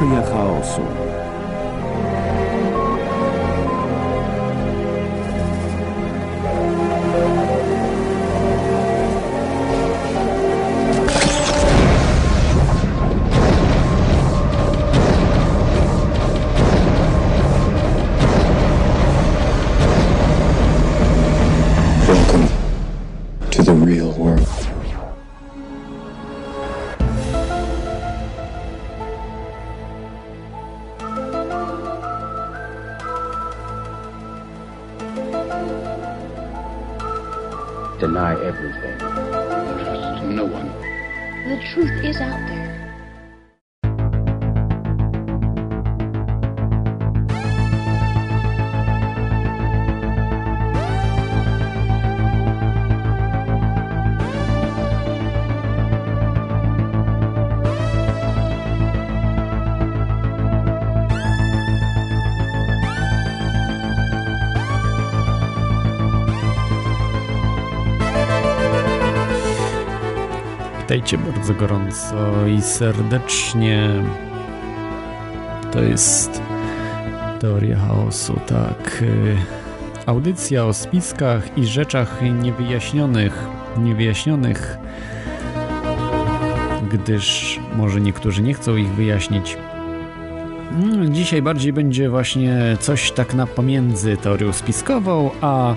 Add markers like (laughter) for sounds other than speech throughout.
Teoria chaosu. Bardzo gorąco i serdecznie. To jest Teoria Chaosu, tak. Audycja o spiskach i rzeczach niewyjaśnionych, niewyjaśnionych, gdyż może niektórzy nie chcą ich wyjaśnić. Mm, Dzisiaj bardziej będzie właśnie coś tak na pomiędzy teorią spiskową, a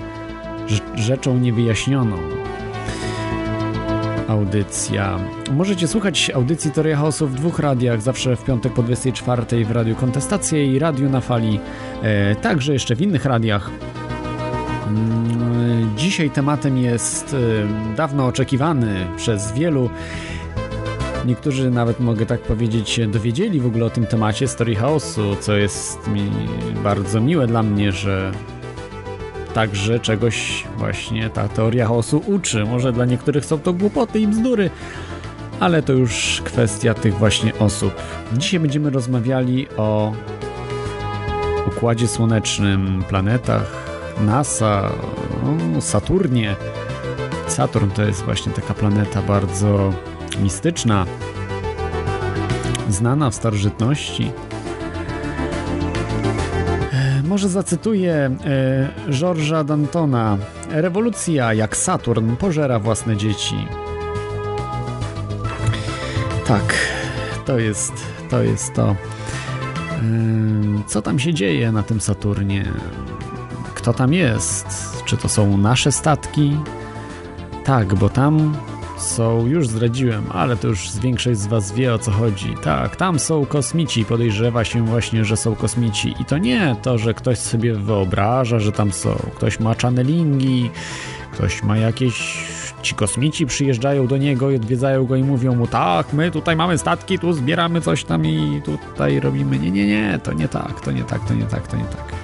rz- rzeczą niewyjaśnioną audycja. Możecie słuchać audycji Teoria Chaosu w dwóch radiach, zawsze w piątek po 24 w Radiu Kontestacja i Radiu na Fali, e, także jeszcze w innych radiach. Mm, Dzisiaj tematem jest e, dawno oczekiwany przez wielu. Niektórzy nawet, mogę tak powiedzieć, dowiedzieli w ogóle o tym temacie Story Chaosu, co jest mi bardzo miłe dla mnie, że także czegoś właśnie ta teoria chaosu uczy. Może dla niektórych są to głupoty i bzdury, ale to już kwestia tych właśnie osób. Dzisiaj będziemy rozmawiali o Układzie Słonecznym, planetach, NASA, o Saturnie. Saturn to jest właśnie taka planeta bardzo mistyczna, znana w starożytności. Może zacytuję e, Georgesa Dantona. Rewolucja jak Saturn pożera własne dzieci. Tak, to jest to. Jest to. Co tam się dzieje na tym Saturnie? Kto tam jest? Czy to są nasze statki? Tak, bo tam są, już zdradziłem, ale to już większość z Was wie o co chodzi. Tak, tam są kosmici, podejrzewa się właśnie, że są kosmici. I to nie to, że ktoś sobie wyobraża, że tam są. Ktoś ma channelingi, ktoś ma jakieś. Ci kosmici przyjeżdżają do niego i odwiedzają go i mówią mu: Tak, my tutaj mamy statki, tu zbieramy coś tam i tutaj robimy. Nie, nie, nie, to nie tak, to nie tak, to nie tak, to nie tak.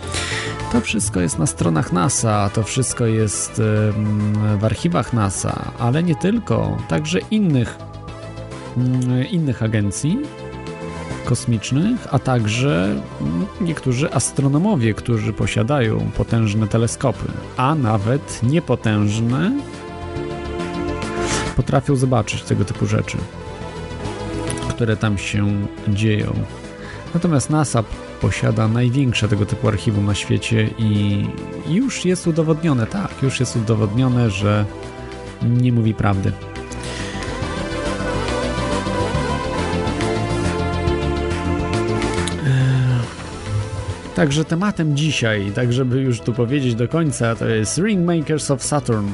To wszystko jest na stronach NASA, to wszystko jest w archiwach NASA, ale nie tylko, także innych, mm, innych agencji kosmicznych, a także mm, niektórzy astronomowie, którzy posiadają potężne teleskopy, a nawet niepotężne, potrafią zobaczyć tego typu rzeczy, które tam się dzieją. Natomiast NASA posiada największe tego typu archiwum na świecie i już jest udowodnione, tak, już jest udowodnione, że nie mówi prawdy. Eee, Także tematem dzisiaj, tak żeby już tu powiedzieć do końca, to jest Ringmakers of Saturn.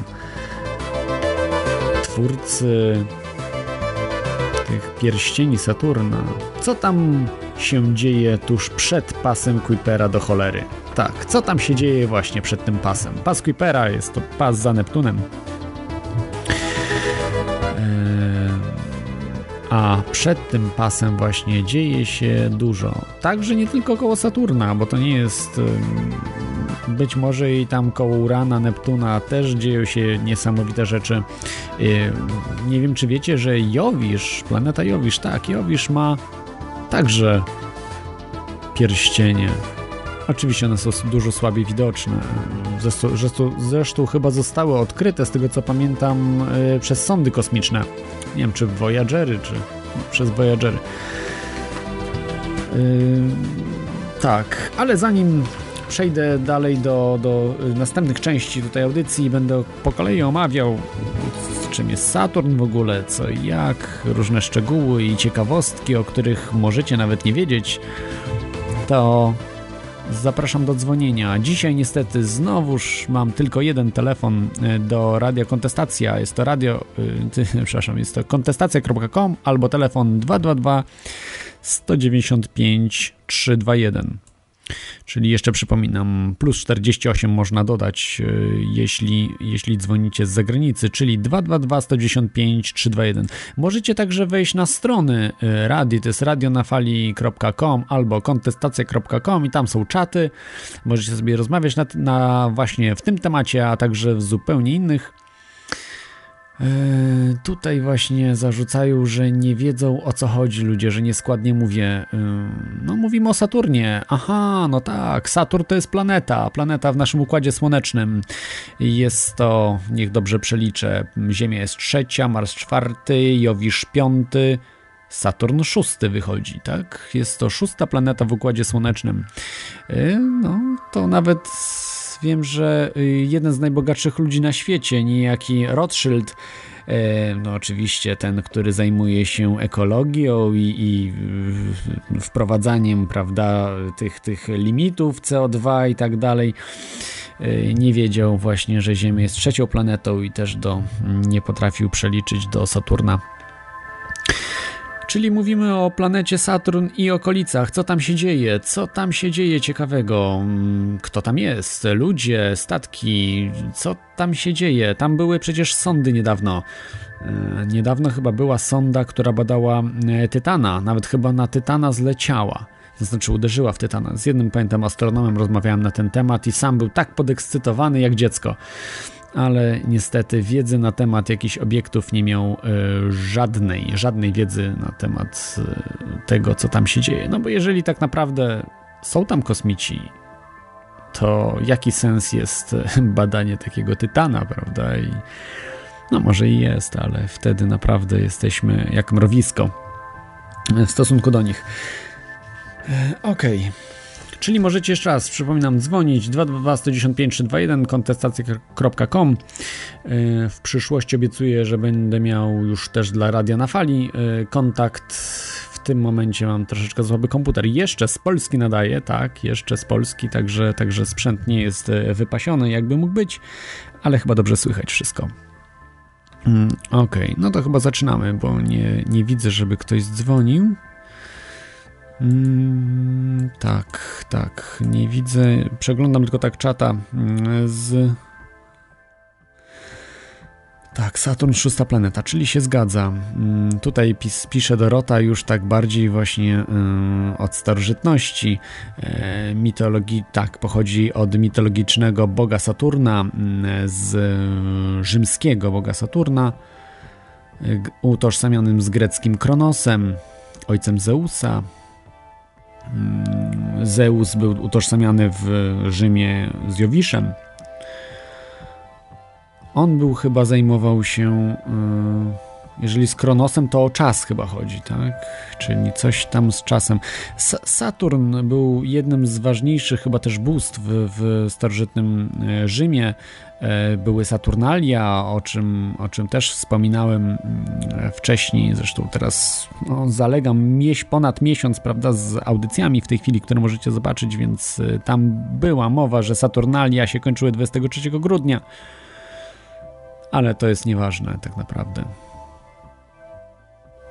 Twórcy tych pierścieni Saturna. Co tam się dzieje tuż przed pasem Kuipera do cholery? Tak, co tam się dzieje właśnie przed tym pasem? Pas Kuipera jest to pas za Neptunem. Eee, A przed tym pasem właśnie dzieje się dużo. Także nie tylko koło Saturna, bo to nie jest. Być może i tam koło Urana, Neptuna też dzieją się niesamowite rzeczy. Ym, Nie wiem, czy wiecie, że Jowisz, planeta Jowisz, tak, Jowisz ma także pierścienie. Oczywiście one są dużo słabiej widoczne. Zresztą, zresztą, zresztą chyba zostały odkryte, z tego co pamiętam, yy, przez sondy kosmiczne. Nie wiem, czy Voyagery, czy no, przez Voyagery. tak, ale zanim przejdę dalej do, do następnych części tutaj audycji, będę po kolei omawiał czym jest Saturn w ogóle, co i jak, różne szczegóły i ciekawostki, o których możecie nawet nie wiedzieć, to zapraszam do dzwonienia. Dzisiaj niestety znowuż mam tylko jeden telefon e, do Radia Kontestacja. Jest to radio, yy, (laughs) przepraszam, jest to kontestacja.com albo telefon 222 195 321. Czyli jeszcze przypominam, plus 48 można dodać, e, jeśli, jeśli dzwonicie z zagranicy, czyli 222 195 321. Możecie także wejść na strony e, radii, to jest radionafali.com albo kontestacja.com i tam są czaty. Możecie sobie rozmawiać na, na właśnie w tym temacie, a także w zupełnie innych. E, tutaj właśnie zarzucają, że nie wiedzą o co chodzi ludzie, że nieskładnie mówię. E, no mówimy o Saturnie. Aha, no tak, Saturn to jest planeta, planeta w naszym Układzie Słonecznym. Jest to, niech dobrze przeliczę, Ziemia jest trzecia, Mars czwarty, Jowisz piąty, Saturn szósty wychodzi, tak? Jest to szósta planeta w Układzie Słonecznym. E, no, to nawet wiem, że y, jeden z najbogatszych ludzi na świecie, niejaki Rothschild, e, no oczywiście ten, który zajmuje się ekologią i, i wprowadzaniem, prawda, tych, tych limitów CO2 i tak dalej, e, nie wiedział właśnie, że Ziemia jest trzecią planetą i też do, nie potrafił przeliczyć do Saturna Czyli mówimy o planecie Saturn i okolicach. Co tam się dzieje? Co tam się dzieje ciekawego? Mm, kto tam jest? Ludzie, statki? Co tam się dzieje? Tam były przecież sondy niedawno. E, niedawno chyba była sonda, która badała e, Tytana. Nawet chyba na Tytana zleciała. To znaczy uderzyła w Tytana. Z jednym pamiętam astronomem rozmawiałem na ten temat i sam był tak podekscytowany jak dziecko ale niestety wiedzy na temat jakichś obiektów nie miał e, żadnej, żadnej wiedzy na temat e, tego, co tam się dzieje. No bo jeżeli tak naprawdę są tam kosmici, to jaki sens jest e, badanie takiego tytana, prawda? I no może i jest, ale wtedy naprawdę jesteśmy jak mrowisko w stosunku do nich. Okej. Okay. Czyli możecie jeszcze raz, przypominam, dzwonić 222 195 321 kontestacja.com. W przyszłości obiecuję, że będę miał już też dla Radia na Fali e, kontakt. W tym momencie mam troszeczkę słaby komputer. Jeszcze z Polski nadaje, tak, jeszcze z Polski, także, także sprzęt nie jest e, wypasiony, jakby mógł być, ale chyba dobrze słychać wszystko. Mm, okej, okay, no to chyba zaczynamy, bo nie, nie widzę, żeby ktoś dzwonił. Mm, tak, tak, nie widzę. Przeglądam tylko tak czata mm, z. Tak, Saturn szósta planeta, czyli się zgadza. Mm, tutaj pis, pisze Dorota już tak bardziej właśnie y, od starożytności. Y, mitologii, tak, pochodzi od mitologicznego boga Saturna, y, z rzymskiego boga Saturna, utożsamianym z greckim Kronosem, ojcem Zeusa, Zeus był utożsamiany w Rzymie z Jowiszem. On był chyba zajmował się, y, jeżeli z Kronosem, to o czas chyba chodzi, tak? Czyli coś tam z czasem. Saturn był jednym z ważniejszych chyba też bóstw w starożytnym e, Rzymie. E, były Saturnalia, o czym, o czym też wspominałem mm, wcześniej, zresztą teraz no, zalegam mieś, ponad miesiąc prawda, z audycjami w tej chwili, które możecie zobaczyć, więc e, tam była mowa, że Saturnalia się kończyły 23 grudnia, ale to jest nieważne tak naprawdę.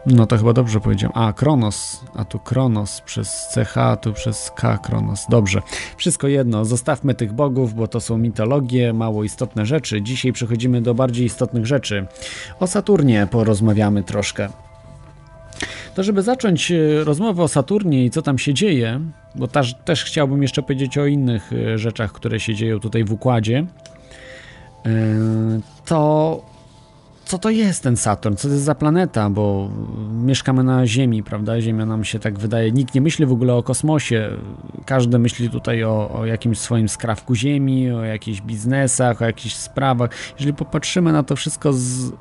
No to chyba dobrze powiedziałem. A, Kronos, a tu Kronos przez CH, a tu przez K Kronos. Dobrze. Wszystko jedno. Zostawmy tych bogów, bo to są mitologie, mało istotne rzeczy. Dzisiaj przechodzimy do bardziej istotnych rzeczy. O Saturnie porozmawiamy troszkę. To żeby zacząć e, rozmowę o Saturnie i co tam się dzieje, bo też, też chciałbym jeszcze powiedzieć o innych e, rzeczach, które się dzieją tutaj w układzie, e, to co to jest ten Saturn, co to jest za planeta, bo mieszkamy na Ziemi, prawda? Ziemia nam się tak wydaje, nikt nie myśli w ogóle o kosmosie, każdy myśli tutaj o, o jakimś swoim skrawku Ziemi, o jakichś biznesach, o jakichś sprawach. Jeżeli popatrzymy na to wszystko z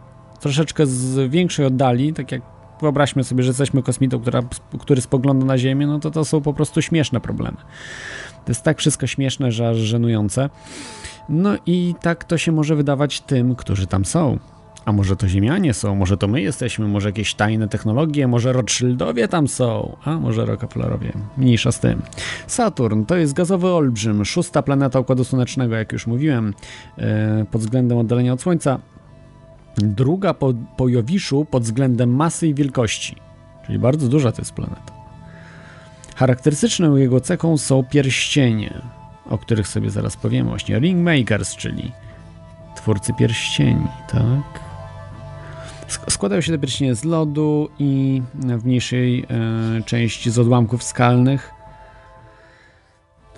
troszeczkę z większej oddali, tak jak wyobraźmy sobie, że jesteśmy kosmitą, która, który spogląda na Ziemię, no to to są po prostu śmieszne problemy. To jest tak wszystko śmieszne, że aż żenujące. No i tak to się może wydawać tym, którzy tam są. A może to Ziemianie są, może to my jesteśmy, może jakieś tajne technologie, może Rothschildowie tam są, a może Rockefellerowie. Mniejsza z tym. Saturn to jest gazowy olbrzym, szósta planeta Układu Słonecznego, jak już mówiłem, e, pod względem oddalenia od Słońca. Druga po, po Jowiszu pod względem masy i wielkości, czyli bardzo duża to jest planeta. Charakterystyczną jego cechą są pierścienie, o których sobie zaraz powiemy, właśnie Ringmakers, czyli twórcy pierścieni, tak? Składają się te pierścienie z lodu i w mniejszej e, części z odłamków skalnych.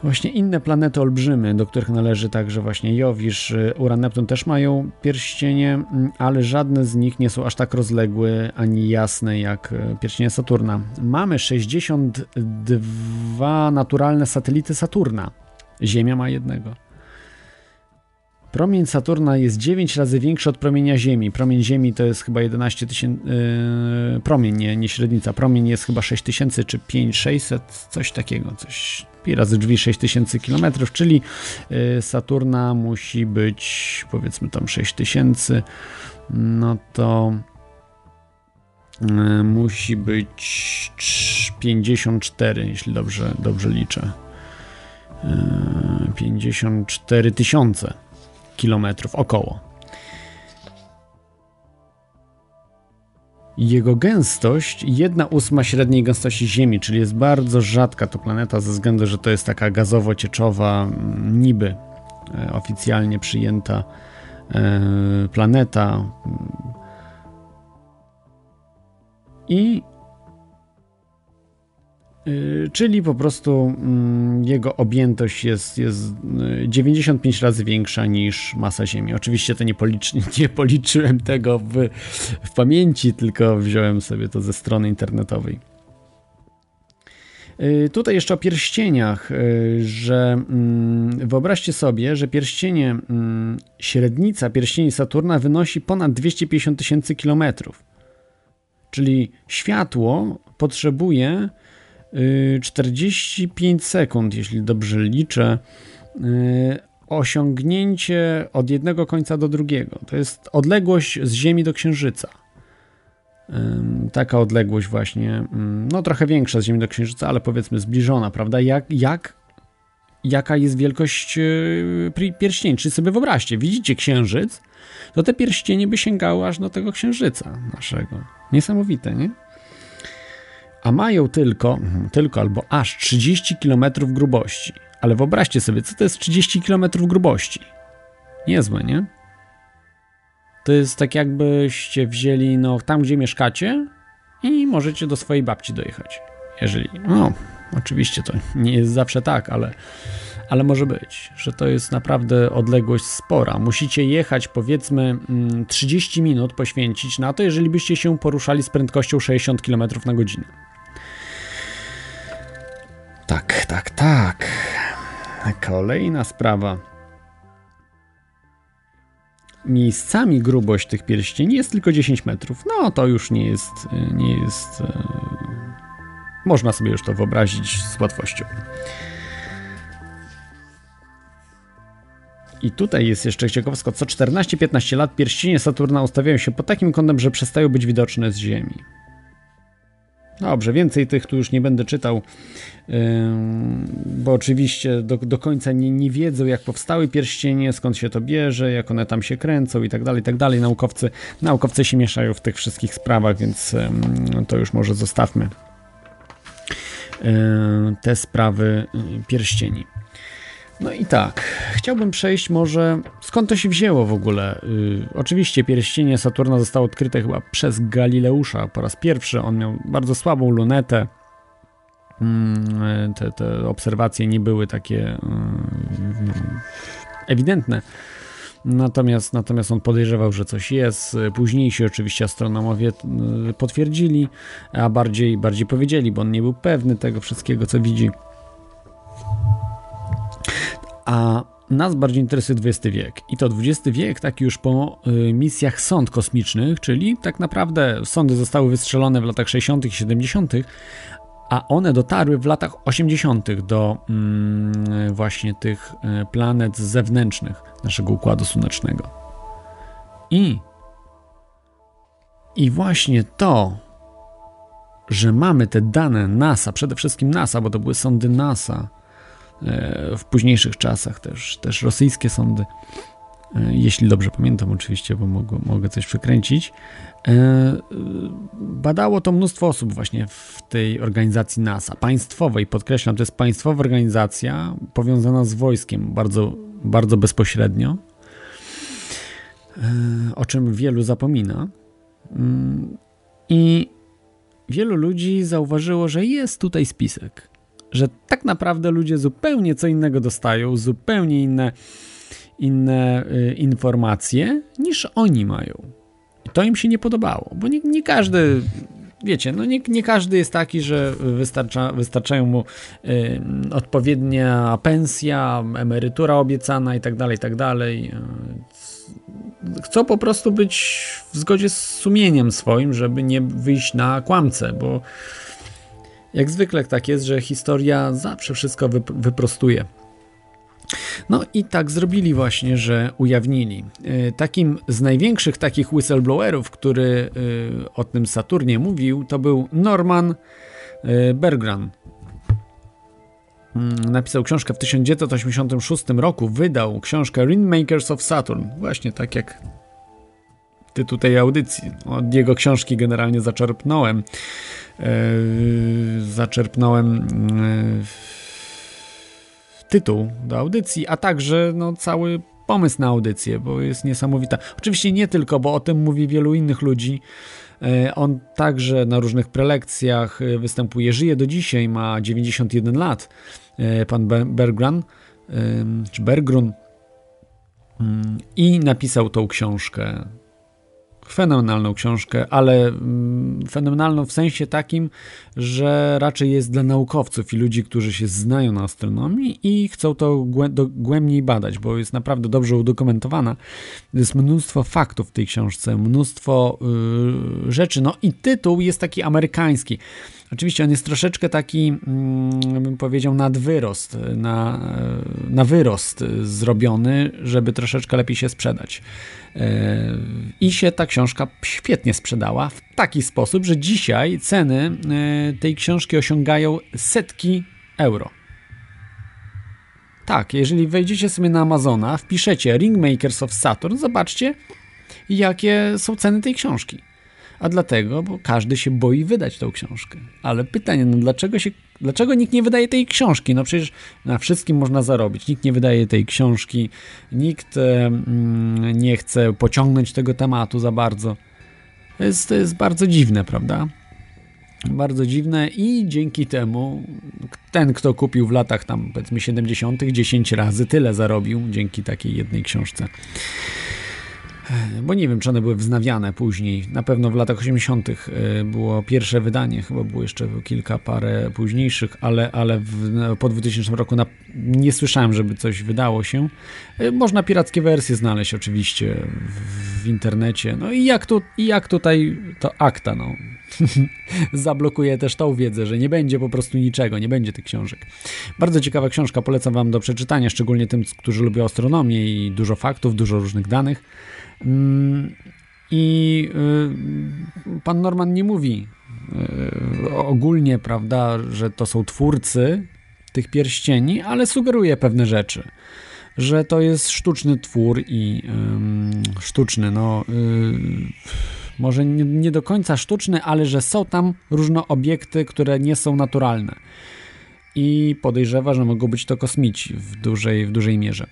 Właśnie inne planety olbrzymy, do których należy także właśnie Jowisz, e, Uran, Neptun też mają pierścienie, ale żadne z nich nie są aż tak rozległe ani jasne jak e, pierścienie Saturna. Mamy 62 naturalne satelity Saturna. Ziemia ma jednego. Promień Saturna jest 9 razy większy od promienia Ziemi. Promień Ziemi to jest chyba 11 tysięcy. Yy, promień, nie, nie średnica. Promień jest chyba 6000 czy 5600, coś takiego. Coś pi razy drzwi 6000 km, czyli yy, Saturna musi być powiedzmy tam 6000. No to yy, musi być 54, jeśli dobrze, dobrze liczę. 54 yy, tysiące kilometrów około. Jego gęstość 1 ósma średniej gęstości Ziemi, czyli jest bardzo rzadka to planeta ze względu, że to jest taka gazowo-cieczowa, mm, niby e, oficjalnie przyjęta e, planeta. I czyli po prostu mm, jego objętość jest, jest 95 y, razy większa niż masa Ziemi. Oczywiście to nie, policz, (laughs) nie policzyłem tego w, w pamięci, tylko wziąłem sobie to ze strony internetowej. Y, tutaj jeszcze o pierścieniach, że mm, wyobraźcie sobie, że pierścienie, mm, średnica pierścieni Saturna wynosi ponad 250 tysięcy kilometrów. Czyli światło potrzebuje 45 sekund, jeśli dobrze liczę, y, osiągnięcie od jednego końca do drugiego. To jest odległość z Ziemi do Księżyca. Taka odległość właśnie, no trochę większa z Ziemi do Księżyca, ale powiedzmy zbliżona, prawda? Jak, jak, jaka jest wielkość y, pierścieni? Czy sobie wyobraźcie, widzicie Księżyc, to te pierścienie by sięgały aż do tego Księżyca naszego. Niesamowite, nie? A mają tylko, mhm, tylko albo aż 30 km grubości. Ale wyobraźcie sobie, co to jest 30 km grubości. Niezłe, nie? To jest tak jakbyście wzięli, no, tam gdzie mieszkacie i możecie do swojej babci dojechać. Jeżeli, no, oczywiście to nie jest zawsze tak, ale, ale może być, że to jest naprawdę odległość spora. Musicie jechać powiedzmy 30 mm, minut poświęcić na to, jeżeli byście się poruszali z prędkością 60 km na godzinę. Tak, tak, tak. Kolejna sprawa. Miejscami grubość tych pierścieni jest tylko 10 metrów. No to już nie jest, nie jest. E, można sobie już to wyobrazić z łatwością. I tutaj jest jeszcze ciekawostka. Co 14-15 lat pierścienie Saturna ustawiają się pod takim kątem, że przestają być widoczne z Ziemi. Dobrze, więcej tych tu już nie będę czytał, bo oczywiście do, do końca nie, nie wiedzą, jak powstały pierścienie, skąd się to bierze, jak one tam się kręcą i tak dalej, i tak dalej. Naukowcy, naukowcy się mieszają w tych wszystkich sprawach, więc to już może zostawmy te sprawy pierścieni. No i tak, chciałbym przejść może skąd to się wzięło w ogóle. Yy, oczywiście pierścienie Saturna zostało odkryte chyba przez Galileusza po raz pierwszy. On miał bardzo słabą lunetę. Yy, te, te, obserwacje nie były takie yy, ewidentne. Natomiast, natomiast on podejrzewał, że coś jest. Późniejsi oczywiście astronomowie y, potwierdzili, a bardziej, bardziej powiedzieli, bo on nie był pewny tego wszystkiego, co widzi. A nas bardziej interesuje XX wiek. I to XX wiek, tak już po y, misjach sąd kosmicznych, czyli tak naprawdę sądy zostały wystrzelone w latach 60. i 70., a one dotarły w latach 80. do mm, właśnie tych y, planet zewnętrznych naszego układu słonecznego. I, I właśnie to, że mamy te dane NASA, przede wszystkim NASA, bo to były sądy NASA w późniejszych czasach, też, też rosyjskie sądy, e, jeśli dobrze pamiętam oczywiście, bo mogę, mogę coś przekręcić. E, badało to mnóstwo osób właśnie w tej organizacji NASA, państwowej, podkreślam, to jest państwowa organizacja powiązana z wojskiem bardzo, bardzo bezpośrednio, o czym wielu zapomina. Mm, I wielu ludzi zauważyło, że jest tutaj spisek. Że tak naprawdę ludzie zupełnie co innego dostają, zupełnie inne, inne y, informacje niż oni mają. I to im się nie podobało, bo nie, nie każdy wiecie, no nie, nie, każdy jest taki, że wystarcza, wystarczają mu y, odpowiednia pensja, emerytura obiecana i tak dalej, i tak dalej. Chcą po prostu być w zgodzie z sumieniem swoim, żeby nie wyjść na kłamce, bo jak zwykle tak jest, że historia zawsze wszystko wyprostuje. No i tak zrobili właśnie, że ujawnili. E, takim z największych takich whistleblowerów, który e, o tym Saturnie mówił, to był Norman e, Bergran. Mm, napisał książkę w 1986 roku, wydał książkę Ringmakers of Saturn. Właśnie tak jak tytuł tej audycji. Od jego książki generalnie zaczerpnąłem. zaczerpnąłem tytuł do audycji, a także no, cały pomysł na audycję, bo jest niesamowita. Oczywiście nie tylko, bo o tym mówi wielu innych ludzi. E, on także na różnych prelekcjach występuje, żyje do dzisiaj, ma 91 lat. Pan Bergran, czy Bergrun, mm, i napisał tą książkę fenomenalną książkę, ale mm, fenomenalną w sensie takim, że raczej jest dla naukowców i ludzi, którzy się znają na astronomii i chcą to głębiej badać, bo jest naprawdę dobrze udokumentowana. Jest mnóstwo faktów w tej książce, mnóstwo yy, rzeczy. No i tytuł jest taki amerykański. Oczywiście on jest troszeczkę taki, mm, bym powiedział, nadwyrost, na, na wyrost zrobiony, żeby troszeczkę lepiej się sprzedać. E, I się ta książka świetnie sprzedała w taki sposób, że dzisiaj ceny e, tej książki osiągają setki euro. Tak, jeżeli wejdziecie sobie na Amazona, wpiszecie Ringmakers of Saturn, zobaczcie, jakie są ceny tej książki. A dlatego, bo każdy się boi wydać tą książkę. Ale pytanie, no dlaczego, się, dlaczego nikt nie wydaje tej książki? No przecież na wszystkim można zarobić. Nikt nie wydaje tej książki, nikt nie chce pociągnąć tego tematu za bardzo. To jest, to jest bardzo dziwne, prawda? Bardzo dziwne i dzięki temu ten, kto kupił w latach tam powiedzmy 70., 10 razy tyle zarobił dzięki takiej jednej książce. Bo nie wiem, czy one były wznawiane później. Na pewno w latach 80. E, było pierwsze wydanie, chyba było jeszcze kilka parę późniejszych, ale, ale w, po 2000 roku na, nie słyszałem, żeby coś wydało się. E, można pirackie wersje znaleźć oczywiście w, w internecie. No i jak, tu, i jak tutaj to akta, no. (laughs) Zablokuje też tą wiedzę, że nie będzie po prostu niczego, nie będzie tych książek. Bardzo ciekawa książka, polecam Wam do przeczytania, szczególnie tym, którzy lubią astronomię i dużo faktów, dużo różnych danych. I y, pan Norman nie mówi y, ogólnie, prawda, że to są twórcy tych pierścieni, ale sugeruje pewne rzeczy. Że to jest sztuczny twór i sztuczny, no y, może nie, nie, do końca sztuczny, ale że są tam różne obiekty, które nie są naturalne. I podejrzewa, że mogą być to kosmici w dużej, w dużej mierze.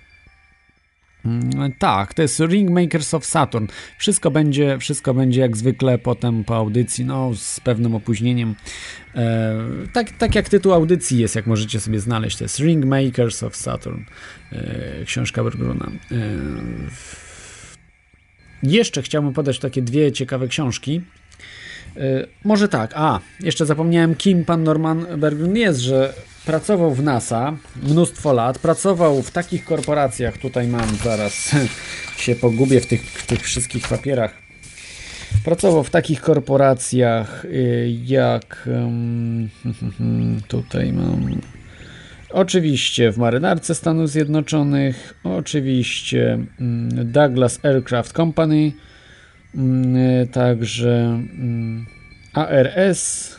Mm, tak, to jest Ringmakers of Saturn. Wszystko będzie, wszystko będzie jak zwykle potem po audycji, no z pewnym opóźnieniem. E, tak, tak jak tytuł audycji jest, jak możecie sobie znaleźć, to jest Ringmakers of Saturn, e, książka Bergruna. E, jeszcze chciałbym podać takie dwie ciekawe książki. E, może tak, a, jeszcze zapomniałem, kim pan Norman Bergrun jest, że pracował w NASA mnóstwo lat, pracował w takich korporacjach, tutaj mam zaraz (laughs) się pogubię w tych, w tych wszystkich papierach. Pracował w takich korporacjach y, jak (laughs) tutaj mam. Oczywiście w marynarce Stanów Zjednoczonych, oczywiście mm, Douglas Aircraft Company, mm, także mm, ARS,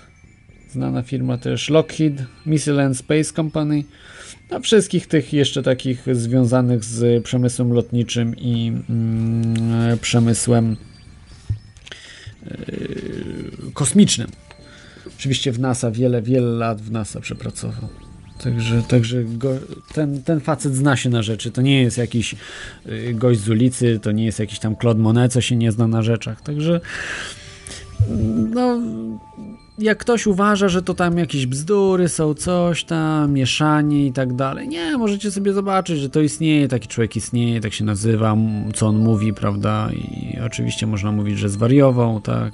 znana firma też Lockheed, Missile and Space Company, a wszystkich tych jeszcze takich związanych z przemysłem lotniczym i mm, przemysłem yy, kosmicznym. Oczywiście w NASA, wiele, wiele lat w NASA przepracował. Także, także go, ten, ten facet zna się na rzeczy. To nie jest jakiś yy, gość z ulicy, to nie jest jakiś tam Claude Monet, co się nie zna na rzeczach. Także no, jak ktoś uważa, że to tam jakieś bzdury są, coś tam, mieszanie i tak dalej, nie, możecie sobie zobaczyć, że to istnieje, taki człowiek istnieje, tak się nazywa, co on mówi, prawda, i oczywiście można mówić, że zwariował, tak,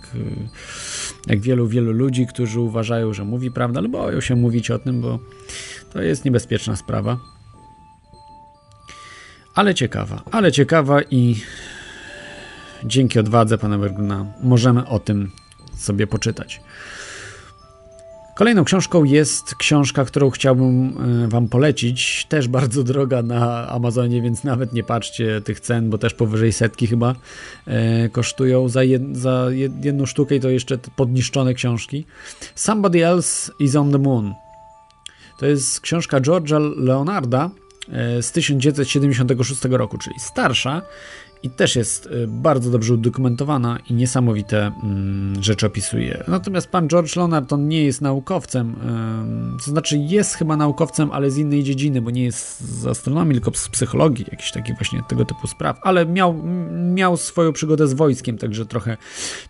jak wielu, wielu ludzi, którzy uważają, że mówi prawdę, ale boją się mówić o tym, bo to jest niebezpieczna sprawa. Ale ciekawa, ale ciekawa i dzięki odwadze pana Berguna możemy o tym sobie poczytać. Kolejną książką jest książka, którą chciałbym e, Wam polecić. Też bardzo droga na Amazonie, więc nawet nie patrzcie tych cen, bo też powyżej setki chyba e, kosztują za, jed, za jedną sztukę i to jeszcze podniszczone książki. Somebody Else is on the Moon. To jest książka George'a Leonarda e, z 1976 roku, czyli starsza i też jest y, bardzo dobrze udokumentowana i niesamowite mm, rzeczy opisuje. Natomiast pan George Leonard on nie jest naukowcem, to znaczy jest chyba naukowcem, ale z innej dziedziny, bo nie jest z astronomii, tylko z psychologii, jakichś takich właśnie tego typu spraw, ale miał, miał swoją przygodę z wojskiem, także trochę,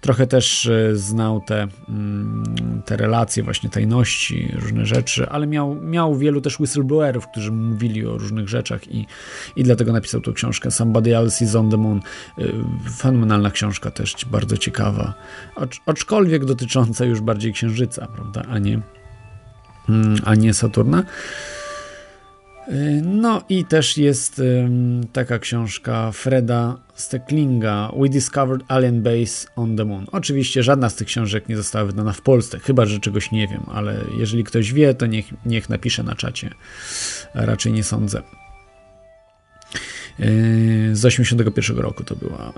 trochę też y, znał te, mm, te relacje, właśnie tajności, różne rzeczy, ale miał, miał wielu też whistleblowerów, którzy mówili o różnych rzeczach i, i dlatego napisał tę książkę Somebody Else is on the Moon. Y, fenomenalna książka też, bardzo ciekawa. Aczkolwiek dotycząca już bardziej Księżyca, prawda, a nie, mm, a nie Saturna. Y, no i też jest taka książka Freda Stecklinga We Discovered Alien Base on the Moon. Oczywiście żadna z tych książek nie została wydana w Polsce, chyba że czegoś nie wiem, ale jeżeli ktoś wie, to niech, niech napisze na czacie. Raczej nie sądzę. Yy, z 81 roku to była.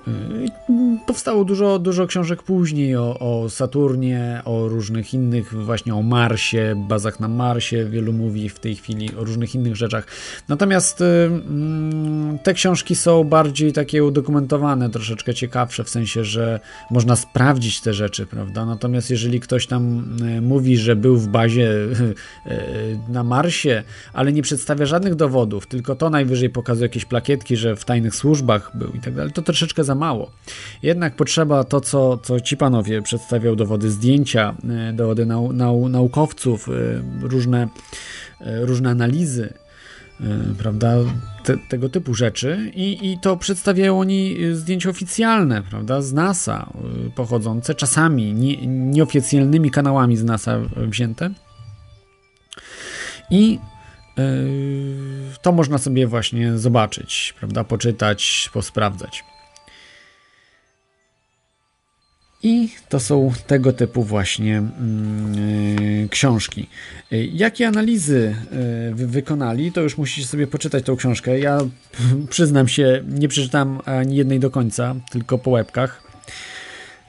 Powstało dużo, dużo książek później o, o Saturnie, o różnych innych, właśnie o Marsie, bazach na Marsie, wielu mówi w tej chwili o różnych innych rzeczach. Natomiast yy, mm, te książki są bardziej takie udokumentowane, troszeczkę ciekawsze, w sensie, że można sprawdzić te rzeczy, prawda? Natomiast jeżeli ktoś tam mówi, że był w bazie (laughs) na Marsie, ale nie przedstawia żadnych dowodów, tylko to najwyżej pokazuje jakieś plakietki, że w tajnych służbach był i tak dalej, to troszeczkę za mało. Jednak potrzeba to, co, co ci panowie przedstawiał, dowody zdjęcia, e, dowody nau, nau, naukowców, e, różne, e, różne analizy, prawda, Te, tego typu rzeczy i, i to przedstawiają oni zdjęcia oficjalne, prawda, z NASA pochodzące, czasami nie, nieoficjalnymi kanałami z NASA wzięte i to można sobie właśnie zobaczyć, prawda, poczytać, posprawdzać. I to są tego typu właśnie yy, książki. Yy, jakie analizy yy, wykonali, to już musicie sobie poczytać tą książkę. Ja (laughs) przyznam się, nie przeczytam ani jednej do końca, tylko po łebkach.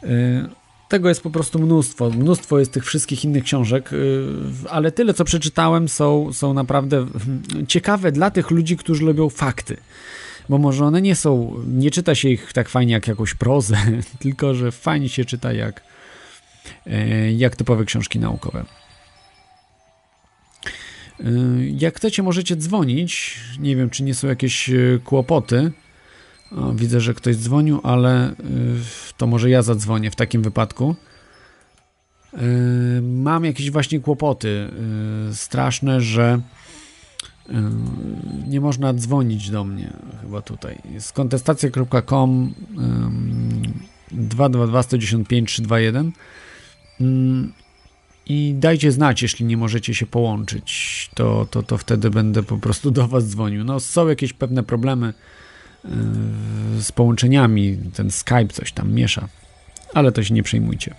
Yy, tego jest po prostu mnóstwo. Mnóstwo jest tych wszystkich innych książek, ale tyle, co przeczytałem, są, są naprawdę ciekawe dla tych ludzi, którzy lubią fakty. Bo może one nie są, nie czyta się ich tak fajnie jak jakąś prozę, (laughs) tylko że fajnie się czyta jak, e, jak typowe książki naukowe. E, jak chcecie, możecie dzwonić. Nie wiem, czy nie są jakieś e, kłopoty. Widzę, że ktoś dzwonił, ale to może ja zadzwonię w takim wypadku. Mam jakieś właśnie kłopoty straszne, że nie można dzwonić do mnie chyba tutaj. Z kontestacja.com 222 195 321 i dajcie znać, jeśli nie możecie się połączyć, to, to, to wtedy będę po prostu do Was dzwonił. No, są jakieś pewne problemy z połączeniami, ten Skype coś tam miesza, ale to się nie przejmujcie.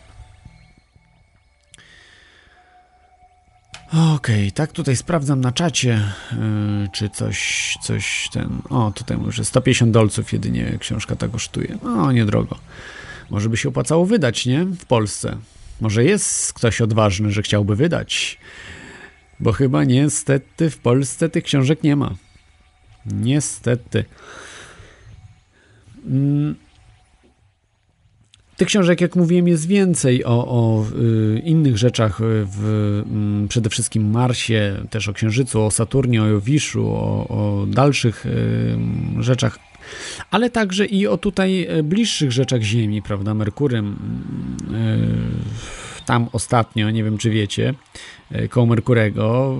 Okej, okay, tak tutaj sprawdzam na czacie, yy, czy coś, coś ten. O, tutaj może 150 dolców jedynie książka ta kosztuje. O, niedrogo. Może by się opłacało wydać, nie? W Polsce. Może jest ktoś odważny, że chciałby wydać. Bo chyba niestety w Polsce tych książek nie ma. Niestety. Mm. Tych książek, jak mówiłem, jest więcej o, o y, innych rzeczach, w, y, przede wszystkim Marsie, też o Księżycu, o Saturnie, o Jowiszu, o, o dalszych y, rzeczach, ale także i o tutaj bliższych rzeczach Ziemi, prawda, Merkurym. Tam ostatnio, nie wiem czy wiecie, e, koło Merkurego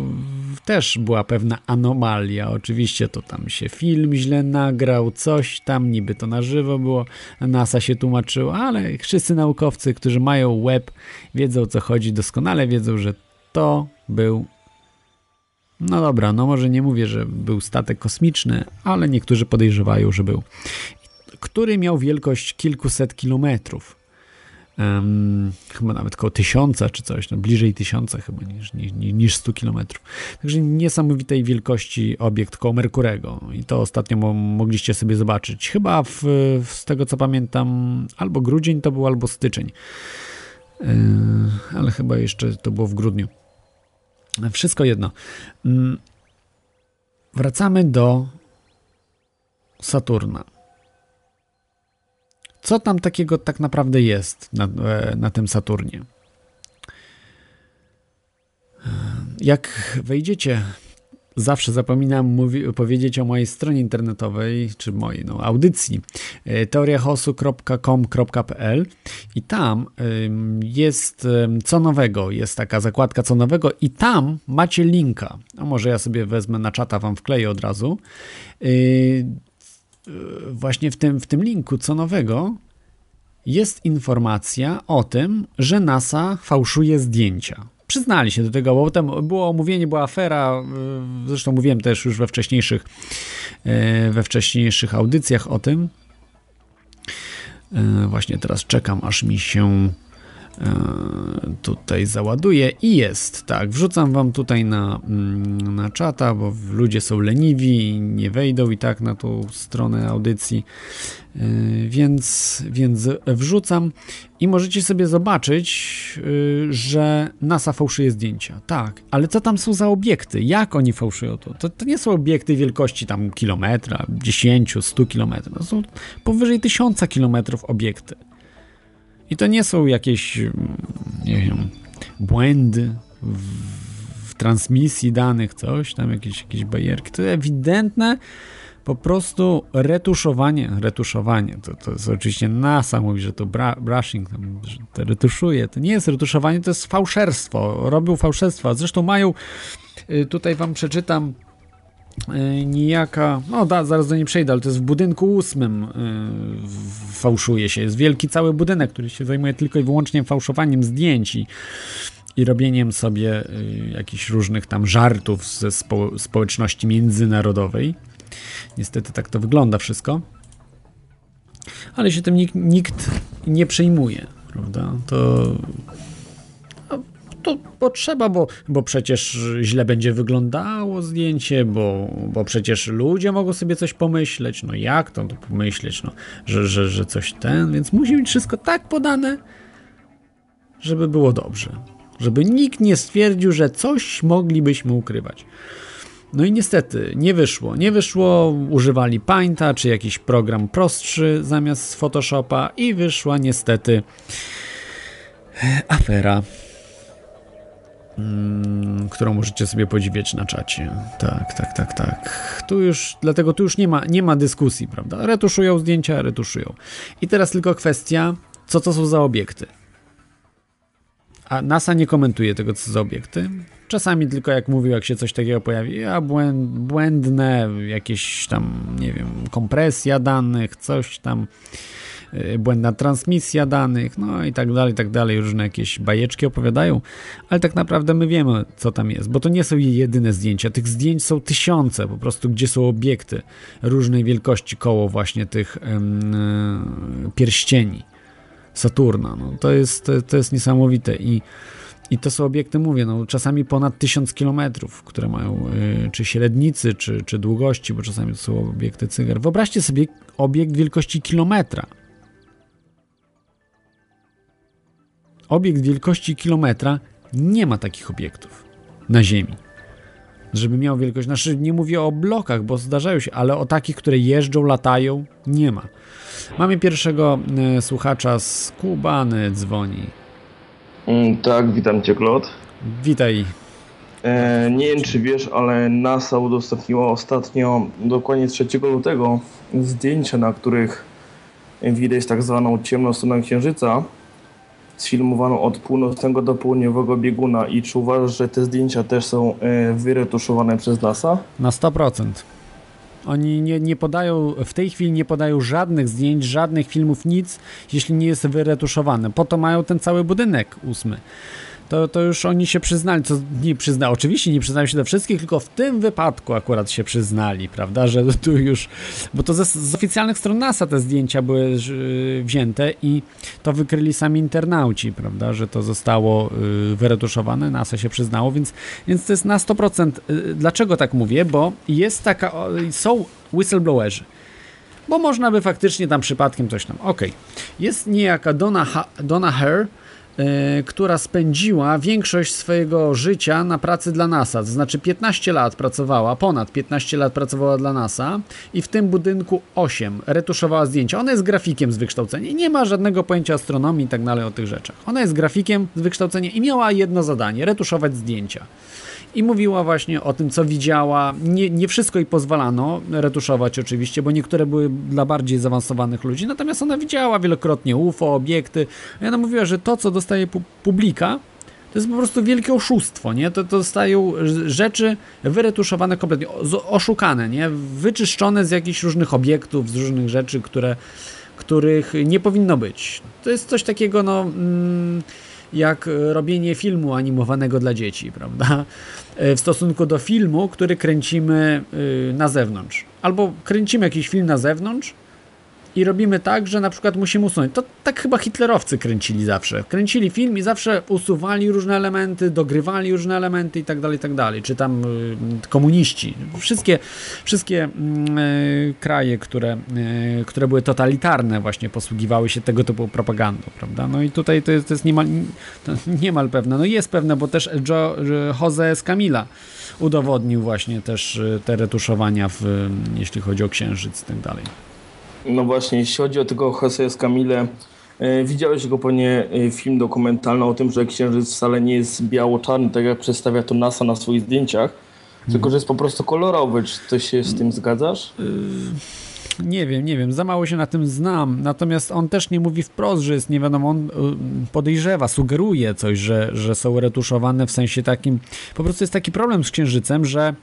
też była pewna anomalia. Oczywiście to tam się film źle nagrał, coś tam, niby to na żywo było, NASA się tłumaczyło, ale wszyscy naukowcy, którzy mają web, wiedzą o co chodzi, doskonale wiedzą, że to był no dobra, no może nie mówię, że był statek kosmiczny, ale niektórzy podejrzewają, że był. Który miał wielkość kilkuset kilometrów. Um, chyba nawet około tysiąca czy coś, no bliżej tysiąca chyba niż, niż, niż 100 kilometrów. Także niesamowitej wielkości obiekt koło Merkurego i to ostatnio mo mogliście sobie zobaczyć. Chyba w, w, z tego co pamiętam albo grudzień to był, albo styczeń. Ale chyba jeszcze to było w grudniu. Wszystko jedno. Wracamy do Saturna. Co tam takiego tak naprawdę jest na, e, na tym Saturnie? Jak wejdziecie Zawsze zapominam mówi, powiedzieć o mojej stronie internetowej, czy mojej no, audycji e, teoriahosu.com.pl i tam jest co nowego, jest taka zakładka co nowego i tam macie linka. A może ja sobie wezmę na czata, wam wkleję od razu. E, właśnie w tym, w tym linku co nowego jest informacja o tym, że NASA fałszuje zdjęcia przyznali się do tego, bo potem było omówienie, była afera, y, zresztą mówiłem też już we wcześniejszych, y, we wcześniejszych audycjach o tym. Y, właśnie teraz czekam, aż mi się tutaj załaduje i jest, tak, wrzucam wam tutaj na, mm, na czata, bo ludzie są leniwi i nie wejdą i tak na tą stronę audycji, więc, więc wrzucam i możecie sobie zobaczyć, że NASA fałszuje zdjęcia, tak, ale co tam są za obiekty, jak oni fałszują to, to, to nie są obiekty wielkości tam kilometra, 10, 100 kilometrów, to są powyżej 1000 kilometrów obiekty. I to nie są jakieś, nie wiem, błędy w, w transmisji danych, coś tam, jakieś, jakieś bajerki. To ewidentne po prostu retuszowanie, retuszowanie, to, to jest oczywiście NASA mówi, że to bra, brushing, że to retuszuje, to nie jest retuszowanie, to jest fałszerstwo, robią fałszerstwa, zresztą mają, y, tutaj wam przeczytam, E, nijaka, no da, zaraz do niej przejdę, ale to jest w budynku ósmym yy, fałszuje się. Jest wielki cały budynek, który się zajmuje tylko i wyłącznie fałszowaniem zdjęć i, i robieniem sobie yy, jakichś różnych tam żartów ze spo, społeczności międzynarodowej. Niestety tak to wygląda wszystko. Ale się tym nikt, nikt nie przejmuje, prawda? To to potrzeba, bo, bo przecież źle będzie wyglądało zdjęcie, bo, bo przecież ludzie mogą sobie coś pomyśleć. No jak to, to pomyśleć, no, że, że, że coś ten, więc musi być wszystko tak podane, żeby było dobrze. Żeby nikt nie stwierdził, że coś moglibyśmy ukrywać. No i niestety nie wyszło. Nie wyszło, używali Painta czy jakiś program prostszy zamiast Photoshopa i wyszła niestety afera którą możecie sobie podziwiać na czacie. Tak, tak, tak, tak. Tu już, dlatego tu już nie ma, nie ma dyskusji, prawda? Retuszują zdjęcia, retuszują. I teraz tylko kwestia, co to są za obiekty. A NASA nie komentuje tego, co za obiekty. Czasami tylko jak mówił, jak się coś takiego pojawi, a błędne, jakieś tam, nie wiem, kompresja danych, coś tam błędna transmisja danych, no i tak dalej, tak dalej. Różne jakieś bajeczki opowiadają, ale tak naprawdę my wiemy, co tam jest, bo to nie są jedyne zdjęcia. Tych zdjęć są tysiące, po prostu, gdzie są obiekty różnej wielkości koło właśnie tych yy, pierścieni Saturna. No, to, jest, to, jest niesamowite i i to są obiekty, mówię, no, czasami ponad 1000 kilometrów, które mają y, czy średnicy, czy, czy długości, bo czasami to są obiekty cygar. Wyobraźcie sobie obiekt wielkości kilometra. Obiekt wielkości kilometra nie ma takich obiektów na Ziemi. Żeby miał wielkość, znaczy nie mówię o blokach, bo zdarzają się, ale o takich, które jeżdżą, latają, nie ma. Mamy pierwszego y, słuchacza z Kubany, dzwoni. Mm, tak, witam Cię, Klot. Witaj. E, nie wiem, czy wiesz, ale NASA udostępniła ostatnio, dokładnie 3 lutego, zdjęcia, na których widać tak zwaną ciemną stronę Księżyca, sfilmowaną od północnego do południowego bieguna. I czy uważasz, że te zdjęcia też są e, wyretuszowane przez NASA? Na 100%. Oni nie, nie podają, w tej chwili nie podają żadnych zdjęć, żadnych filmów, nic, jeśli nie jest wyretuszowane. Po to mają ten cały budynek ósmy to, to już oni się przyznali, co nie przyznali, oczywiście nie przyznają się do wszystkich, tylko w tym wypadku akurat się przyznali, prawda, że (laughs) tu już, bo to z, z oficjalnych stron NASA te zdjęcia były wzięte i to wykryli sami internauci, prawda, że to zostało y, wyretuszowane, NASA się przyznało, więc, więc to jest na 100%. Y, dlaczego tak mówię? Bo jest taka, są whistleblowerzy, bo można by faktycznie tam przypadkiem coś tam, okej, okay. jest niejaka Donna, ha Donna E, która spędziła większość swojego życia na pracy dla NASA. To znaczy 15 lat pracowała, ponad 15 lat pracowała dla NASA i w tym budynku 8 retuszowała zdjęcia. Ona jest grafikiem z wykształcenia, nie ma żadnego pojęcia astronomii i tak dalej o tych rzeczach. Ona jest grafikiem z wykształcenia i miała jedno zadanie retuszować zdjęcia i mówiła właśnie o tym, co widziała. Nie, nie wszystko jej pozwalano retuszować oczywiście, bo niektóre były dla bardziej zaawansowanych ludzi, natomiast ona widziała wielokrotnie UFO, obiekty. I ona mówiła, że to, co dostaje pu publika, to jest po prostu wielkie oszustwo, nie? To, to dostają rzeczy wyretuszowane kompletnie, oszukane, nie? Wyczyszczone z jakichś różnych obiektów, z różnych rzeczy, które, których nie powinno być. To jest coś takiego, no... Mm, jak robienie filmu animowanego dla dzieci, prawda? E, w stosunku do filmu, który kręcimy y, na zewnątrz. Albo kręcimy jakiś film na zewnątrz, i robimy tak, że na przykład musimy usunąć. To tak chyba hitlerowcy kręcili zawsze. Kręcili film i zawsze usuwali różne elementy, dogrywali różne elementy i tak dalej, i tak dalej. Czy tam y, komuniści. Wszystkie, wszystkie y, kraje, które, y, które były totalitarne właśnie posługiwały się tego typu propagandą, prawda? No i tutaj to jest, to jest niemal, to niemal pewne. No jest pewne, bo też Joe, Jose Camila udowodnił właśnie też te retuszowania, w, jeśli chodzi o księżyc i tak dalej. No właśnie, jeśli chodzi o tego Jose Camille, e, widziałeś go pewnie e, film dokumentalny o tym, że księżyc wcale nie jest biało-czarny, tak jak przedstawia to NASA na swoich zdjęciach, tylko że jest po prostu kolorowy. Czy ty się z tym zgadzasz? Yy, nie wiem, nie wiem, za mało się na tym znam. Natomiast on też nie mówi wprost, że jest nie wiadomo, on podejrzewa, sugeruje coś, że, że są retuszowane w sensie takim. Po prostu jest taki problem z księżycem, że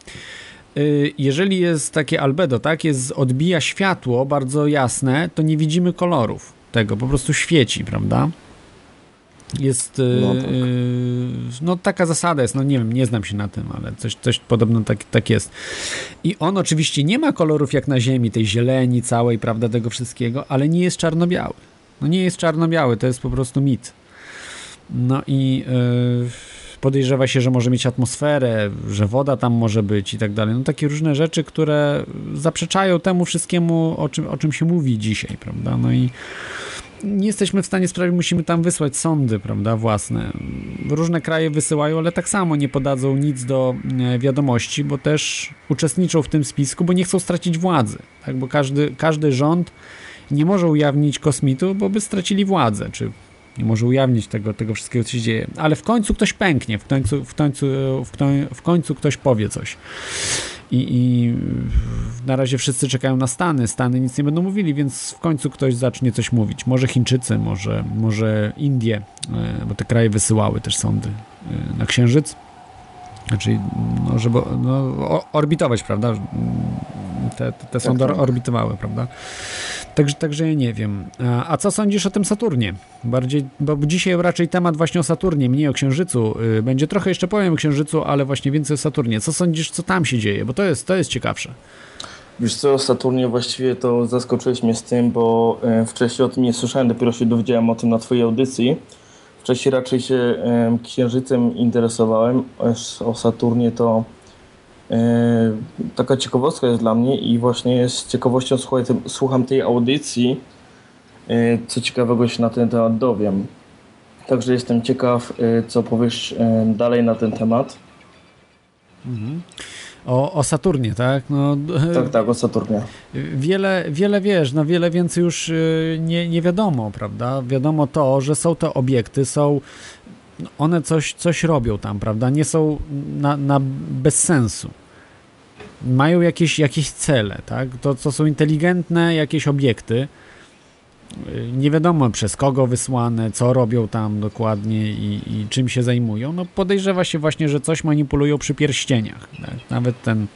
jeżeli jest takie albedo, tak, jest, odbija światło bardzo jasne, to nie widzimy kolorów tego, po prostu świeci, prawda? Jest, y, no, tak. no, taka zasada jest, no nie wiem, nie znam się na tym, ale coś, coś podobno tak, tak jest. I on oczywiście nie ma kolorów jak na Ziemi, tej zieleni całej, prawda, tego wszystkiego, ale nie jest czarno-biały. No nie jest czarno-biały, to jest po prostu mit. No i... Yy podejrzewa się, że może mieć atmosferę, że woda tam może być i tak dalej. No takie różne rzeczy, które zaprzeczają temu wszystkiemu, o czym, o czym się mówi dzisiaj, prawda? No i nie jesteśmy w stanie sprawić, musimy tam wysłać sądy, prawda, własne. Różne kraje wysyłają, ale tak samo nie podadzą nic do e, wiadomości, bo też uczestniczą w tym spisku, bo nie chcą stracić władzy, tak, bo każdy, każdy rząd nie może ujawnić kosmitu, bo by stracili władzę, czy nie może ujawnić tego, tego wszystkiego, co się dzieje, ale w końcu ktoś pęknie, w końcu, w końcu, w końcu ktoś powie coś. I, I, na razie wszyscy czekają na Stany. Stany nic nie będą mówili, więc w końcu ktoś zacznie coś mówić. Może Chińczycy, może, może Indie, e, bo te kraje wysyłały też sądy e, na Księżyc. Znaczy, no, żeby no, orbitować, prawda? Te, te, te sądy tak, tak. orbitowały, prawda? Także, także ja nie wiem. A, a co sądzisz o tym Saturnie? Bardziej, bo dzisiaj raczej temat właśnie o Saturnie, mniej o Księżycu. Y, Będzie trochę jeszcze powiem o Księżycu, ale właśnie więcej o Saturnie. Co sądzisz, co tam się dzieje? Bo to jest, to jest ciekawsze. Wiesz co, o Saturnie właściwie to zaskoczyłeś mnie z tym, bo e, wcześniej o tym nie słyszałem, dopiero się dowiedziałem o tym na twojej audycji. Wcześniej raczej się Księżycem interesowałem, o Saturnie to e, taka ciekawostka jest dla mnie i właśnie z ciekawością słucham tej audycji, e, co ciekawego się na ten temat dowiem. Także jestem ciekaw, e, co powiesz dalej na ten temat. O, o Saturnie, tak? No, (laughs) Tak, tak, o Saturnie. Wiele, wiele wiesz, no wiele więcej już y, nie, nie wiadomo, prawda? Wiadomo to, że są te obiekty, są one coś, coś robią tam, prawda? Nie są na, na bez sensu. Mają jakieś, jakieś cele, tak? To, to są inteligentne jakieś obiekty. Y, Nie wiadomo przez kogo wysłane, co robią tam dokładnie i, i czym się zajmują. No podejrzewa się właśnie, że coś manipulują przy pierścieniach. Tak? Nawet ten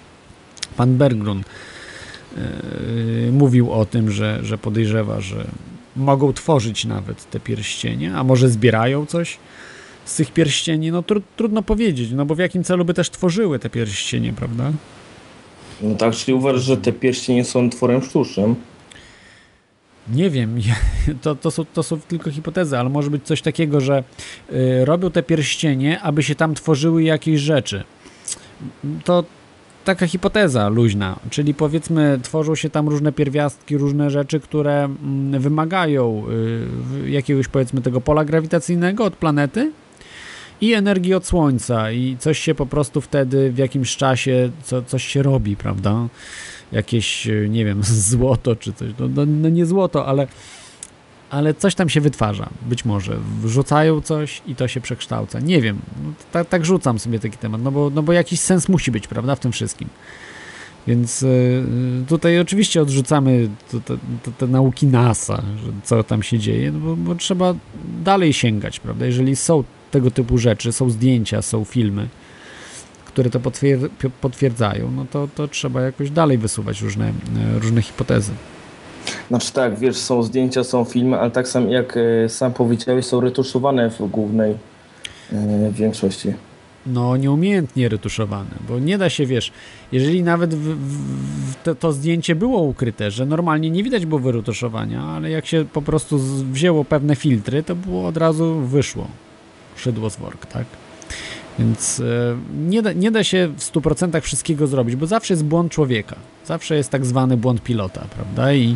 pan Bergrun yy, mówił o tym, że, że podejrzewa, że mogą tworzyć nawet te pierścienie, a może zbierają coś z tych pierścieni. No tru, trudno powiedzieć, no bo w jakim celu by też tworzyły te pierścienie, prawda? No tak, czyli uważasz, że te pierścienie są tworem sztucznym? Nie wiem, (laughs) to, to, są, to są tylko hipotezy, ale może być coś takiego, że y, robią te pierścienie, aby się tam tworzyły jakieś rzeczy. To taka hipoteza luźna, czyli powiedzmy tworzą się tam różne pierwiastki, różne rzeczy, które mm, wymagają y, jakiegoś powiedzmy tego pola grawitacyjnego od planety i energii od Słońca i coś się po prostu wtedy w jakimś czasie, co, coś się robi, prawda? Jakieś, y, nie wiem, (laughs) złoto czy coś, no, no, no nie złoto, ale ale coś tam się wytwarza, być może. Wrzucają coś i to się przekształca. Nie wiem, no, tak, tak rzucam sobie taki temat, no bo, no bo jakiś sens musi być, prawda, w tym wszystkim. Więc y, tutaj oczywiście odrzucamy to- to- te nauki NASA, co tam się dzieje, no bo, bo trzeba dalej sięgać, prawda? Jeżeli są tego typu rzeczy, są zdjęcia, są filmy, które to potwier- potwierdzają, no to, to trzeba jakoś dalej wysuwać różne, e, różne hipotezy. Znaczy tak, wiesz, są zdjęcia, są filmy, ale tak samo jak e, sam powiedziałeś, są retuszowane w głównej e, większości. no nieumiejętnie retuszowane, bo nie da się, wiesz, jeżeli nawet w, w, w to, to zdjęcie było ukryte, że normalnie nie widać było wyretuszowania, ale jak się po prostu wzięło pewne filtry, to było od razu wyszło szydło z work, tak? Więc e, nie, da, nie da się w 100% wszystkiego zrobić, bo zawsze jest błąd człowieka. Zawsze jest tak zwany błąd pilota, prawda? I,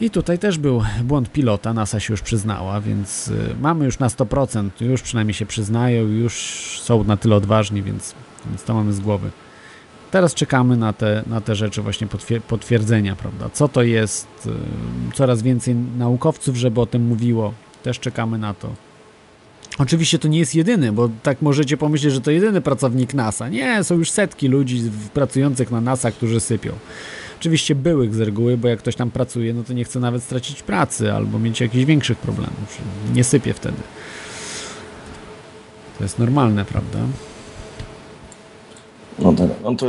i tutaj też był błąd pilota, NASA się już przyznała, więc y, mamy już na 100%, już przynajmniej się przyznają, już są na tyle odważni, więc, więc to mamy z głowy. Teraz czekamy na te, na te rzeczy właśnie potwier- potwierdzenia, prawda? Co to jest? y, Coraz więcej naukowców, żeby o tym mówiło. Też czekamy na to. Oczywiście to nie jest jedyny, bo tak możecie pomyśleć, że to jedyny pracownik NASA. Nie, są już setki ludzi pracujących na NASA, którzy sypią. Oczywiście byłych z reguły, bo jak ktoś tam pracuje, no to nie chce nawet stracić pracy albo mieć jakichś większych problemów. Nie sypie wtedy. To jest normalne, prawda? No, tak, no to,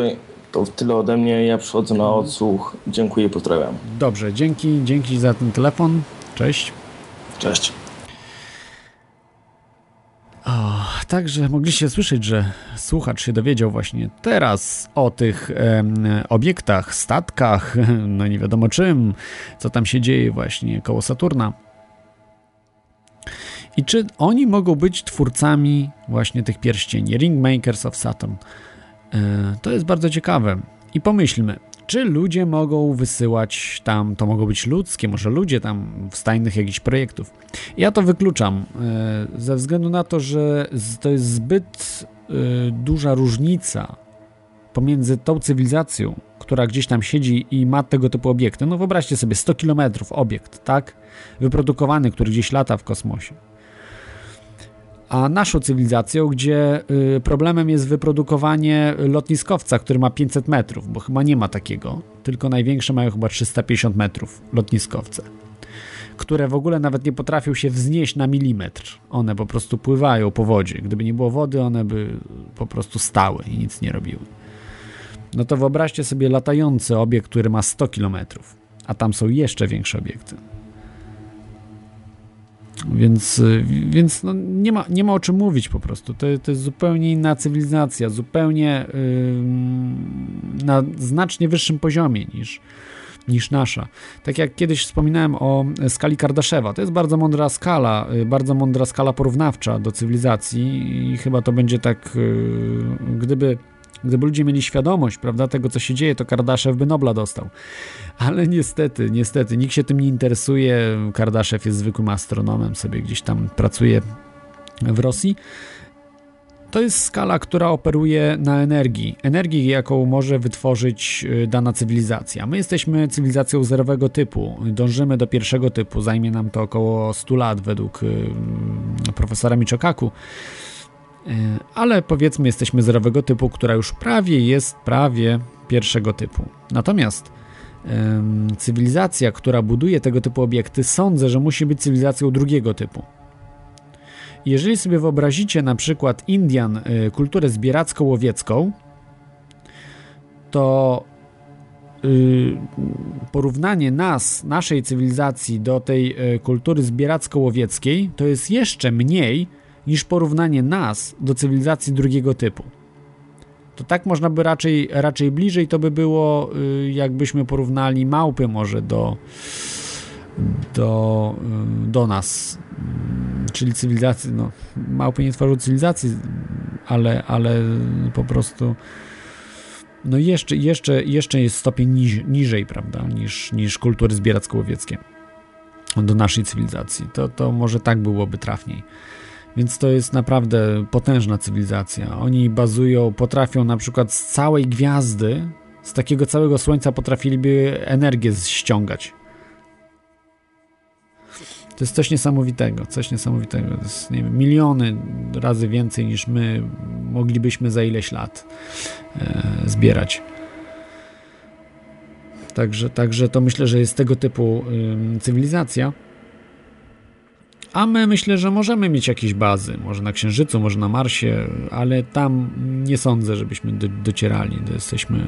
to tyle ode mnie, ja przychodzę na odsłuch. Dziękuję, pozdrawiam. Dobrze, dzięki, dzięki za ten telefon. Cześć. Cześć. O, także mogliście słyszeć, że słuchacz się dowiedział właśnie teraz o tych em, obiektach, statkach, (laughs) no nie wiadomo czym, co tam się dzieje właśnie koło Saturna. I czy oni mogą być twórcami właśnie tych pierścieni, Ringmakers of Saturn? E, To jest bardzo ciekawe. I pomyślmy, czy ludzie mogą wysyłać tam, to mogą być ludzkie, może ludzie tam w stajnych jakichś projektów. Ja to wykluczam e, ze względu na to, że to jest zbyt e, duża różnica pomiędzy tą cywilizacją, która gdzieś tam siedzi i ma tego typu obiekty. No wyobraźcie sobie 100 km obiekt, tak? Wyprodukowany, który gdzieś lata w kosmosie. A naszą cywilizacją, gdzie y, problemem jest wyprodukowanie lotniskowca, który ma 500 metrów, bo chyba nie ma takiego, tylko największe mają chyba 350 metrów lotniskowce które w ogóle nawet nie potrafią się wznieść na milimetr. One po prostu pływają po wodzie. Gdyby nie było wody, one by po prostu stały i nic nie robiły. No to wyobraźcie sobie latający obiekt, który ma 100 km. a tam są jeszcze większe obiekty. Więc, y, więc no nie, ma, nie ma o czym mówić po prostu. To, to jest zupełnie inna cywilizacja, zupełnie yy, na znacznie wyższym poziomie niż, niż nasza. Tak jak kiedyś wspominałem o skali Kardaszewa, to jest bardzo mądra skala, y, bardzo mądra skala porównawcza do cywilizacji i chyba to będzie tak, yy, gdyby Gdyby ludzie mieli świadomość, prawda, tego, co się dzieje, to Kardaszew by Nobla dostał. Ale niestety, niestety, nikt się tym nie interesuje. Kardaszew jest zwykłym astronomem, sobie gdzieś tam pracuje w Rosji. To jest skala, która operuje na energii. Energii, jaką może wytworzyć y, dana cywilizacja. My jesteśmy cywilizacją zerowego typu. Dążymy do pierwszego typu. Zajmie nam to około 100 lat według y, profesora Michokaku. E, ale powiedzmy jesteśmy zerowego typu, która już prawie jest prawie pierwszego typu. Natomiast cywilizacja, która buduje tego typu obiekty, sądzę, że musi być cywilizacją drugiego typu. Jeżeli sobie wyobrazicie na przykład Indian, y, kulturę zbieracko-łowiecką, to y, porównanie nas, naszej cywilizacji do tej y, kultury zbieracko-łowieckiej to jest jeszcze mniej niż porównanie nas do cywilizacji drugiego typu. To tak można by raczej, raczej bliżej to by było, y, jakbyśmy porównali małpy może do, do, y, do nas, mm, czyli cywilizacji, no małpy nie tworzą cywilizacji, ale, ale po prostu no jeszcze, jeszcze, jeszcze jest stopień niż, niżej, prawda, niż, niż kultury zbieracko-łowieckie do naszej cywilizacji. To, to może tak byłoby trafniej. Więc to jest naprawdę potężna cywilizacja. Oni bazują, potrafią na przykład z całej gwiazdy, z takiego całego słońca potrafiliby energię ściągać. To jest coś niesamowitego, coś niesamowitego. To jest, nie wiem, miliony razy więcej niż my moglibyśmy za ileś lat e, zbierać. Także, także to myślę, że jest tego typu y, cywilizacja. A my myślę, że możemy mieć jakieś bazy, może na Księżycu, może na Marsie, ale tam nie sądzę, żebyśmy do, docierali. Jesteśmy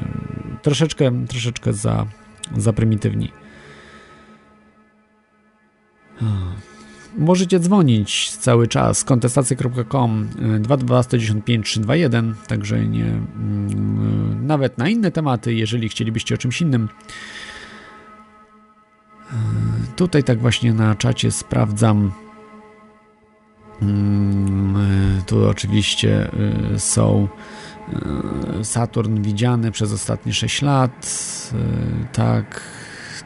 troszeczkę, troszeczkę za, za prymitywni. Możecie dzwonić cały czas kontestacja.com 222 195 321, także nie, mm, nawet na inne tematy, jeżeli chcielibyście o czymś innym. Tutaj tak właśnie na czacie sprawdzam e, tu oczywiście e, są e, Saturn widziany przez ostatnie 6 lat. Tak,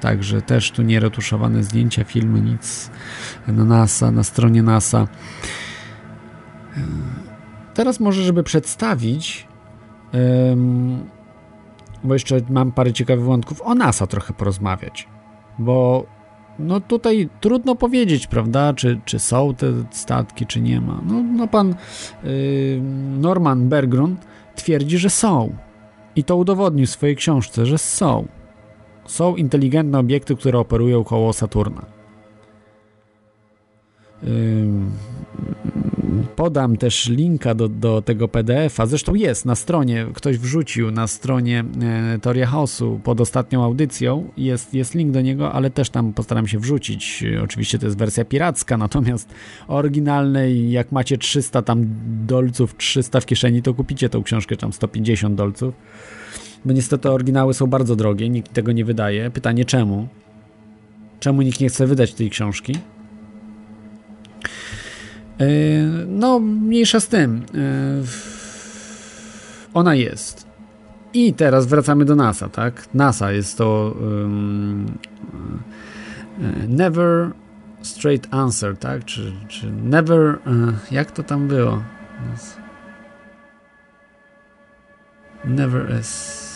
także też tu nieretuszowane zdjęcia, filmy, nic na NASA, na stronie NASA. Teraz może, żeby przedstawić, bo jeszcze mam parę ciekawych wątków, o NASA trochę porozmawiać, bo no tutaj trudno powiedzieć, prawda, czy, czy są te statki, czy nie ma. No, no pan yy, Norman Bergrund twierdzi, że są. I to udowodnił w swojej książce, że są. Są inteligentne obiekty, które operują koło Saturna. Podam też linka do, do tego PDF-a. Zresztą jest na stronie, ktoś wrzucił na stronie e, Teoria Chaosu pod ostatnią audycją. Jest, jest link do niego, ale też tam postaram się wrzucić. Oczywiście to jest wersja piracka, (laughs) natomiast oryginalnej, jak macie 300 tam dolców, 300 w kieszeni, to kupicie tą książkę tam 150 dolców. Bo niestety oryginały są bardzo drogie, nikt tego nie wydaje. Pytanie czemu? Czemu nikt nie chce wydać tej książki? E, no, mniejsza z tym. E, ona jest. I teraz wracamy do NASA, tak? NASA jest to um, Never Straight Answer, tak? Czy, czy Never. Jak to tam było? Never is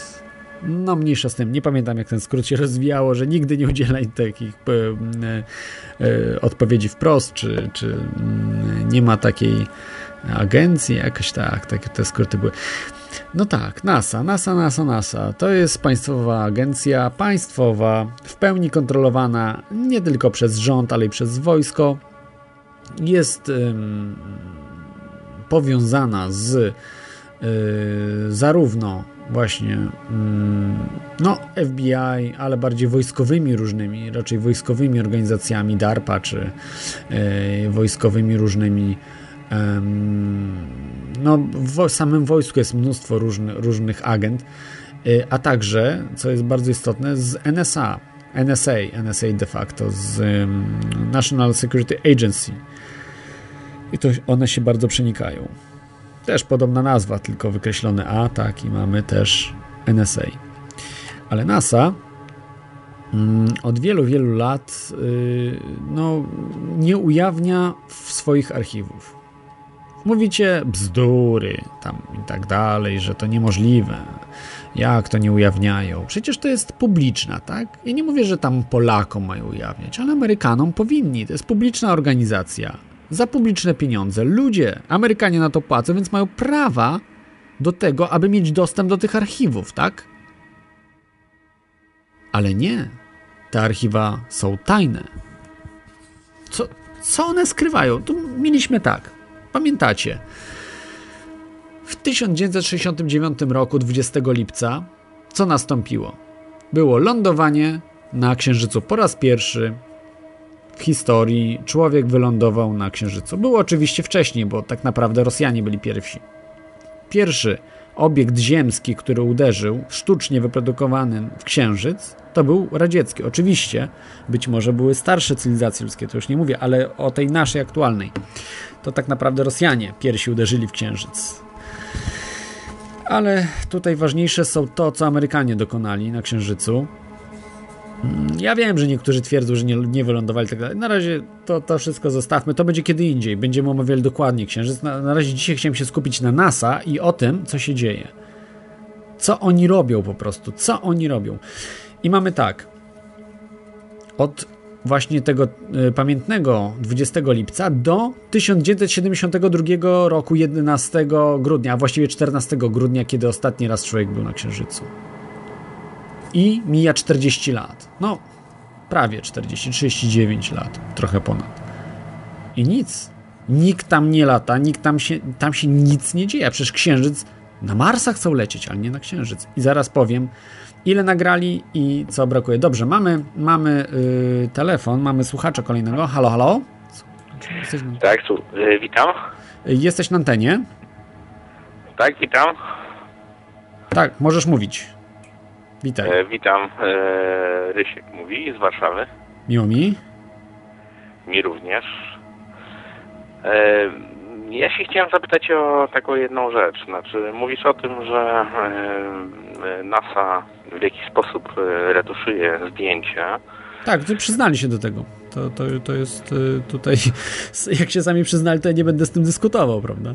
no mniejsza z tym, nie pamiętam jak ten skrót się rozwijało, że nigdy nie udzielaj takich e, e, odpowiedzi wprost, czy, czy mm, nie ma takiej agencji, jakoś tak, takie te skróty były. No tak, NASA, NASA, NASA, NASA to jest państwowa agencja, państwowa, w pełni kontrolowana nie tylko przez rząd, ale i przez wojsko. Jest powiązana z y, zarówno właśnie mm, no FBI, ale bardziej wojskowymi różnymi, raczej wojskowymi organizacjami DARPA czy e, wojskowymi różnymi no w samym wojsku jest mnóstwo różny, różnych agent, e, a także, co jest bardzo istotne, z NSA, NSA, NSA de facto, z National Security Agency. I to one się bardzo przenikają. Też podobna nazwa, tylko wykreślone A, tak, i mamy też NSA. Ale NASA mm, od wielu, wielu lat yy, no, nie ujawnia w swoich archiwów. Mówicie bzdury tam i tak dalej, że to niemożliwe. Jak to nie ujawniają? Przecież to jest publiczna, tak? Ja nie mówię, że tam Polakom mają ujawniać, ale Amerykanom powinni. To jest publiczna organizacja za publiczne pieniądze. Ludzie, Amerykanie na to płacą, więc mają prawa do tego, aby mieć dostęp do tych archiwów, tak? Ale nie. Te archiwa są tajne. Co, co one skrywają? Tu mieliśmy tak. Pamiętacie? W 1969 roku, 20 lipca, co nastąpiło? Było lądowanie na Księżycu po raz pierwszy w historii człowiek wylądował na Księżycu. Było oczywiście wcześniej, bo tak naprawdę Rosjanie byli pierwsi. Pierwszy obiekt ziemski, który uderzył, sztucznie wyprodukowany w Księżyc, to był radziecki. Oczywiście, być może były starsze cywilizacje ludzkie, to już nie mówię, ale o tej naszej aktualnej. To tak naprawdę Rosjanie pierwsi uderzyli w Księżyc. Ale tutaj ważniejsze są to, co Amerykanie dokonali na Księżycu. Ja wiem, że niektórzy twierdzą, że nie, nie wylądowali tak dalej. Na razie to, to wszystko zostawmy. To będzie kiedy indziej. Będziemy omawiali dokładnie księżyc. Na, na razie dzisiaj chciałem się skupić na NASA i o tym, co się dzieje. Co oni robią po prostu. Co oni robią. I mamy tak. Od właśnie tego y, pamiętnego 20 lipca do 1972 roku 11 grudnia, a właściwie 14 grudnia, kiedy ostatni raz człowiek był na Księżycu i mija 40 lat. No, prawie 40, 39 lat, trochę ponad. I nic. Nikt tam nie lata, nikt tam się, tam się nic nie dzieje. Przecież księżyc na Marsa chcą lecieć, ale nie na księżyc. I zaraz powiem, ile nagrali i co brakuje. Dobrze, mamy, mamy yy, telefon, mamy słuchacza kolejnego. Halo, halo? Jesteś na, Tak, tu, y, witam. jesteś na antenie? Tak, witam. Tak, możesz mówić. Witaj. E, witam. E, Rysiek mówi z Warszawy. Miło mi. Mi również. E, ja się chciałem zapytać o taką jedną rzecz. Znaczy, mówisz o tym, że e, NASA w jakiś sposób e, retuszuje zdjęcia. Tak, to przyznali się do tego. To, to, to jest y, tutaj, (laughs) jak się sami przyznali, to ja nie będę z tym dyskutował, prawda?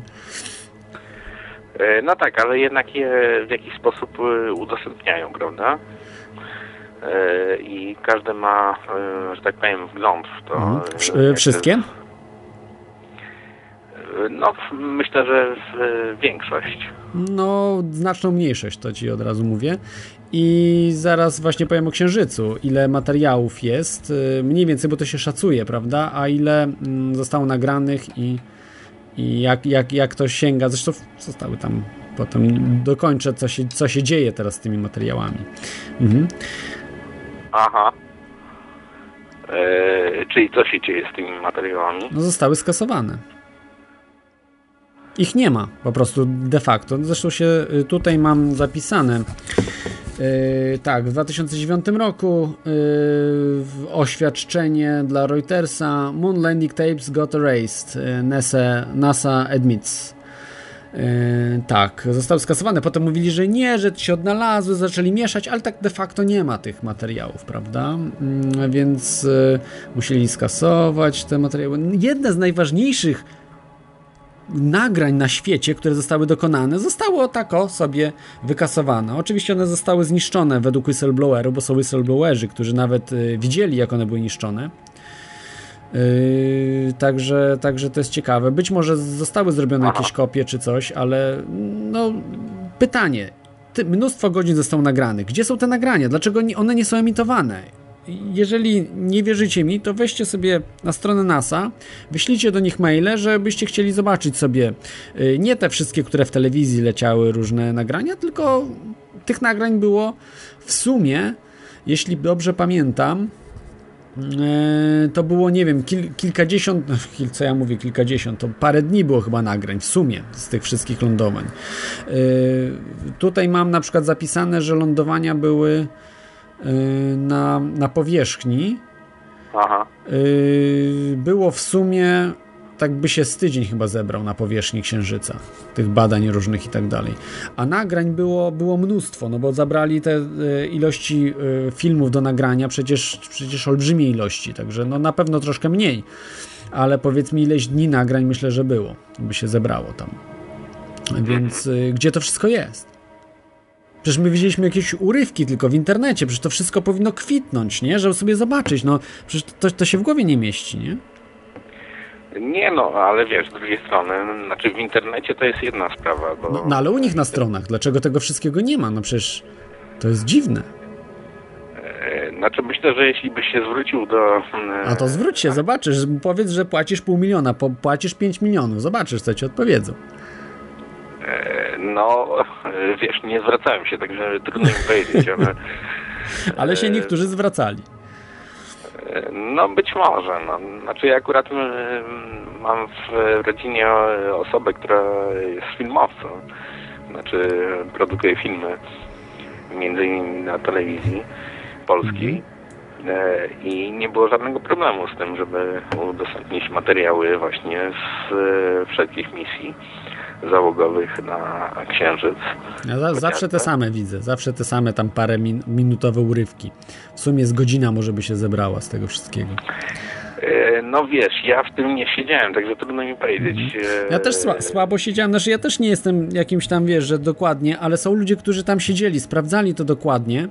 E, no tak, ale jednak je w jakiś sposób e, udostępniają, prawda? E, I każdy ma, że tak powiem, wgląd w to. Mhm. wszystkie? No, myślę, że większość. No, znaczną mniejszość, to ci od razu mówię. I zaraz właśnie powiem o Księżycu. Ile materiałów jest, mniej więcej, bo to się szacuje, prawda? A ile mm, zostało nagranych i, i jak, jak, jak to sięga. Zresztą zostały tam, potem dokończę, co się, co się dzieje teraz z tymi materiałami. Mhm. Aha. E, czyli co się dzieje z tymi materiałami? no, zostały skasowane. Ich nie ma po prostu de facto. Zresztą się y, tutaj mam zapisane. Yy, tak, w 2009 roku yy, oświadczenie dla Reutersa Moon Landing Tapes got erased. Yy, NASA, NASA admits. Yy, tak, zostały skasowane. Potem mówili, że nie, że się odnalazły, zaczęli mieszać, ale tak de facto nie ma tych materiałów, prawda? Yy, więc yy, musieli skasować te materiały. Jedne z najważniejszych nagrań na świecie, które zostały dokonane, zostało tako sobie wykasowane. Oczywiście one zostały zniszczone według whistleblowerów, bo są whistleblowerzy, którzy nawet y, widzieli, jak one były niszczone. Yy, także, także to jest ciekawe. Być może zostały zrobione jakieś kopie czy coś, ale no pytanie. Ty, mnóstwo godzin zostało nagranych. Gdzie są te nagrania? Dlaczego nie, one nie są emitowane? Jeżeli nie wierzycie mi, to weźcie sobie na stronę NASA, wyślijcie do nich maile, żebyście chcieli zobaczyć sobie y, nie te wszystkie, które w telewizji leciały, różne nagrania, tylko tych nagrań było w sumie, jeśli dobrze pamiętam, e, to było, nie wiem, kil, kilkadziesiąt, no, co ja mówię, kilkadziesiąt, to parę dni było chyba nagrań w sumie z tych wszystkich lądowań. E, tutaj mam na przykład zapisane, że lądowania były na, na powierzchni. Aha. Yy, było w sumie tak by się z tydzień chyba zebrał na powierzchni Księżyca, tych badań różnych i tak dalej. A nagrań było, było mnóstwo, no bo zabrali te y, ilości y, filmów do nagrania, przecież, przecież olbrzymie ilości, także no na pewno troszkę mniej, ale powiedzmy ileś dni nagrań myślę, że było, by się zebrało tam. Więc y, gdzie to wszystko jest? Przecież my widzieliśmy jakieś urywki tylko w internecie, przecież to wszystko powinno kwitnąć, nie? Żeby sobie zobaczyć, no przecież to, to się w głowie nie mieści, nie? Nie no, ale wiesz, z drugiej strony, znaczy w internecie to jest jedna sprawa, bo... No, no ale u nich na stronach, dlaczego tego wszystkiego nie ma? No przecież to jest dziwne. e, Znaczy myślę, że jeśli byś się zwrócił do... e, A to zwróć się, zobaczysz, powiedz, że płacisz pół miliona, płacisz 5 milionów, zobaczysz, co ci odpowiedzą. e, No, e, (laughs) wiesz, nie zwracałem się, także trudno mi powiedzieć, ale... (laughs) Ale się niektórzy zwracali. e, No być może, no. Znaczy ja akurat mm, mam w rodzinie osobę, która jest filmowcem. Znaczy produkuje filmy, między innymi na telewizji polskiej. E, I nie było żadnego problemu z tym, żeby udostępnić materiały właśnie z e, wszelkich misji załogowych na Księżyc. Ja za, zawsze te same widzę, zawsze te same tam parę min, minutowe urywki. W sumie z godzina może by się zebrała z tego wszystkiego. E, No wiesz, ja w tym nie siedziałem, także trudno mi powiedzieć. Ja też E, sła, słabo siedziałem, znaczy ja też nie jestem jakimś tam, wiesz, że dokładnie, ale są ludzie, którzy tam siedzieli, sprawdzali to dokładnie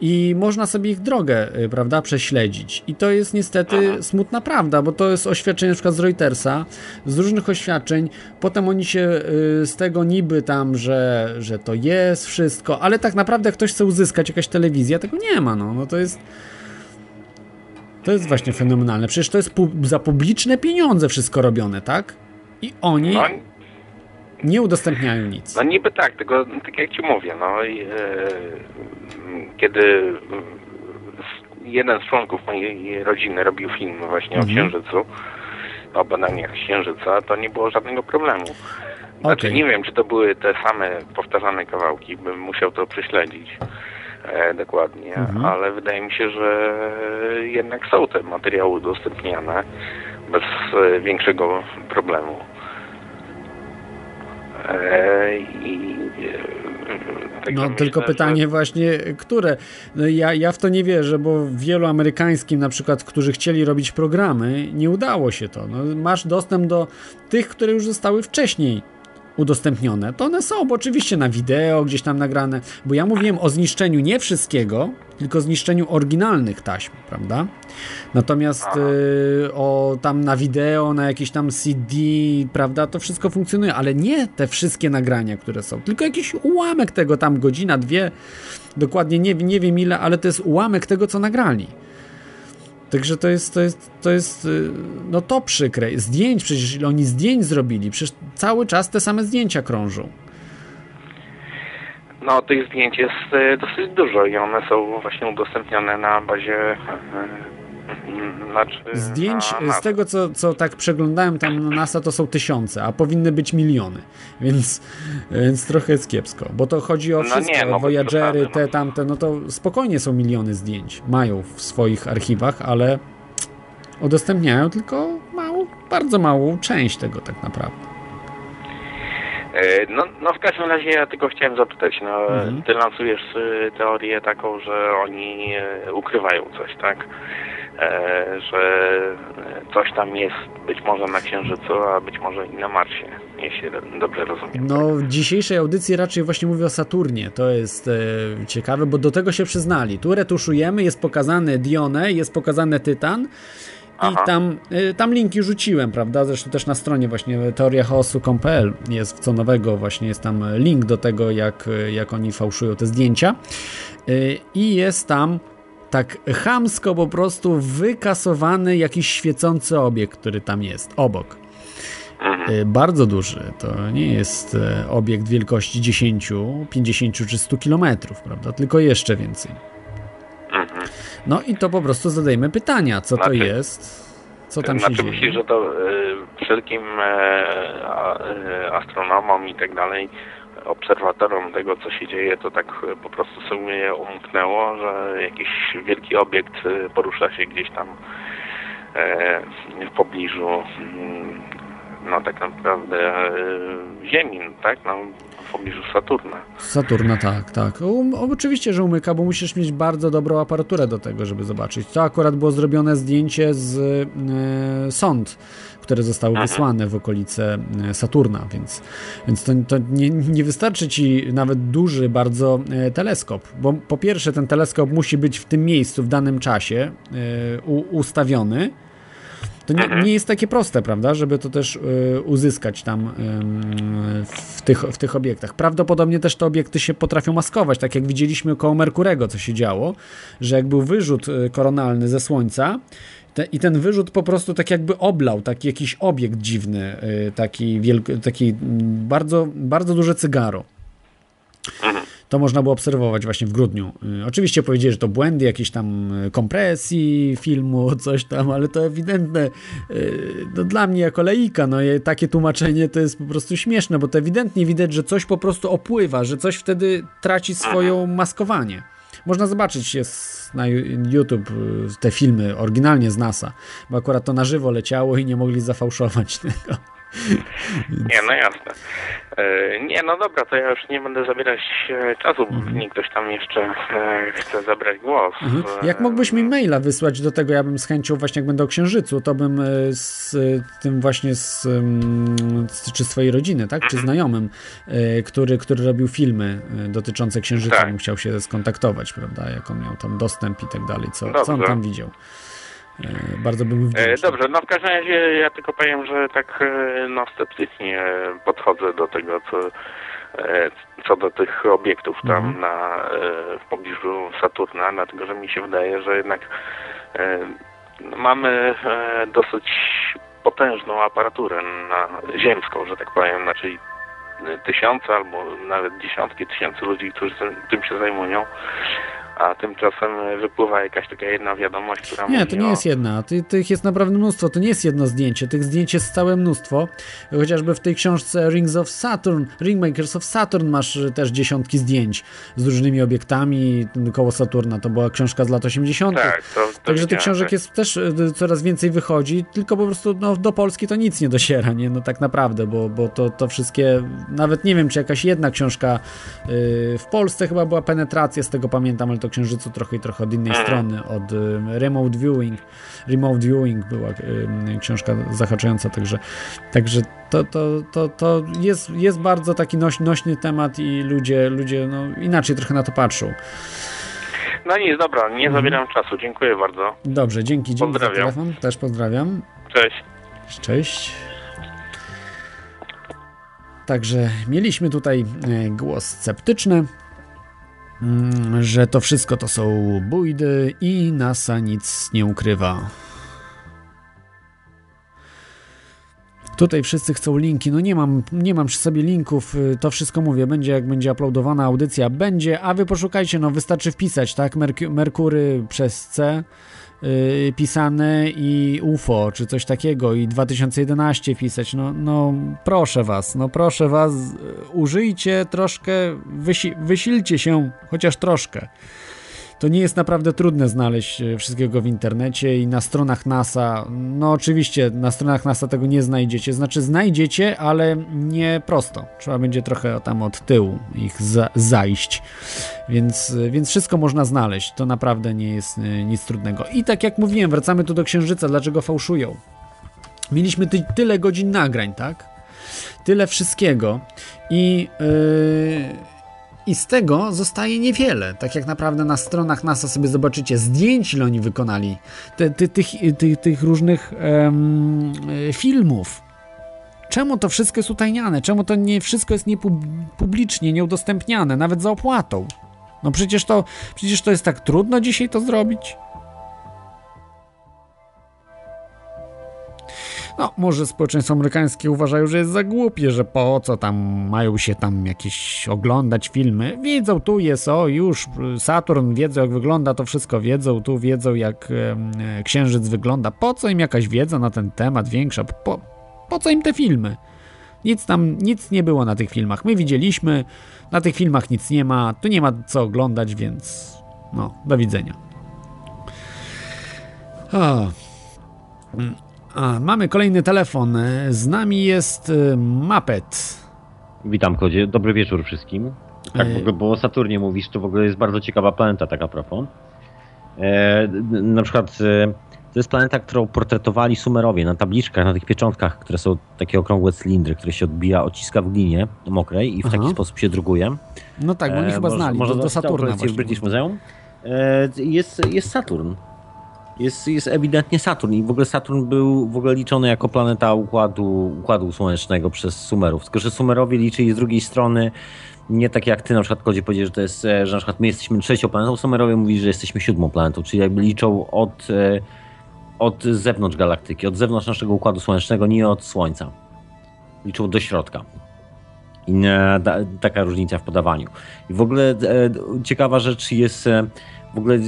i można sobie ich drogę, y, prawda, prześledzić. I to jest niestety smutna prawda, bo to jest oświadczenie na przykład z Reutersa, z różnych oświadczeń, potem oni się y, z tego niby tam, że, że to jest wszystko, ale tak naprawdę jak ktoś chce uzyskać jakaś telewizja, tego nie ma, no, no to jest... To jest właśnie fenomenalne. Przecież to jest pu- za publiczne pieniądze wszystko robione, tak? I oni No, nie udostępniają nic. no niby tak, tylko tak jak ci mówię, no i, e, kiedy jeden z członków mojej rodziny robił film właśnie Mhm. o Księżycu, o badaniach Księżyca, to nie było żadnego problemu. Znaczy Okej. nie wiem, czy to były te same powtarzane kawałki, bym musiał to prześledzić dokładnie, Mhm. ale wydaje mi się, że jednak są te materiały udostępniane bez e, większego problemu. E, I, e, także No myślę, tylko że- pytanie właśnie, które? No, ja, ja w to nie wierzę, bo wielu amerykańskim na przykład, którzy chcieli robić programy, nie udało się to. No, masz dostęp do tych, które już zostały wcześniej udostępnione. To one są, bo oczywiście na wideo gdzieś tam nagrane, bo ja mówiłem o zniszczeniu nie wszystkiego, tylko zniszczeniu oryginalnych taśm, prawda? Natomiast y, o tam na wideo, na jakieś tam CD, prawda, to wszystko funkcjonuje, ale nie te wszystkie nagrania, które są, tylko jakiś ułamek tego, tam godzina, dwie, dokładnie nie, nie wiem ile, ale to jest ułamek tego, co nagrali. Także to jest, to jest, to jest, y, no to przykre. Zdjęć, przecież oni zdjęć zrobili, przecież cały czas te same zdjęcia krążą. No, tych zdjęć jest e, dosyć dużo i one są właśnie udostępnione na bazie e, znaczy Zdjęć z tego, co, co tak przeglądałem tam na NASA, to są tysiące, a powinny być miliony. (laughs) Więc, więc trochę jest kiepsko, bo to chodzi o No wszystko, nie, no, Voyagery, te, no. tamte, no to spokojnie są miliony zdjęć. Mają w swoich archiwach, ale udostępniają tylko małą, bardzo małą część tego tak naprawdę. E, No, no w każdym razie ja tylko chciałem zapytać, no Mhm. ty lansujesz e, teorię taką, że oni e, ukrywają coś, tak? E, że coś tam jest być może na Księżycu, a być może i na Marsie, jeśli dobrze rozumiem. No, w dzisiejszej audycji raczej właśnie mówię o Saturnie. To jest e, ciekawe, bo do tego się przyznali. Tu retuszujemy, jest pokazane Dione, jest pokazane Tytan. I tam, e, tam linki rzuciłem, prawda? Zresztą też na stronie właśnie teoriachaosu.pl jest co nowego, właśnie jest tam link do tego, jak, jak oni fałszują te zdjęcia. E, I jest tam tak chamsko po prostu wykasowany jakiś świecący obiekt, który tam jest, obok. y, bardzo duży. To nie jest e, obiekt wielkości 10, 50 czy 100 kilometrów, prawda? Tylko jeszcze więcej. Mhm. No i to po prostu zadajmy pytania, co to Znaczy- jest, co tam się znaczy dzieje. myślisz, że to y, wszelkim e, astronomom i tak dalej, obserwatorom tego, co się dzieje, to tak e, po prostu sobie umknęło, że jakiś wielki obiekt e, porusza się gdzieś tam e, w pobliżu mm, no tak naprawdę Ziemi, tak? No, w pobliżu Saturna. Saturna, tak, tak. Um, oczywiście, że umyka, bo musisz mieć bardzo dobrą aparaturę do tego, żeby zobaczyć. To akurat było zrobione zdjęcie z e, sond, które zostały wysłane w okolice e, Saturna, więc, więc to, to nie, nie wystarczy ci nawet duży bardzo e, teleskop, bo po pierwsze ten teleskop musi być w tym miejscu w danym czasie e, ustawiony, to nie, nie jest takie proste, prawda, żeby to też y, uzyskać tam ym, w, tych, w tych obiektach. Prawdopodobnie też te obiekty się potrafią maskować, tak jak widzieliśmy koło Merkurego, co się działo, że jak był wyrzut y, koronalny ze Słońca, te, I ten wyrzut po prostu tak jakby oblał taki jakiś obiekt dziwny, y, taki, wielk, taki bardzo, bardzo duże cygaro. To można było obserwować właśnie w grudniu. Y, Oczywiście powiedzieli, że to błędy jakieś tam y, kompresji filmu, (laughs) coś tam, ale to ewidentne. No dla mnie jako laika, no takie tłumaczenie to jest po prostu śmieszne, bo to ewidentnie widać, że coś po prostu opływa, że coś wtedy traci swoją maskowanie. Można zobaczyć jest na YouTube y, te filmy oryginalnie z NASA, bo akurat to na żywo leciało i nie mogli zafałszować (laughs) tego. Nie, no jasne. E, Nie, no dobra, to ja już nie będę zabierać e, czasu, bo pewnie ktoś tam jeszcze e, chce zabrać głos. Mhm. Jak mógłbyś mi maila wysłać do tego, ja bym z chęcią właśnie jak będę o Księżycu, to bym z tym właśnie z, mm, z czy swojej rodziny, tak, Mhm. czy znajomym, e, który, który robił filmy dotyczące Księżyca, Tak. bym chciał się skontaktować, prawda, jak on miał tam dostęp i tak dalej, co, co on tam widział. E, Bardzo bym E, wdzięczny. Dobrze, no w każdym razie ja tylko powiem, że tak e, no sceptycznie podchodzę do tego, co, co do tych obiektów tam Mhm. na, w pobliżu Saturna, dlatego że mi się wydaje, że jednak no, mamy dosyć potężną aparaturę na ziemską, że tak powiem, znaczy tysiące albo nawet dziesiątki tysięcy ludzi, którzy tym się zajmują. A tymczasem wypływa jakaś taka jedna wiadomość, która Nie, to nie o... jest jedna. Ty, tych jest naprawdę mnóstwo. To nie jest jedno zdjęcie. Tych zdjęć jest całe mnóstwo. Chociażby w tej książce Rings of Saturn, Ringmakers of Saturn masz y, też dziesiątki zdjęć z różnymi obiektami koło Saturna. To była książka z lat 80. Tak, to, to Także tych książek tak. jest też y, coraz więcej wychodzi, tylko po prostu no, do Polski to nic nie dociera, nie? No tak naprawdę, bo, bo to, to wszystkie, nawet nie wiem, czy jakaś jedna książka y, w Polsce chyba była penetracja, z tego pamiętam, ale to Księżycu trochę i trochę od innej Mhm. strony, od Remote Viewing, Remote Viewing była książka zahaczająca, także, także to, to, to, to jest, jest bardzo taki noś, nośny temat i ludzie, ludzie no, inaczej trochę na to patrzą. No nic, dobra, nie Mhm. zabieram czasu. Dziękuję bardzo. Dobrze, dzięki, dzięki za Pozdrawiam. telefon, też pozdrawiam. Cześć. Cześć. Także mieliśmy tutaj e, głos sceptyczny, że to wszystko to są bójdy i NASA nic nie ukrywa. Tutaj wszyscy chcą linki. No nie mam, nie mam przy sobie linków. y, To wszystko mówię. Będzie jak będzie uploadowana audycja. Będzie, a wy poszukajcie. No wystarczy wpisać, tak? Merk- Merkury przez C yy, pisane i UFO, czy coś takiego i 2011 pisać, no, no proszę was, no proszę was, yy, użyjcie troszkę, wysi- wysilcie się chociaż troszkę. To nie jest naprawdę trudne znaleźć e, wszystkiego w internecie i na stronach NASA. No oczywiście na stronach NASA tego nie znajdziecie. Znaczy znajdziecie, ale nie prosto. Trzeba będzie trochę tam od tyłu ich za zajść. Więc, więc wszystko można znaleźć. To naprawdę nie jest e, nic trudnego. I tak jak mówiłem, wracamy tu do Księżyca. Dlaczego fałszują? Mieliśmy ty tyle godzin nagrań, tak? Tyle wszystkiego. I... Yy i z tego zostaje niewiele. Tak jak naprawdę na stronach NASA sobie zobaczycie zdjęć, ile oni wykonali, tych, tych różnych em, e, filmów. Czemu to wszystko jest utajniane? Czemu to nie wszystko jest niepublicznie, nieudostępniane, nawet za opłatą? No przecież to, przecież to jest tak trudno dzisiaj to zrobić. No, może społeczeństwo amerykańskie uważają, że jest za głupie, że po co tam mają się tam jakieś oglądać filmy. Wiedzą, tu jest, o już, Saturn, wiedzą jak wygląda, to wszystko wiedzą, tu wiedzą jak e, księżyc wygląda. Po co im jakaś wiedza na ten temat większa? Po, po co im te filmy? Nic tam, nic nie było na tych filmach. My widzieliśmy, na tych filmach nic nie ma, tu nie ma co oglądać, więc no, do widzenia. O. A, mamy kolejny telefon. Z nami jest y, Mapet. Witam Kodzie, dobry wieczór wszystkim. Tak, ogóle, bo o Saturnie mówisz, to w ogóle jest bardzo ciekawa planeta, tak a propos. E, na przykład e, to jest planeta, którą portretowali Sumerowie na tabliczkach, na tych pieczątkach, które są takie okrągłe cylindry, które się odbija, ociska w glinie mokrej i w Aha. taki sposób się druguje. No tak, bo oni E, chyba może- znali, może do, do dostał Saturna kolekcję w właśnie. British Museum. E, jest, jest Saturn. Jest, jest ewidentnie Saturn i w ogóle Saturn był w ogóle liczony jako planeta układu, układu słonecznego przez Sumerów. Tylko, że Sumerowie liczyli z drugiej strony nie tak jak ty na przykład Kodzie powiedział, że to jest, e, że na przykład my jesteśmy trzecią planetą, Sumerowie mówili, że jesteśmy siódmą planetą, czyli jakby liczą od, e, od zewnątrz galaktyki, od zewnątrz naszego układu słonecznego, nie od Słońca. Liczą do środka. I ta, taka różnica w podawaniu. I w ogóle e, ciekawa rzecz jest, w ogóle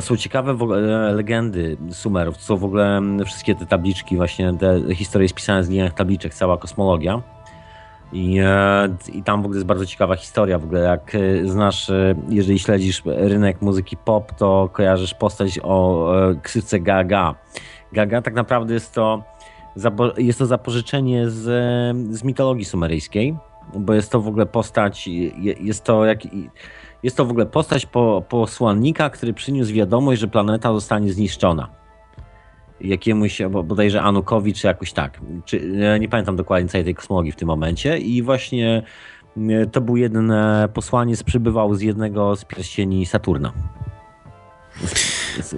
są ciekawe ogóle legendy Sumerów. Są w ogóle m, wszystkie te tabliczki, właśnie te historie spisane z liniach tabliczek, cała kosmologia. I, e, I tam w ogóle jest bardzo ciekawa historia. W ogóle jak e, znasz, e, jeżeli śledzisz rynek muzyki pop, to kojarzysz postać o ksywce Gaga. Gaga tak naprawdę jest to, jest to zapożyczenie z, z mitologii sumeryjskiej, bo jest to w ogóle postać, je- jest to jak, jest to w ogóle postać po, posłannika, który przyniósł wiadomość, że planeta zostanie zniszczona. Jakiemuś, bo- bodajże Anukowi, czy jakoś tak. Czy, nie pamiętam dokładnie całej tej kosmologii w tym momencie. I właśnie e, to był jeden e, posłaniec, przybywał z jednego z pierścieni Saturna.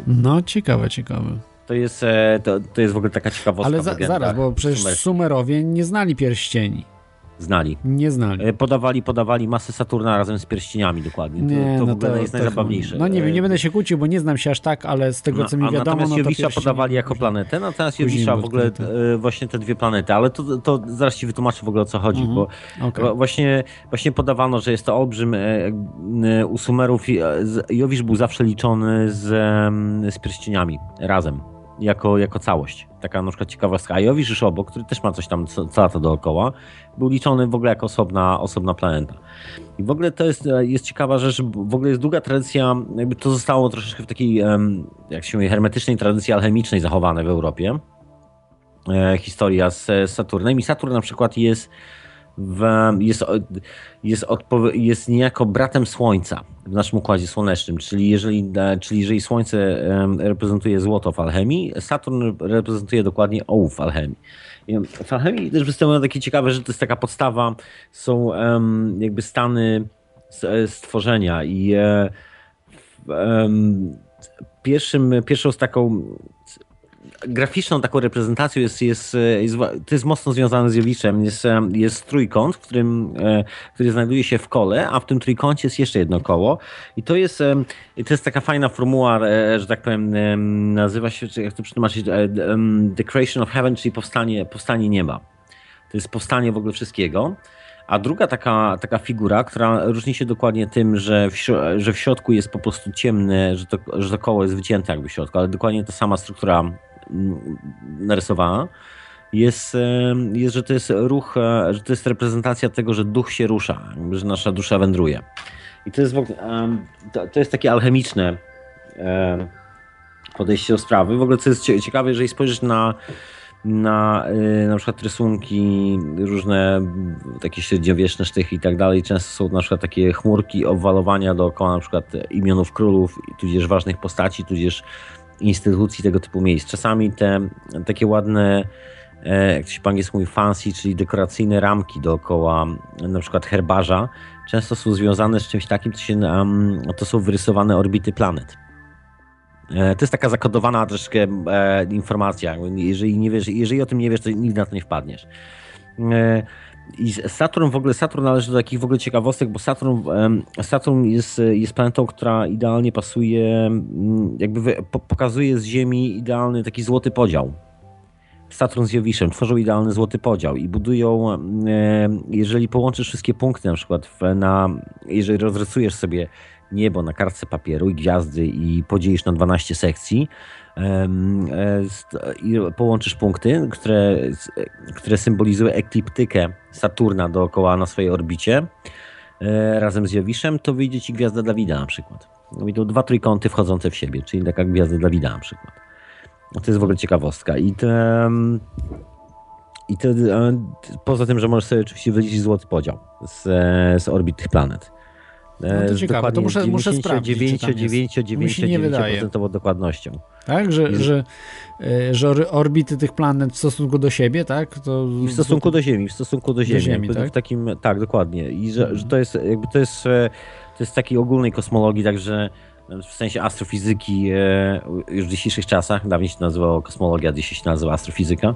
No, ciekawe, ciekawe. To jest, e, to, to jest w ogóle taka ciekawostka. Ale za, zaraz, bo przecież. Sumerowie nie znali pierścieni. Znali. Nie znali. E, Podawali, podawali masę Saturna razem z pierścieniami dokładnie. To, Nie, to w no ogóle to, jest to najzabawniejsze. No nie wiem, nie E, będę się kłócił, bo nie znam się aż tak, ale z tego co mi wiadomo, natomiast no Jowisza podawali jako planetę, natomiast Jowisza w ogóle e, właśnie te dwie planety, ale to, to zaraz ci wytłumaczę w ogóle o co chodzi, Mhm. bo wa- właśnie, właśnie podawano, że jest to olbrzym e, e, u Sumerów Jowisz był zawsze liczony z, em, z pierścieniami razem. Jako, jako całość. Taka na przykład ciekawostka. A Jowisz który też ma coś tam co lata dookoła, był liczony w ogóle jako osobna, osobna planeta. I w ogóle to jest, e, jest ciekawa rzecz, w ogóle jest długa tradycja, jakby to zostało troszeczkę w takiej, jak się mówi, hermetycznej tradycji alchemicznej zachowane w Europie. E, historia z Saturnem. I Saturn na przykład jest, w, jest, jest, odpow- jest niejako bratem Słońca w naszym układzie słonecznym. Czyli jeżeli, e, czyli jeżeli Słońce reprezentuje złoto w alchemii, Saturn reprezentuje dokładnie ołów w alchemii. W alchemii też występują takie ciekawe, że to jest taka podstawa, są jakby stany e, stworzenia i e, pierwszym, pierwszą z taką graficzną taką reprezentacją jest, jest, jest, to jest mocno związane z Jowiczem, jest, jest trójkąt, w którym, e, który znajduje się w kole, a w tym trójkącie jest jeszcze jedno koło i to jest, i to jest taka fajna formuła, e, że tak powiem, em, nazywa się, jak to przetłumaczyć, e, The Creation of Heaven, czyli powstanie, powstanie nieba. To jest powstanie w ogóle wszystkiego. A druga taka, taka figura, która różni się dokładnie tym, że w, że w środku jest po prostu ciemne, że to, że to koło jest wycięte jakby w środku, ale dokładnie ta sama struktura mm, narysowana, jest, jest, że to jest ruch, e, że to jest reprezentacja tego, że duch się rusza, że nasza dusza wędruje. I to jest, to, jest takie alchemiczne em, podejście do sprawy. W ogóle co jest cie- ciekawe, jeżeli spojrzysz na na y, na przykład rysunki, różne takie średniowieczne sztychy i tak dalej. Często są na przykład takie chmurki, obwalowania dookoła na przykład imionów królów, tudzież ważnych postaci, tudzież instytucji tego typu miejsc. Czasami te takie ładne, e, jak to się po angielsku mówi, fancy, czyli dekoracyjne ramki dookoła na przykład herbarza, często są związane z czymś takim, co się, to są wyrysowane orbity planet. E, To jest taka zakodowana troszkę e, informacja. Jeżeli, nie wiesz, jeżeli o tym nie wiesz, to nigdy na to nie wpadniesz. I Saturn w ogóle, Saturn należy do takich w ogóle ciekawostek, bo Saturn, Saturn jest, jest planetą, która idealnie pasuje, mm, jakby pokazuje z Ziemi idealny taki złoty podział. Saturn z Jowiszem tworzą idealny złoty podział i budują, e, jeżeli połączysz wszystkie punkty, na przykład na, jeżeli rozrysujesz sobie niebo na kartce papieru i gwiazdy i podzielisz na 12 sekcji i połączysz punkty, które, które symbolizują ekliptykę Saturna dookoła na swojej orbicie e, razem z Jowiszem, to wyjdzie ci gwiazda Dawida na przykład. No i to dwa trójkąty wchodzące w siebie, czyli taka gwiazda Dawida na przykład. No To jest w ogóle ciekawostka. I te, i te, e, poza tym, że możesz sobie oczywiście wyliczyć złoty podział z, e, z orbit tych planet. E, No to Z ciekawe, to muszę- muszę sprawdzić, czy tam jest. 99, Mi się nie wydaje. 99% dokładnością. Tak, że, Jest- że, e, że or- orbity tych planet w stosunku do siebie, tak? To I w stosunku do Ziemi, w stosunku do Ziemi. Ziemi, jakby tak? W takim, tak, dokładnie. I że, że to jest jakby to jest, e, to jest takiej ogólnej kosmologii, także w sensie astrofizyki e, już w dzisiejszych czasach, dawniej się nazywało kosmologia, dzisiaj się nazywa astrofizyka.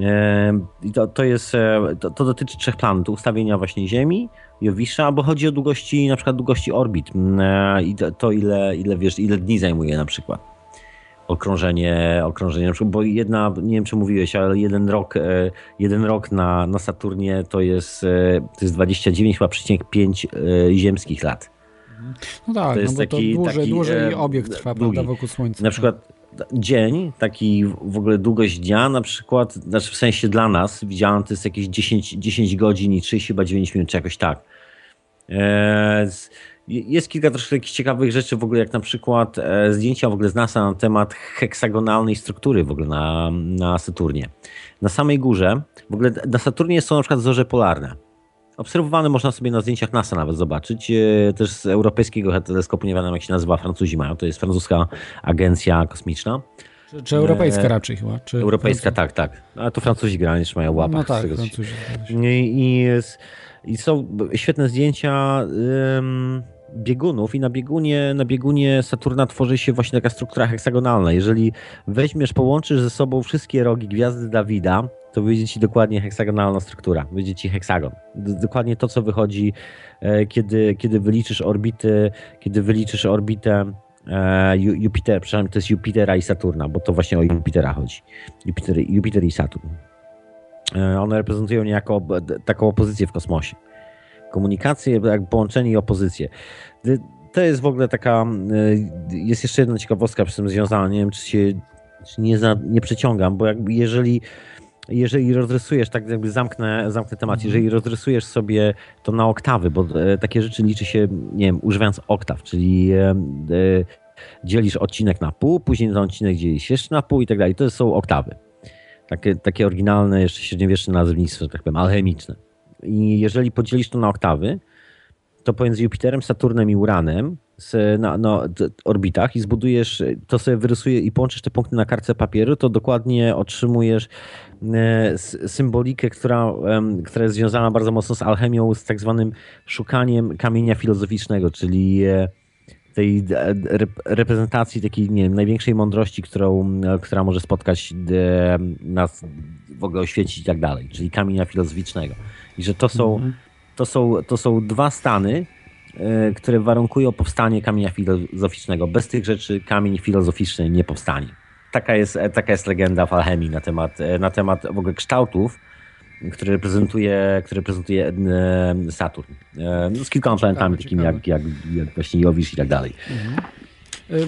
E, I to, to jest, e, to, to dotyczy trzech planet, ustawienia właśnie Ziemi, Jowisza, bo chodzi o długości, na przykład długości orbit mm, e, i to, ile, ile, wiesz, ile dni zajmuje na przykład okrążenie, okrążenie, na przykład, bo jedna, nie wiem czy mówiłeś, ale jeden rok, e, jeden rok na, na Saturnie to jest, e, to jest 29,5 e, ziemskich lat. No tak, to jest no bo taki- to dłużej, taki, dłużej obiekt trwa, długi. prawda, wokół Słońca. Na przykład dzień, taki w ogóle długość dnia, na przykład, znaczy w sensie dla nas, widziałem, to jest jakieś 10, 10 godzin i 30 chyba 9 minut, czy jakoś tak. E, Jest kilka troszkę ciekawych rzeczy w ogóle, jak na przykład e, zdjęcia w ogóle z NASA na temat heksagonalnej struktury w ogóle na, na Saturnie. Na samej górze, w ogóle na Saturnie są na przykład zorze polarne. Obserwowane można sobie na zdjęciach NASA nawet zobaczyć. E, Też z europejskiego teleskopu, nie wiadomo jak się nazywa, Francuzi mają. To jest francuska agencja kosmiczna. Czy, czy europejska raczej chyba? Czy Europejska, tak, tak. A to Francuzi już mają łapach. No tak, tego, Francuzi. i, i, jest, I są świetne zdjęcia ym, biegunów i na biegunie, na biegunie Saturna tworzy się właśnie taka struktura heksagonalna. Jeżeli weźmiesz, połączysz ze sobą wszystkie rogi gwiazdy Dawida, to wyjdzie ci dokładnie heksagonalna struktura. Wyjdzie ci heksagon. Dokładnie to, co wychodzi, e, kiedy, kiedy wyliczysz orbity, kiedy wyliczysz orbitę e, Ju- Jupiter, przepraszam, to jest Jupitera i Saturna, bo to właśnie o Jupitera chodzi. Jupiter, Jupiter i Saturn. E, One reprezentują niejako taką opozycję w kosmosie. Komunikację, połączenie i opozycję. To jest w ogóle taka. Jest jeszcze jedna ciekawostka przy tym związana. Nie wiem, czy się czy nie, za, nie przeciągam, bo jakby jeżeli. Jeżeli rozrysujesz, tak jakby zamknę, zamknę temat, jeżeli rozrysujesz sobie to na oktawy, bo e, takie rzeczy liczy się, nie wiem, używając oktaw, czyli e, e, dzielisz odcinek na pół, później ten odcinek dzielisz jeszcze na pół i tak dalej. To są oktawy. Takie, takie oryginalne, jeszcze średniowieczne nazewnictwo, że tak powiem, alchemiczne. I jeżeli podzielisz to na oktawy, to pomiędzy Jupiterem, Saturnem i Uranem z, na, na d- orbitach i zbudujesz, to sobie wyrysuje i połączysz te punkty na kartce papieru, to dokładnie otrzymujesz e, symbolikę, która, która jest związana bardzo mocno z alchemią, z tak zwanym szukaniem kamienia filozoficznego, czyli e, tej e, rep- reprezentacji takiej, nie wiem, największej mądrości, którą, która może spotkać nas, w ogóle oświecić i tak dalej, czyli kamienia filozoficznego. I że to są, to są, to są dwa stany, które warunkują powstanie kamienia filozoficznego. Bez tych rzeczy kamień filozoficzny nie powstanie. Taka jest, e, taka jest legenda w alchemii na temat, e, na temat w ogóle kształtów, który reprezentuje, który reprezentuje e, Saturn. E, no, Z kilkoma planetami takimi ciekawe. jak, jak, jak właśnie Jowisz i tak dalej. Y,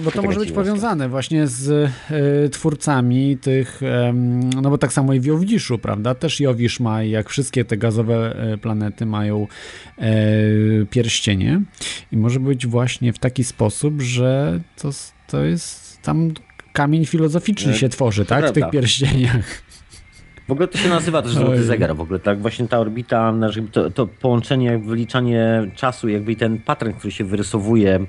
Bo to może być powiązane właśnie z y, twórcami tych, no bo tak samo i w Jowiszu, prawda? Też Jowisz ma, jak wszystkie te gazowe e, planety mają e, pierścienie i może być właśnie w taki sposób, że to, to jest tam kamień filozoficzny E, się tworzy, tak? W tych pierścieniach. W ogóle to się nazywa też złoty zegar. W ogóle tak właśnie ta orbita, znaczy to, to połączenie, wyliczanie czasu, jakby ten pattern, który się wyrysowuje,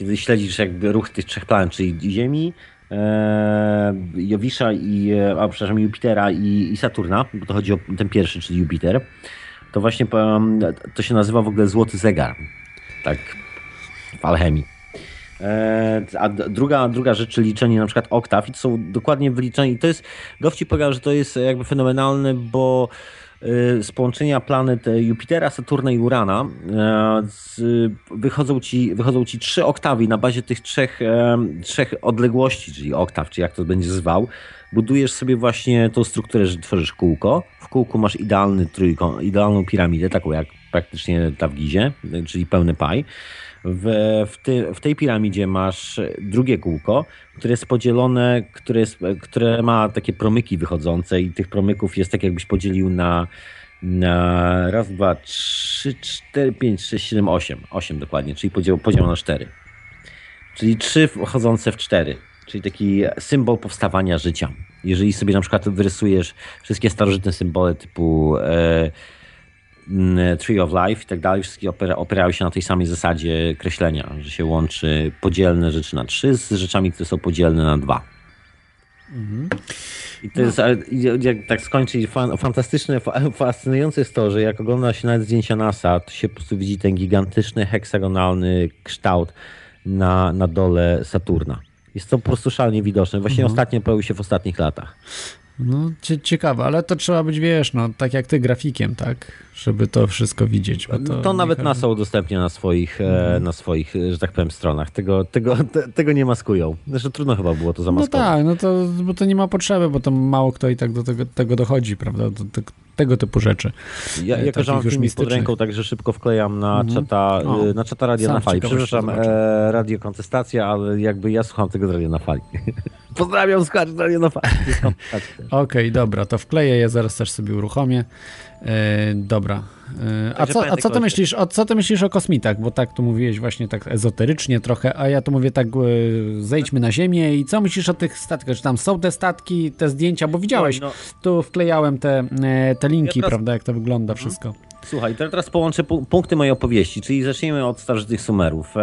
kiedy śledzisz jakby ruch tych trzech planet, czyli Ziemi, e, Jowisza i, e, a przepraszam, Jupitera i, i Saturna, bo to chodzi o ten pierwszy, czyli Jupiter, to właśnie to się nazywa w ogóle złoty zegar. Tak w alchemii. E, A druga, druga rzecz, czyli liczenie na przykład oktaw i to są dokładnie wyliczenia i to jest, dowcip polega, że to jest jakby fenomenalne, bo z połączenia planet e, Jupitera, Saturna i Urana e, z, wychodzą, ci, wychodzą ci trzy oktawy na bazie tych trzech, trzech odległości, czyli oktaw, czy jak to będzie zwał, budujesz sobie właśnie tą strukturę, że tworzysz kółko. W kółku masz idealny trójkąt, idealną piramidę, taką jak praktycznie ta w Gizie, czyli pełny paj. W, w, ty, w tej piramidzie masz drugie kółko, które jest podzielone, które, jest, które ma takie promyki wychodzące i tych promyków jest tak jakbyś podzielił na, na raz, dwa, trzy, cztery, pięć, sześć, siedem, osiem. Osiem dokładnie, czyli podział, podział na cztery. Czyli trzy wchodzące w cztery. Czyli taki symbol powstawania życia. Jeżeli sobie na przykład wyrysujesz wszystkie starożytne symbole typu e, Tree of Life i tak dalej, wszystkie opera, opierają się na tej samej zasadzie kreślenia, że się łączy podzielne rzeczy na trzy z rzeczami, które są podzielne na dwa. I to jest, ale jak tak skończyć, fan, fantastyczne, fa- (laughs) fascynujące jest to, że jak ogląda się nawet zdjęcia NASA, to się po prostu widzi ten gigantyczny, heksagonalny kształt na, na dole Saturna. Jest to po prostu szalenie widoczne. Właśnie ostatnio pojawił się w ostatnich latach. No, cie, ciekawe, ale to trzeba być, wiesz, no, tak jak ty grafikiem, tak? Żeby to wszystko widzieć. To, to nawet NASA udostępnia na swoich, e, na swoich, że tak powiem, stronach. Tego, tego, te, tego nie maskują. Zresztą trudno chyba było to No zamaskować. tak, no to, bo to nie ma potrzeby, bo to mało kto i tak do tego, tego dochodzi, prawda? Do, do, tego typu rzeczy. Ja, jako, że mam filmik pod ręką, także szybko wklejam na Mhm. czata, O, y, na czata Radia na z Fali. Przepraszam, e, Radio Kontestacja, ale jakby ja słucham tego z Radia na Fali. (laughs) Pozdrawiam słuchaczy Radio na Fali. Też. (laughs) Okej, dobra, to wkleję je, zaraz też sobie uruchomię. E, dobra. E, a, co, a co, ty myślisz, o, co ty myślisz o kosmitach? Bo tak tu mówiłeś właśnie tak ezoterycznie trochę, a ja tu mówię tak, e, zejdźmy na ziemię i co myślisz o tych statkach? Czy tam są te statki, te zdjęcia? Bo widziałeś, No, tu wklejałem te, te linki, Ja teraz- prawda, jak to wygląda wszystko. Słuchaj, teraz połączę pu- punkty mojej opowieści, czyli zacznijmy od starożytnych Sumerów.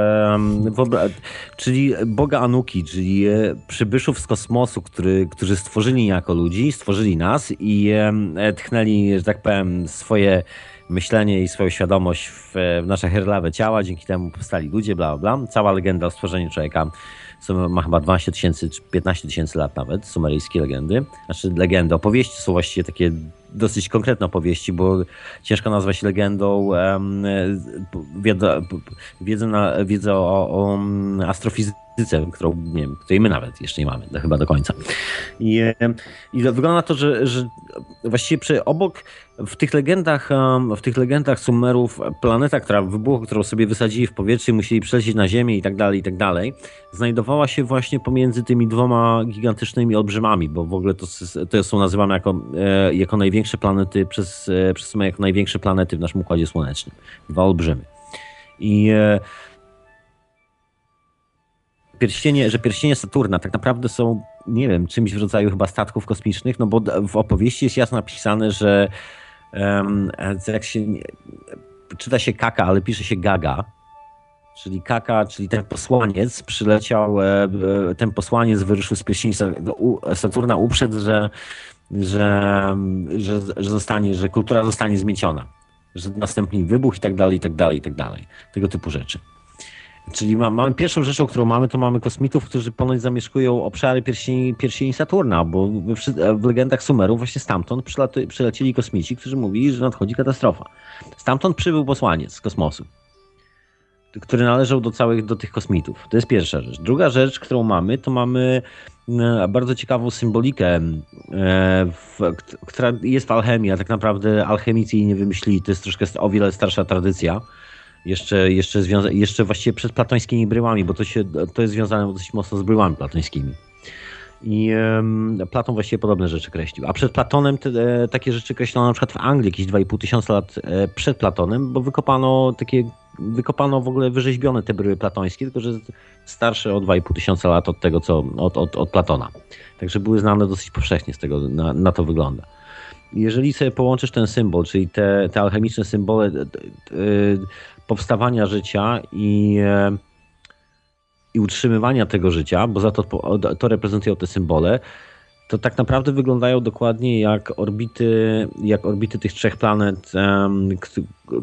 Czyli Boga Anuki, czyli e, przybyszów z kosmosu, który, którzy stworzyli jako ludzi, stworzyli nas i e, tchnęli, że tak powiem, swoje myślenie i swoją świadomość w, w nasze herlawe ciała, dzięki temu powstali ludzie, bla, bla, bla. Cała legenda o stworzeniu człowieka co ma chyba 12 tysięcy czy 15 tysięcy lat nawet, sumeryjskie legendy. Znaczy legendy, opowieści są właściwie takie dosyć konkretne opowieści, bo ciężko nazwać legendą em, wiedzę, o, o mm, astrofizyce, którą nie wiem, której my nawet jeszcze nie mamy no, chyba do końca. I, em, i wygląda na to, że, że właściwie przy, obok w tych legendach, w tych legendach Sumerów planeta, która wybuchła, którą sobie wysadzili w powietrze musieli przylecieć na Ziemię i tak dalej, i tak dalej, znajdowała się właśnie pomiędzy tymi dwoma gigantycznymi olbrzymami, bo w ogóle to, to są nazywane jako, e, jako największe planety przez, e, przez Sumerów jako największe planety w naszym Układzie Słonecznym. Dwa olbrzymy. I e, pierścienie, że pierścienie Saturna tak naprawdę są, nie wiem, czymś w rodzaju chyba statków kosmicznych, no bo w opowieści jest jasno napisane, że e, jak się czyta się kaka, ale pisze się gaga, czyli kaka, czyli ten posłaniec przyleciał, e, e, ten posłaniec wyruszył z u- Saturna uprzedł, że, że, że, że zostanie, że kultura zostanie zmieciona, że następnie wybuch i tak dalej, i tak dalej, i tak dalej. Tego typu rzeczy. Czyli ma, mamy pierwszą rzeczą, którą mamy, to mamy kosmitów, którzy ponoć zamieszkują obszary pierścieni, pierścieni Saturna, bo wszy- w legendach Sumerów właśnie stamtąd przylaty, przylecieli kosmici, którzy mówili, że nadchodzi katastrofa. Stamtąd przybył posłaniec z kosmosu, który należał do całych, do tych kosmitów. To jest pierwsza rzecz. Druga rzecz, którą mamy, to mamy e, bardzo ciekawą symbolikę, e, w, która jest w alchemii, a tak naprawdę alchemicy jej nie wymyślili. To jest troszkę o wiele starsza tradycja jeszcze, jeszcze, związa- jeszcze właściwie przed platońskimi bryłami, bo to, się, to jest związane dosyć mocno z bryłami platońskimi. I em, Platon właściwie podobne rzeczy kreślił. A przed Platonem te, e, takie rzeczy kreślono na przykład w Anglii jakieś 2,5 tysiąca lat e, przed Platonem, bo wykopano takie, wykopano w ogóle wyrzeźbione te bryły platońskie, tylko że starsze o 2,5 tysiąca lat od tego, co od, od, od Platona. Także były znane dosyć powszechnie z tego, na, na to wygląda. Jeżeli sobie połączysz ten symbol, czyli te, te alchemiczne symbole e, e, powstawania życia i, e, i utrzymywania tego życia, bo za to, to reprezentują te symbole, to tak naprawdę wyglądają dokładnie jak orbity, jak orbity tych trzech planet,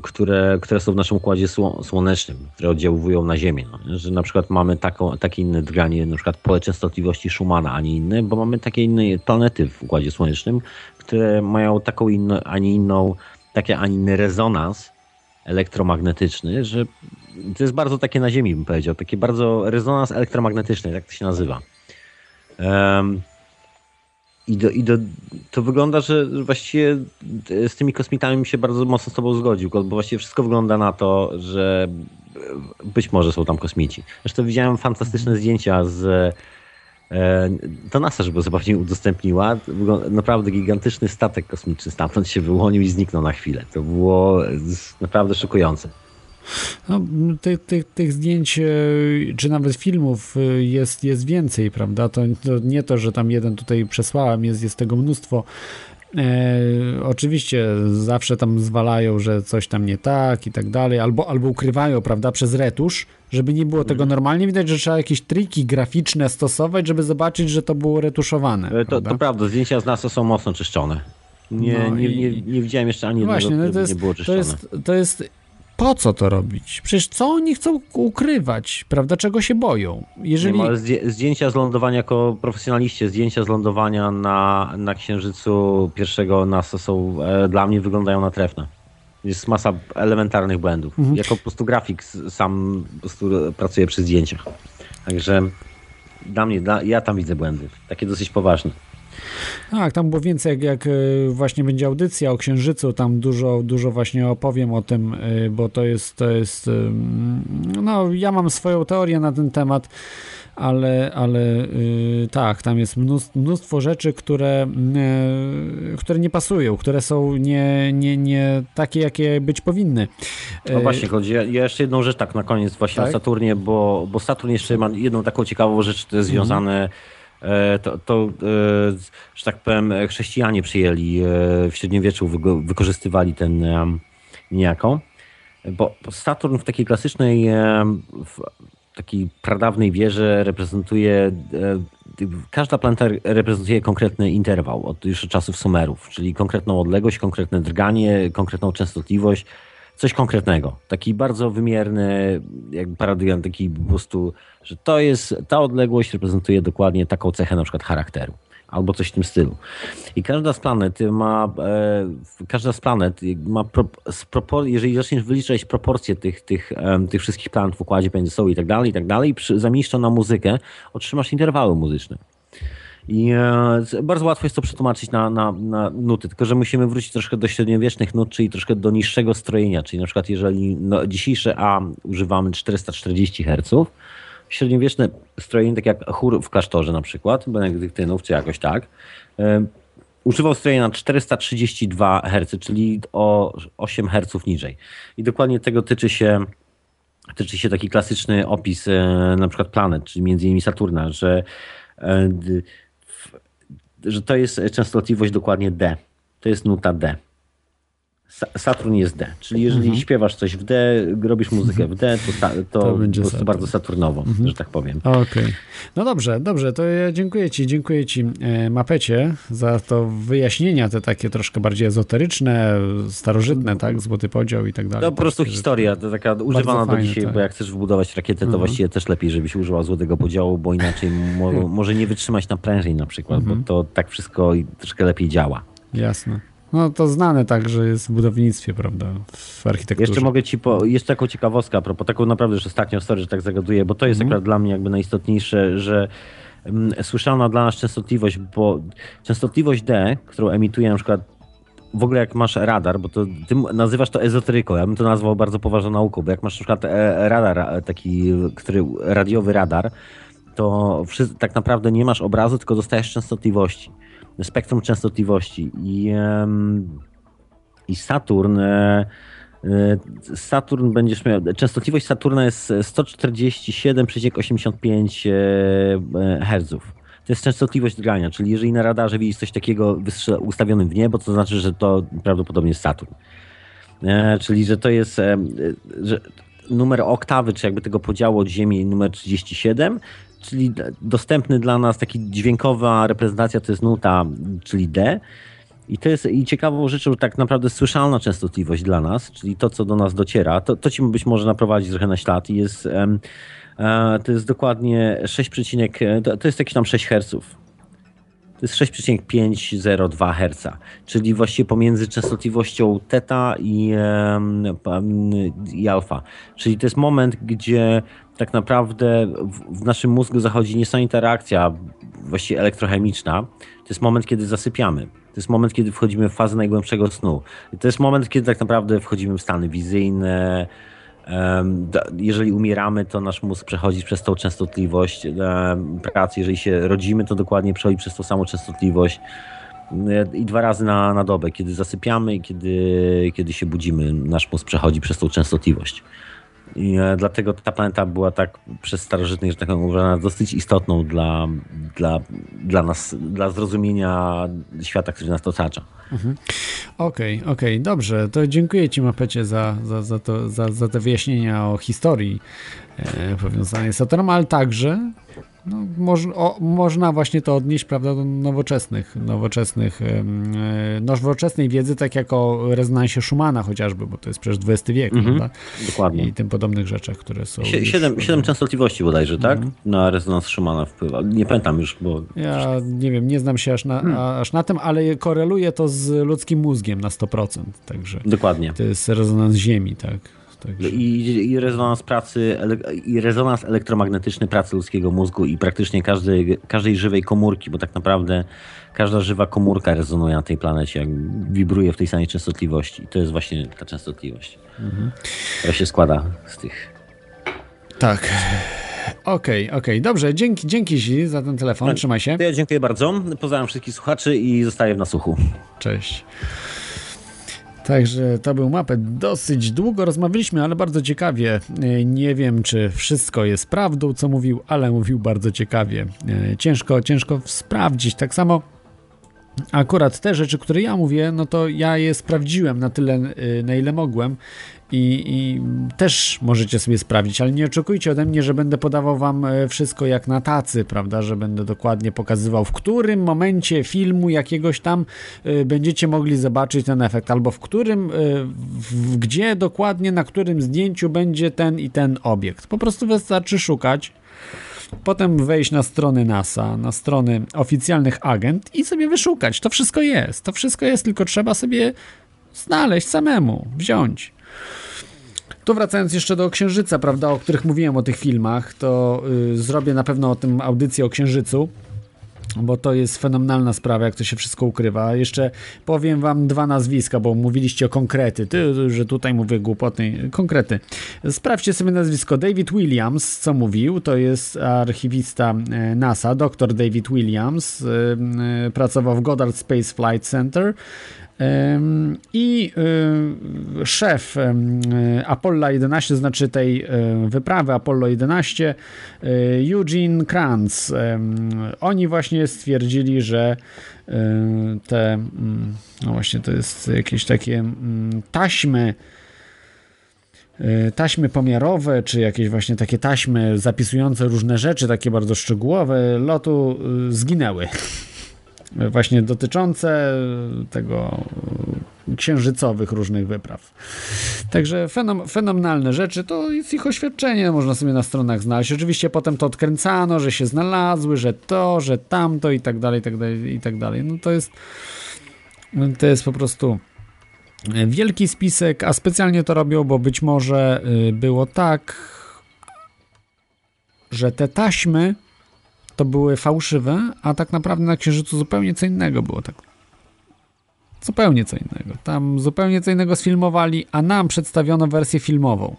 które, które są w naszym układzie sło- słonecznym, które oddziałują na Ziemię. No, że na przykład mamy taką, takie inne drganie, na przykład pole częstotliwości Schumana, a nie inne, bo mamy takie inne planety w układzie słonecznym, które mają taką inną, a nie inną, taki, a nie inny rezonans elektromagnetyczny, że to jest bardzo takie na Ziemi, bym powiedział, taki bardzo rezonans elektromagnetyczny, tak to się nazywa. Em, i, do, I do, to wygląda, że właściwie z tymi kosmitami się bardzo mocno z tobą zgodził, bo właściwie wszystko wygląda na to, że być może są tam kosmici. Zresztą widziałem fantastyczne zdjęcia z e, to NASA, żeby zabawnie udostępniła. Naprawdę gigantyczny statek kosmiczny stamtąd się wyłonił i zniknął na chwilę. To było naprawdę szokujące. No, tych, tych, tych zdjęć, e, czy nawet filmów e, jest, jest więcej, prawda? To, to nie to, że tam jeden tutaj przesłałem, jest, jest tego mnóstwo. E, oczywiście zawsze tam zwalają, że coś tam nie tak i tak dalej, albo, albo ukrywają, prawda, przez retusz, żeby nie było tego normalnie. Widać, że trzeba jakieś triki graficzne stosować, żeby zobaczyć, że to było retuszowane. E, To, prawda? to prawda, zdjęcia z NASA są mocno czyszczone. Nie, No nie, nie, nie widziałem jeszcze ani jednego, Właśnie, no to jest, nie było to czyszczone. jest, to jest po co to robić? Przecież co oni chcą ukrywać, prawda? Czego się boją? Jeżeli... Nie, zdjęcia z lądowania jako profesjonaliście, zdjęcia z lądowania na, na Księżycu pierwszego NASA są e, dla mnie wyglądają na trefne. Jest masa elementarnych błędów. Mhm. Jako po prostu grafik sam po prostu pracuję przy zdjęciach. Także dla mnie, dla, ja tam widzę błędy. Takie dosyć poważne. Tak, tam było więcej, jak, jak e, właśnie będzie audycja o Księżycu, tam dużo, dużo właśnie opowiem o tym, e, bo to jest, to jest, no ja mam swoją teorię na ten temat, ale, ale y, tak, tam jest mnóstwo, rzeczy, które, y, które nie pasują, które są nie, nie, nie takie, jakie być powinny. No E, właśnie, chodzi, ja, ja jeszcze jedną rzecz tak na koniec właśnie Tak? o Saturnie, bo, bo Saturn jeszcze ma jedną taką ciekawą rzecz, to jest Mhm. związane e, to, to e, że tak powiem, e, chrześcijanie przyjęli e, w średniowieczu, wykorzystywali ten niejako, bo Saturn w takiej klasycznej, w takiej pradawnej wierze reprezentuje, e, każda planeta reprezentuje konkretny interwał od już czasów Sumerów, czyli konkretną odległość, konkretne drganie, konkretną częstotliwość, coś konkretnego. Taki bardzo wymierny, jakby paradigmat, taki po prostu, że to jest, ta odległość reprezentuje dokładnie taką cechę na przykład charakteru. Albo coś w tym stylu. I każda z planet ma, e, każda z planet ma, pro, propor- jeżeli zaczniesz wyliczać proporcje tych, tych, em, tych wszystkich planet w układzie między sobą i tak dalej, i tak dalej, to na muzykę, otrzymasz interwały muzyczne. I e, bardzo łatwo jest to przetłumaczyć na, na, na nuty, tylko że musimy wrócić troszkę do średniowiecznych nut, czyli troszkę do niższego strojenia, czyli na przykład jeżeli no, dzisiejsze A używamy 440 Hz, średniowieczne strojenie, tak jak chór w klasztorze na przykład, benedyktynów czy jakoś tak, e, używał strojenia na 432 Hz, czyli o 8 Hz niżej. I dokładnie tego tyczy się tyczy się taki klasyczny opis e, na przykład planet, czyli między innymi Saturna, że, że to jest częstotliwość dokładnie D. To jest nuta D. Sa- Saturn jest D, czyli jeżeli śpiewasz coś w D, robisz muzykę w D, to, to, To po będzie prostu Saturn. bardzo saturnowo, że tak powiem. Okej. No dobrze, dobrze, to ja dziękuję Ci, dziękuję Ci e, Mapecie za to wyjaśnienia te takie troszkę bardziej ezoteryczne, starożytne, tak, złoty podział i tak dalej. To po prostu historia, to taka używana do dzisiaj, tak. bo jak chcesz wbudować rakietę, to Mhm. właściwie też lepiej, żebyś użyła złotego podziału, bo inaczej mo, (laughs) może nie wytrzymać na prężej na przykład, Mhm. bo to tak wszystko troszkę lepiej działa. Jasne. No to znane także jest w budownictwie, prawda, w architekturze. Jeszcze mogę ci po, jeszcze taką ciekawostkę, a propos taką naprawdę już ostatnią story, że tak zagaduję, bo to jest Mhm. akurat dla mnie jakby najistotniejsze, że mm, słyszana dla nas częstotliwość, bo częstotliwość D, którą emituje na przykład w ogóle jak masz radar, bo to ty nazywasz to ezoteryką, ja bym to nazwał bardzo poważną nauką, bo jak masz na przykład e, radar e, taki, który, radiowy radar, to tak naprawdę nie masz obrazu, tylko dostajesz częstotliwości, spektrum częstotliwości i, i Saturn e, e, Saturn będziesz miał, częstotliwość Saturna jest 147,85 e, Hz. To jest częstotliwość drgania, czyli jeżeli na radarze widzisz coś takiego ustawionym w niebo, to znaczy, że to prawdopodobnie jest Saturn. Czyli, że to jest że numer oktawy, czy jakby tego podziału od Ziemi numer 37, czyli dostępny dla nas taki dźwiękowa reprezentacja to jest nuta, czyli D. I to jest i ciekawą rzeczą tak naprawdę słyszalna częstotliwość dla nas, czyli to, co do nas dociera, to, to ci być może naprowadzić trochę na ślad i jest, e, to jest dokładnie 6, to, to jest jakieś tam 6 Hz. To jest 6,502 Hz, czyli właściwie pomiędzy częstotliwością teta i, i alfa. Czyli to jest moment, gdzie tak naprawdę w, naszym mózgu zachodzi nie sama interakcja właściwie elektrochemiczna. To jest moment, kiedy zasypiamy. To jest moment, kiedy wchodzimy w fazę najgłębszego snu. To jest moment, kiedy tak naprawdę wchodzimy w stany wizyjne. Jeżeli umieramy, to nasz mózg przechodzi przez tą częstotliwość pracy. Jeżeli się rodzimy, to dokładnie przechodzi przez tą samą częstotliwość. I dwa razy na, na dobę, kiedy zasypiamy i kiedy, kiedy się budzimy, nasz mózg przechodzi przez tą częstotliwość. I e, dlatego ta planeta była tak przez starożytnych, że tak uważana dosyć istotną dla, dla, dla nas, dla zrozumienia świata, który nas otacza. Okej, okej, dobrze. To dziękuję Ci, Mapecie, za, za, za, to, za, za te wyjaśnienia o historii e, powiązanej z Saturnem, ale także no, moż, o, można właśnie to odnieść prawda, do nowoczesnych, nowoczesnych, e, nowoczesnej wiedzy, tak jak o rezonansie Schumana chociażby, bo to jest przecież XX wiek, Mhm, prawda? Dokładnie. I tym podobnych rzeczach, które są. Sie, już- siedem, siedem częstotliwości bodajże, tak? Na rezonans Schumana wpływa. Nie pamiętam już, bo Ja nie wiem, nie znam się aż na, Hmm. aż na tym, ale koreluje to z ludzkim mózgiem na 100%. Także dokładnie. to jest rezonans Ziemi, tak. Także, I, I rezonans pracy, i rezonans elektromagnetyczny pracy ludzkiego mózgu i praktycznie każdej, każdej żywej komórki, bo tak naprawdę każda żywa komórka rezonuje na tej planecie, jak wibruje w tej samej częstotliwości. I to jest właśnie ta częstotliwość, która się składa z tych. tak. Okej, okej, dobrze, dzięki, dzięki Zi za ten telefon, trzymaj się. Ja dziękuję bardzo. Pozdrawiam wszystkich słuchaczy i zostaję w nasłuchu. Cześć. Także to był mapet. Dosyć długo rozmawialiśmy, ale bardzo ciekawie. E, Nie wiem, czy wszystko jest prawdą, co mówił, ale mówił bardzo ciekawie. E, Ciężko, ciężko sprawdzić. Tak samo akurat te rzeczy, które ja mówię, no to ja je sprawdziłem na tyle, y, na ile mogłem i, i też możecie sobie sprawdzić, ale nie oczekujcie ode mnie, że będę podawał wam e, wszystko jak na tacy, prawda, że będę dokładnie pokazywał, w którym momencie filmu jakiegoś tam y, będziecie mogli zobaczyć ten efekt, albo w którym, y, w, gdzie dokładnie, na którym zdjęciu będzie ten i ten obiekt. Po prostu wystarczy szukać potem wejść na strony NASA, na strony oficjalnych agent i sobie wyszukać. To wszystko jest. To wszystko jest, tylko trzeba sobie znaleźć samemu, wziąć. Tu wracając jeszcze do Księżyca, prawda, o których mówiłem o tych filmach, to y, zrobię na pewno o tym audycję o Księżycu, bo to jest fenomenalna sprawa, jak to się wszystko ukrywa. Jeszcze powiem wam dwa nazwiska, bo mówiliście o konkrety, ty, że tutaj mówię głupoty, konkrety. Sprawdźcie sobie nazwisko David Williams, co mówił, to jest archiwista e, NASA, dr David Williams, e, e, pracował w Goddard Space Flight Center. I y, szef Apollo 11, znaczy tej y, wyprawy Apollo 11, y, Eugene Kranz, oni właśnie stwierdzili, że y, te, mm, no właśnie to jest jakieś takie mm, taśmy, taśmy pomiarowe, czy jakieś właśnie takie taśmy zapisujące różne rzeczy, takie bardzo szczegółowe, lotu y, zginęły właśnie dotyczące tego e, księżycowych różnych wypraw. Także fenom, fenomenalne rzeczy, to jest ich oświadczenie, można sobie na stronach znaleźć. Oczywiście potem to odkręcano, że się znalazły, że to, że tamto i tak dalej, i tak dalej, i tak dalej. No to jest to jest po prostu wielki spisek, a specjalnie to robią, bo być może y, było tak, że te taśmy to były fałszywe, a tak naprawdę na Księżycu zupełnie co innego było. Tak. Zupełnie co innego. Tam zupełnie co innego sfilmowali, a nam przedstawiono wersję filmową.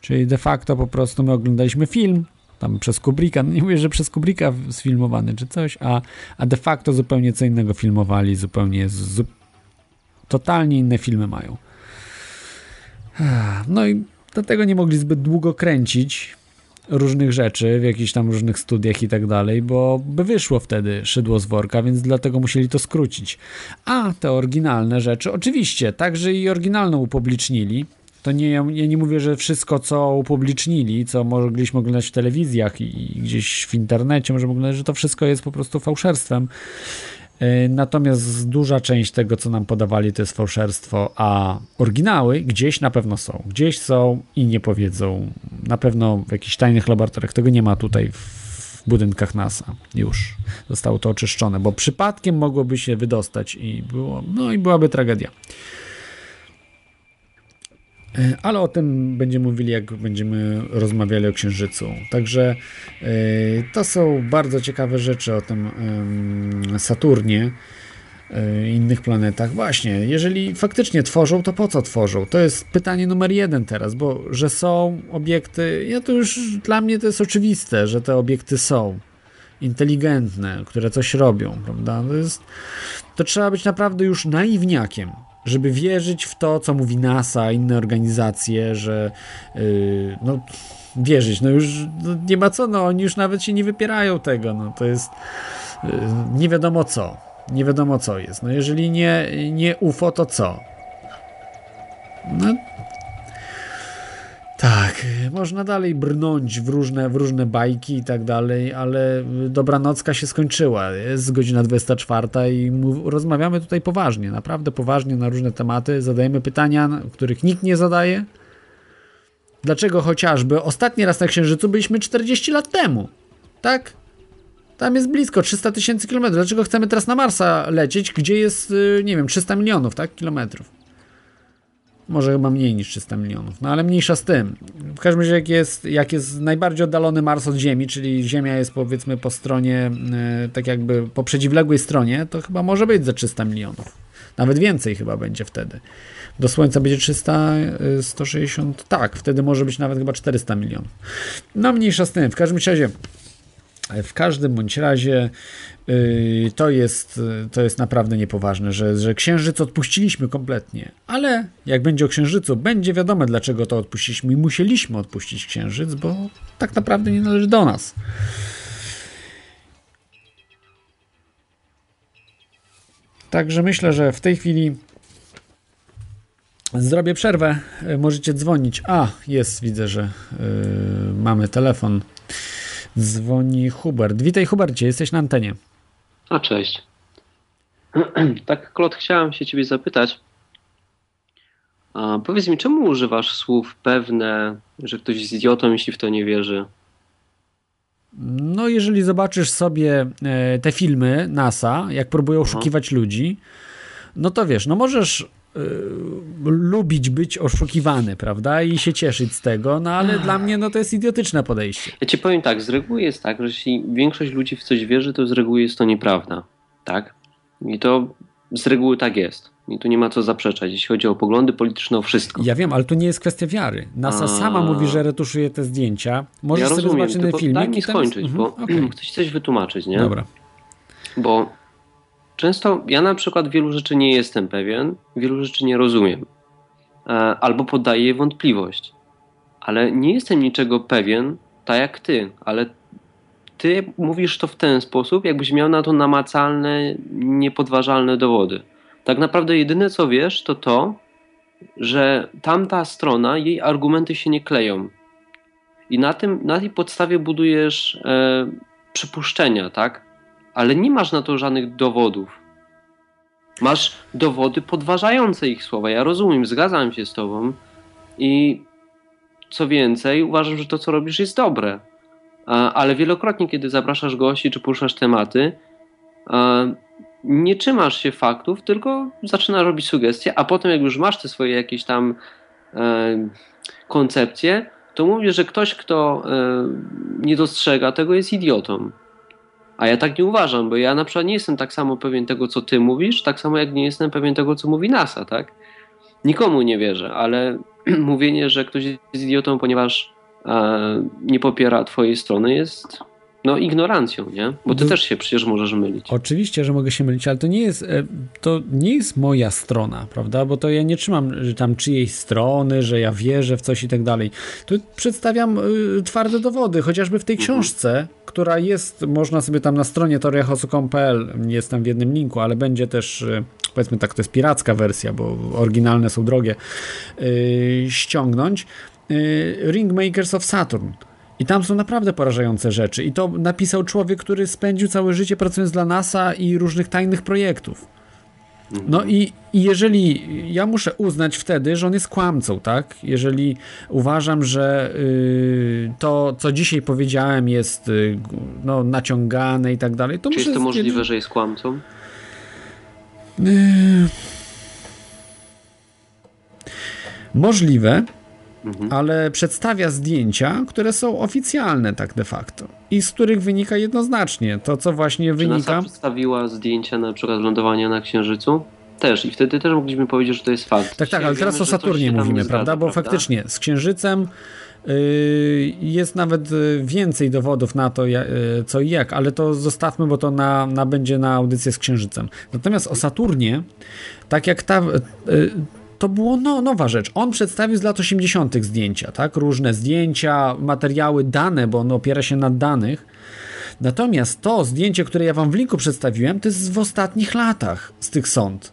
Czyli de facto po prostu my oglądaliśmy film, tam przez Kubricka, no nie mówię, że przez Kubricka sfilmowany czy coś, a, a de facto zupełnie co innego filmowali, zupełnie, zu, totalnie inne filmy mają. No i dlatego nie mogli zbyt długo kręcić, różnych rzeczy, w jakichś tam różnych studiach i tak dalej, bo by wyszło wtedy szydło z worka, więc dlatego musieli to skrócić. A te oryginalne rzeczy, oczywiście, także i oryginalną upublicznili, To nie, ja nie mówię, że wszystko, co upublicznili, co mogliśmy oglądać w telewizjach i gdzieś w internecie, możemy oglądać, że to wszystko jest po prostu fałszerstwem. E, natomiast duża część tego, co nam podawali, to jest fałszerstwo, a oryginały gdzieś na pewno są. Gdzieś są i nie powiedzą. Na pewno w jakichś tajnych laboratoriach. Tego nie ma tutaj w budynkach NASA. Już zostało to oczyszczone, bo przypadkiem mogłoby się wydostać i było, no i byłaby tragedia. E, ale o tym będziemy mówili, jak będziemy rozmawiali o Księżycu. Także e, to są bardzo ciekawe rzeczy o tym Saturnie e, innych planetach. Właśnie, jeżeli faktycznie tworzą, to po co tworzą? To jest pytanie numer jeden teraz, bo że są obiekty, ja to już dla mnie to jest oczywiste, że te obiekty są inteligentne, które coś robią, prawda? To, jest, to trzeba być naprawdę już naiwniakiem, żeby wierzyć w to, co mówi NASA, inne organizacje, że yy, no wierzyć, no już no, nie ma co, no oni już nawet się nie wypierają tego, no to jest yy, nie wiadomo co, nie wiadomo co jest, no jeżeli nie, nie UFO, to co? No tak, można dalej brnąć w różne, w różne bajki i tak dalej, ale dobranocka się skończyła. Jest godzina 24 i rozmawiamy tutaj poważnie, naprawdę poważnie na różne tematy. Zadajemy pytania, których nikt nie zadaje. Dlaczego chociażby ostatni raz na Księżycu byliśmy 40 lat temu? Tak? Tam jest blisko 300 tysięcy kilometrów. Dlaczego chcemy teraz na Marsa lecieć, gdzie jest, y, nie wiem, 300 milionów, tak? Kilometrów. Może chyba mniej niż 300 milionów, no ale mniejsza z tym. W każdym razie, jak jest, jak jest najbardziej oddalony Mars od Ziemi, czyli Ziemia jest powiedzmy po stronie, e, tak jakby po przeciwległej stronie, to chyba może być za 300 milionów. Nawet więcej chyba będzie wtedy. Do Słońca będzie 300, 160, e, tak, wtedy może być nawet chyba 400 milionów. No mniejsza z tym. W każdym razie, w każdym bądź razie Yy, to jest, to jest naprawdę niepoważne, że, że księżyc odpuściliśmy kompletnie. Ale jak będzie o księżycu, będzie wiadome, dlaczego to odpuściliśmy i musieliśmy odpuścić księżyc, bo tak naprawdę nie należy do nas. Także myślę, że w tej chwili zrobię przerwę. Możecie dzwonić. A, jest, widzę, że yy, mamy telefon. Dzwoni Hubert. Witaj, Hubercie, jesteś na antenie. A cześć. (clears throat) tak, Klot, chciałem się ciebie zapytać. A powiedz mi, czemu używasz słów pewne, że ktoś jest idiotą, jeśli w to nie wierzy? No, jeżeli zobaczysz sobie e, te filmy NASA, jak próbują oszukiwać ludzi, no to wiesz, no możesz lubić być oszukiwany, prawda? I się cieszyć z tego, no ale dla mnie no to jest idiotyczne podejście. Ja ci powiem tak, z reguły jest tak, że jeśli większość ludzi w coś wierzy, to z reguły jest to nieprawda. Tak? I to z reguły tak jest. I tu nie ma co zaprzeczać, jeśli chodzi o poglądy polityczne, o wszystko. Ja wiem, ale tu nie jest kwestia wiary. NASA A... sama mówi, że retuszuje te zdjęcia. Możesz ja rozumiem, sobie zobaczyć inny filmik. Daj mi skończyć, bo (clears throat) chcę ci coś wytłumaczyć, nie? Dobra. Bo często ja na przykład wielu rzeczy nie jestem pewien, wielu rzeczy nie rozumiem. E, albo poddaję je wątpliwość. Ale nie jestem niczego pewien, tak jak ty, ale ty mówisz to w ten sposób, jakbyś miał na to namacalne, niepodważalne dowody. Tak naprawdę jedyne co wiesz, to to, że tamta strona, jej argumenty się nie kleją. I na, tym, na tej podstawie budujesz e, przypuszczenia, tak? Ale nie masz na to żadnych dowodów. Masz dowody podważające ich słowa. Ja rozumiem, zgadzam się z tobą i co więcej, uważam, że to, co robisz, jest dobre. Ale wielokrotnie, kiedy zapraszasz gości czy poruszasz tematy, nie trzymasz się faktów, tylko zaczynasz robić sugestie, a potem, jak już masz te swoje jakieś tam e, koncepcje, to mówisz, że ktoś, kto e, nie dostrzega tego, jest idiotą. A ja tak nie uważam, bo ja na przykład nie jestem tak samo pewien tego, co ty mówisz, tak samo jak nie jestem pewien tego, co mówi NASA, tak? Nikomu nie wierzę, ale (clears throat) mówienie, że ktoś jest idiotą, ponieważ e, nie popiera twojej strony jest no ignorancją, nie? Bo ty też się przecież możesz mylić. Oczywiście, że mogę się mylić, ale to nie jest, e, to nie jest moja strona, prawda? Bo to ja nie trzymam że tam czyjejś strony, że ja wierzę w coś i tak dalej. Tu przedstawiam y, twarde dowody, chociażby w tej książce, która jest, można sobie tam na stronie toriachosu.pl, jest tam w jednym linku, ale będzie też, y, powiedzmy tak, to jest piracka wersja, bo oryginalne są drogie, y, ściągnąć. y, Ringmakers of Saturn. I tam są naprawdę porażające rzeczy. I to napisał człowiek, który spędził całe życie pracując dla NASA i różnych tajnych projektów. No i, i jeżeli ja muszę uznać wtedy, że on jest kłamcą, tak? Jeżeli uważam, że y, to, co dzisiaj powiedziałem, jest y, no, naciągane i tak dalej, to Czy jest to możliwe, że jest kłamcą? Y, Możliwe, Mhm. ale przedstawia zdjęcia, które są oficjalne tak de facto i z których wynika jednoznacznie to, co właśnie Czy wynika. NASA przedstawiła zdjęcia na przykład lądowania na Księżycu? Też. I wtedy też mogliśmy powiedzieć, że to jest fakt. Tak, tak, ale teraz wiemy, o Saturnie mówimy, zgadza, prawda? Bo faktycznie z Księżycem yy, jest nawet yy, więcej dowodów na to, yy, co i jak, ale to zostawmy, bo to na, na będzie na audycję z Księżycem. Natomiast o Saturnie, tak jak ta. To było no, nowa rzecz. On przedstawił z lat 80. zdjęcia, tak? Różne zdjęcia, materiały, dane, bo on opiera się na danych. Natomiast to zdjęcie, które ja wam w linku przedstawiłem, to jest w ostatnich latach z tych sąd.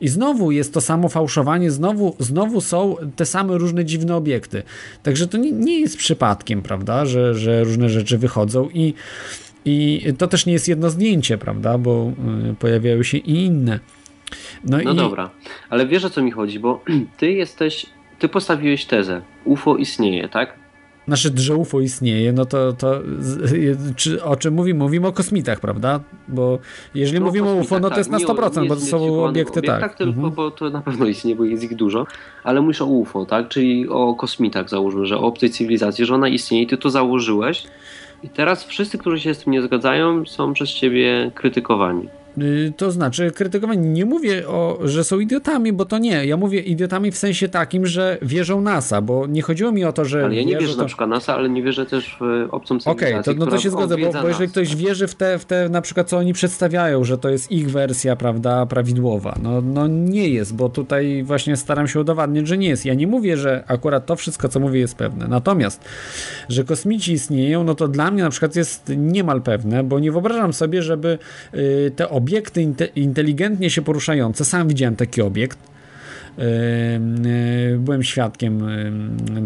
I znowu jest to samo fałszowanie, znowu, znowu są te same różne dziwne obiekty. Także to nie, nie jest przypadkiem, prawda, że, że różne rzeczy wychodzą i, i to też nie jest jedno zdjęcie, prawda, bo y, pojawiają się i inne. No, No i dobra, ale wiesz o co mi chodzi, bo (clears throat) ty jesteś, ty postawiłeś tezę, UFO istnieje, tak? Znaczy, że UFO istnieje, no to, to czy, o czym mówimy? Mówimy o kosmitach, prawda? Bo jeżeli No, mówimy o UFO, no to jest na nie o 100%, bo to są obiekty, tak. obiektach, tylko, Mhm. bo to na pewno istnieje, bo jest ich dużo, ale mówisz o UFO, tak? Czyli o kosmitach załóżmy, że o obcej cywilizacji, że ona istnieje i ty to założyłeś i teraz wszyscy, którzy się z tym nie zgadzają, są przez ciebie krytykowani. Y, To znaczy, krytykowanie. Nie mówię, o, że są idiotami, bo to nie. Ja mówię idiotami w sensie takim, że wierzą NASA, bo nie chodziło mi o to, że. Ale ja nie wierzą wierzę to... na przykład NASA, ale nie wierzę też w obcą Okej, cywilizację, to, no to się zgodzę, bo, bo jeżeli ktoś wierzy w te, w te, na przykład, co oni przedstawiają, że to jest ich wersja, prawda, prawidłowa, no, no nie jest, bo tutaj właśnie staram się udowadniać, że nie jest. Ja nie mówię, że akurat to wszystko, co mówię, jest pewne. Natomiast, że kosmici istnieją, no to dla mnie na przykład jest niemal pewne, bo nie wyobrażam sobie, żeby y, te obiekty inte, inteligentnie się poruszające, sam widziałem taki obiekt, byłem świadkiem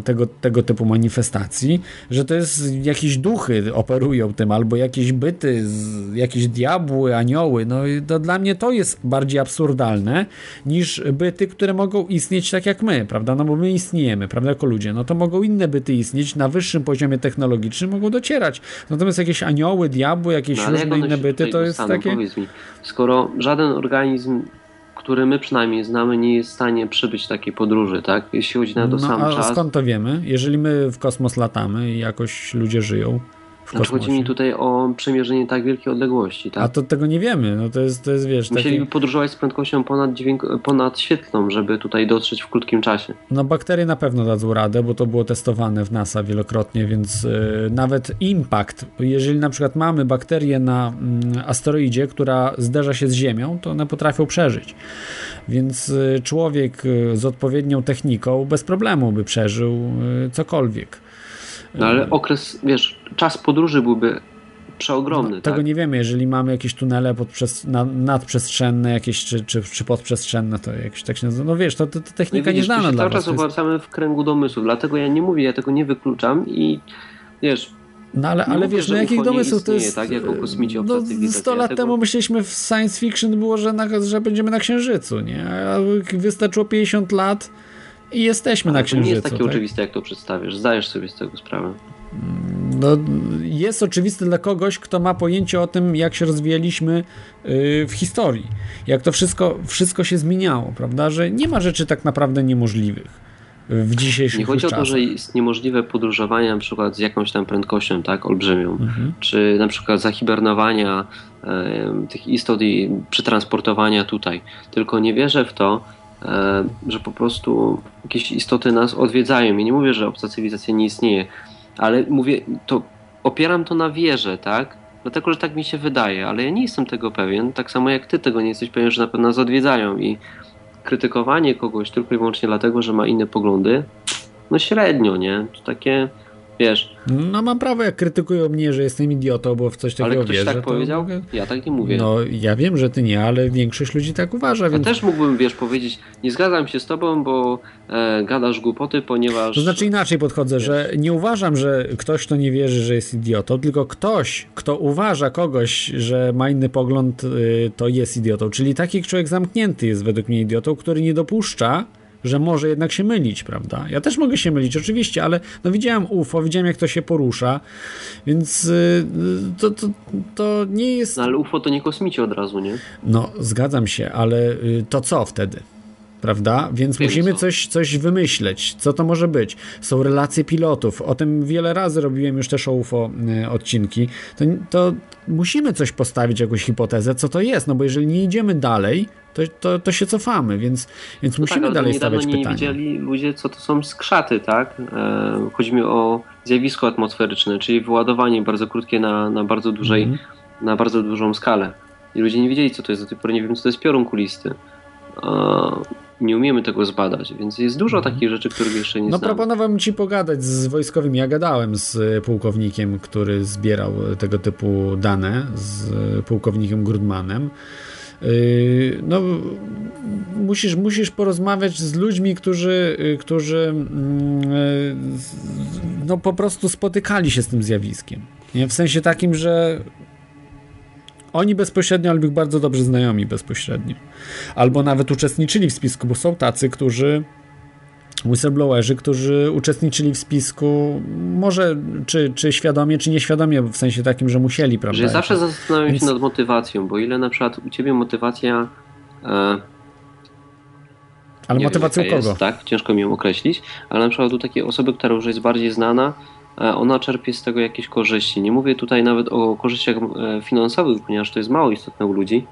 tego, tego typu manifestacji, że to jest jakieś duchy operują tym, albo jakieś byty, jakieś diabły, anioły. No to dla mnie to jest bardziej absurdalne niż byty, które mogą istnieć tak jak my, prawda? No bo my istniejemy, prawda, jako ludzie. No to mogą inne byty istnieć na wyższym poziomie technologicznym, mogą docierać. Natomiast jakieś anioły, diabły, jakieś No, różne inne byty, to jest takie... Mi, skoro żaden organizm, który my przynajmniej znamy, nie jest w stanie przebyć takiej podróży, tak? Jeśli chodzi na to No, sam a czas. skąd to wiemy? Jeżeli my w kosmos latamy i jakoś ludzie żyją Znaczy chodzi mi tutaj o przemierzenie tak wielkiej odległości, tak? A to tego nie wiemy, no to jest, to jest wiesz, Musieliby takie, podróżować z prędkością ponad, dźwięk, ponad świetlną, żeby tutaj dotrzeć w krótkim czasie. no bakterie na pewno dadzą radę, bo to było testowane w NASA wielokrotnie, więc y, nawet impact, jeżeli na przykład mamy bakterię na mm, asteroidzie, która zderza się z Ziemią, to one potrafią przeżyć. Więc y, człowiek y, z odpowiednią techniką bez problemu by przeżył y, cokolwiek. No ale okres, wiesz, czas podróży byłby przeogromny, No, Tego tak? nie wiemy, jeżeli mamy jakieś tunele podprzes- na, nadprzestrzenne jakieś, czy, czy, czy podprzestrzenne, to jakieś tak się nazywa. No wiesz, to, to, to No technika widzisz, tu nieznana dla cały was. czas To jest, obracamy w kręgu domysłu, dlatego ja nie mówię, ja tego nie wykluczam i wiesz, no ale, ale mówię, wiesz, no jakich domysłów to jest... tak, jako kosmici, no, cywilizacja. 100 lat Tego- temu myśleliśmy w science fiction było, że, na, że będziemy na Księżycu, nie? A wystarczyło 50 lat i jesteśmy na Ale to Księżycu. nie jest takie tak? oczywiste, jak to przedstawiasz. Zdajesz sobie z tego sprawę. No, jest oczywiste dla kogoś, kto ma pojęcie o tym, jak się rozwijaliśmy yy, w historii. Jak to wszystko, wszystko się zmieniało, prawda? Że nie ma rzeczy tak naprawdę niemożliwych w dzisiejszych Nie chodzi o to, że jest niemożliwe podróżowanie na przykład z jakąś tam prędkością, tak, olbrzymią, Mhm. czy na przykład zahibernowania e, tych istot i przetransportowania tutaj. Tylko nie wierzę w to, że po prostu jakieś istoty nas odwiedzają. I nie mówię, że obca cywilizacja nie istnieje, ale mówię, to opieram to na wierze, tak? Dlatego, że tak mi się wydaje, ale ja nie jestem tego pewien, tak samo jak ty tego nie jesteś pewien, że na pewno nas odwiedzają i krytykowanie kogoś tylko i wyłącznie dlatego, że ma inne poglądy, no średnio, nie? To takie, wiesz, No mam prawo, jak krytykują mnie, że jestem idiotą, bo w coś ale takiego ktoś wierzę. tak powiedział? Ja tak nie mówię. No ja wiem, że ty nie, ale większość ludzi tak uważa, Ja więc... też mógłbym, wiesz, powiedzieć, nie zgadzam się z tobą, bo e, gadasz głupoty, ponieważ... To znaczy inaczej podchodzę, że nie uważam, że ktoś, kto nie wierzy, że jest idiotą, tylko ktoś, kto uważa kogoś, że ma inny pogląd, y, to jest idiotą. Czyli taki człowiek zamknięty jest według mnie idiotą, który nie dopuszcza, że może jednak się mylić, prawda? Ja też mogę się mylić, oczywiście, ale no widziałem UFO, widziałem jak to się porusza, więc y, to, to, to nie jest... No ale UFO to nie kosmici od razu, nie? No, zgadzam się, ale y, to co wtedy? Prawda? Więc Wiem musimy co. coś, coś wymyśleć. Co to może być? Są relacje pilotów. O tym wiele razy robiłem już też o UFO y, odcinki. To, to musimy coś postawić, jakąś hipotezę, co to jest. No bo jeżeli nie idziemy dalej, to, to, to się cofamy, więc, więc musimy tak, ale dalej niedawno stawiać nie pytania. widzieli ludzie, co to są skrzaty, tak? E, chodzi mi o zjawisko atmosferyczne, czyli wyładowanie bardzo krótkie na, na, bardzo dużej, Mhm. na bardzo dużą skalę. I ludzie nie wiedzieli, co to jest. Do tej pory nie wiem, co to jest piorun kulisty. E, nie umiemy tego zbadać, więc jest dużo takich rzeczy, których jeszcze nie Mhm. No znamy. proponowałem ci pogadać z wojskowymi. Ja gadałem z pułkownikiem, który zbierał y, tego typu dane, z pułkownikiem Grudmanem. Yy, No, musisz, musisz porozmawiać z ludźmi, którzy, y, którzy mm, no, po prostu spotykali się z tym zjawiskiem. Nie? W sensie takim, że oni bezpośrednio, albo ich bardzo dobrzy znajomi bezpośrednio. Albo nawet uczestniczyli w spisku, bo są tacy, którzy whistleblowerzy, którzy uczestniczyli w spisku, może czy, czy świadomie, czy nieświadomie, w sensie takim, że musieli, prawda? Że zawsze zastanawiam Więc- się nad motywacją, bo ile na przykład u ciebie motywacja. E, Ale wiem, jaka kogo? Jest, tak, ciężko mi ją określić, ale na przykład u takiej osoby, która już jest bardziej znana, ona czerpie z tego jakieś korzyści. Nie mówię tutaj nawet o korzyściach e, finansowych, ponieważ to jest mało istotne u ludzi,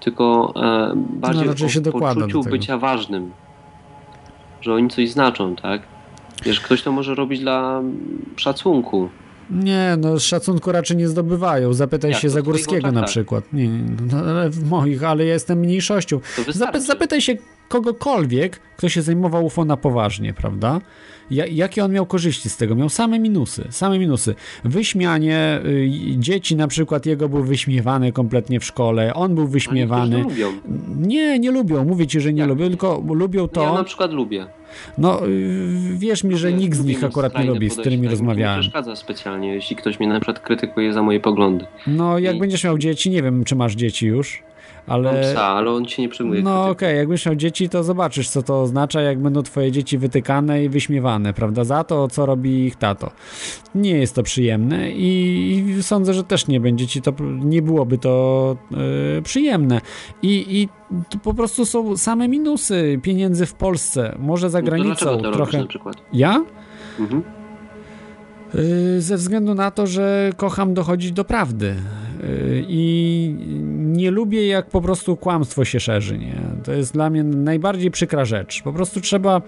tylko e, bardziej się o poczuciu bycia ważnym. Że oni coś znaczą, tak? Wiesz, ktoś to może robić dla szacunku. Nie, no szacunku raczej nie zdobywają. Zapytaj Jak się Zagórskiego oczach na tak? przykład. Nie, no, ale w moich, ale ja jestem mniejszością. Zapy, zapytaj się kogokolwiek, kto się zajmował UFO na poważnie, prawda? Ja, jakie on miał korzyści z tego? Miał same minusy, same minusy. Wyśmianie y, dzieci na przykład, jego był wyśmiewany kompletnie w szkole, on był wyśmiewany. to lubią. Nie, nie lubią, mówię ci, że nie Jak lubią, nie? tylko lubią to. Ja na przykład lubię. No, y, wierz mi, że nikt z nich akurat nie lubi, z którymi tak, rozmawiałem. Nie przeszkadza specjalnie, jeśli ktoś mnie na przykład krytykuje za moje poglądy. No, jak I- będziesz miał dzieci, nie wiem, czy masz dzieci już, Mam ale... psa, ale on się nie przyjmuje No okej, krytyki. jak będziesz miał dzieci, to zobaczysz, co to oznacza, jak będą twoje dzieci wytykane i wyśmiewane, prawda, za to, co robi ich tato. Nie jest to przyjemne i, i sądzę, że też nie będzie ci to, nie byłoby to e, przyjemne. I, I to po prostu są same minusy pieniędzy w Polsce, może za No to granicą dlaczego to robisz trochę. na przykład? Ja? Mhm. Y, Ze względu na to, że kocham dochodzić do prawdy i nie lubię, jak po prostu kłamstwo się szerzy. Nie? To jest dla mnie najbardziej przykra rzecz. Po prostu trzeba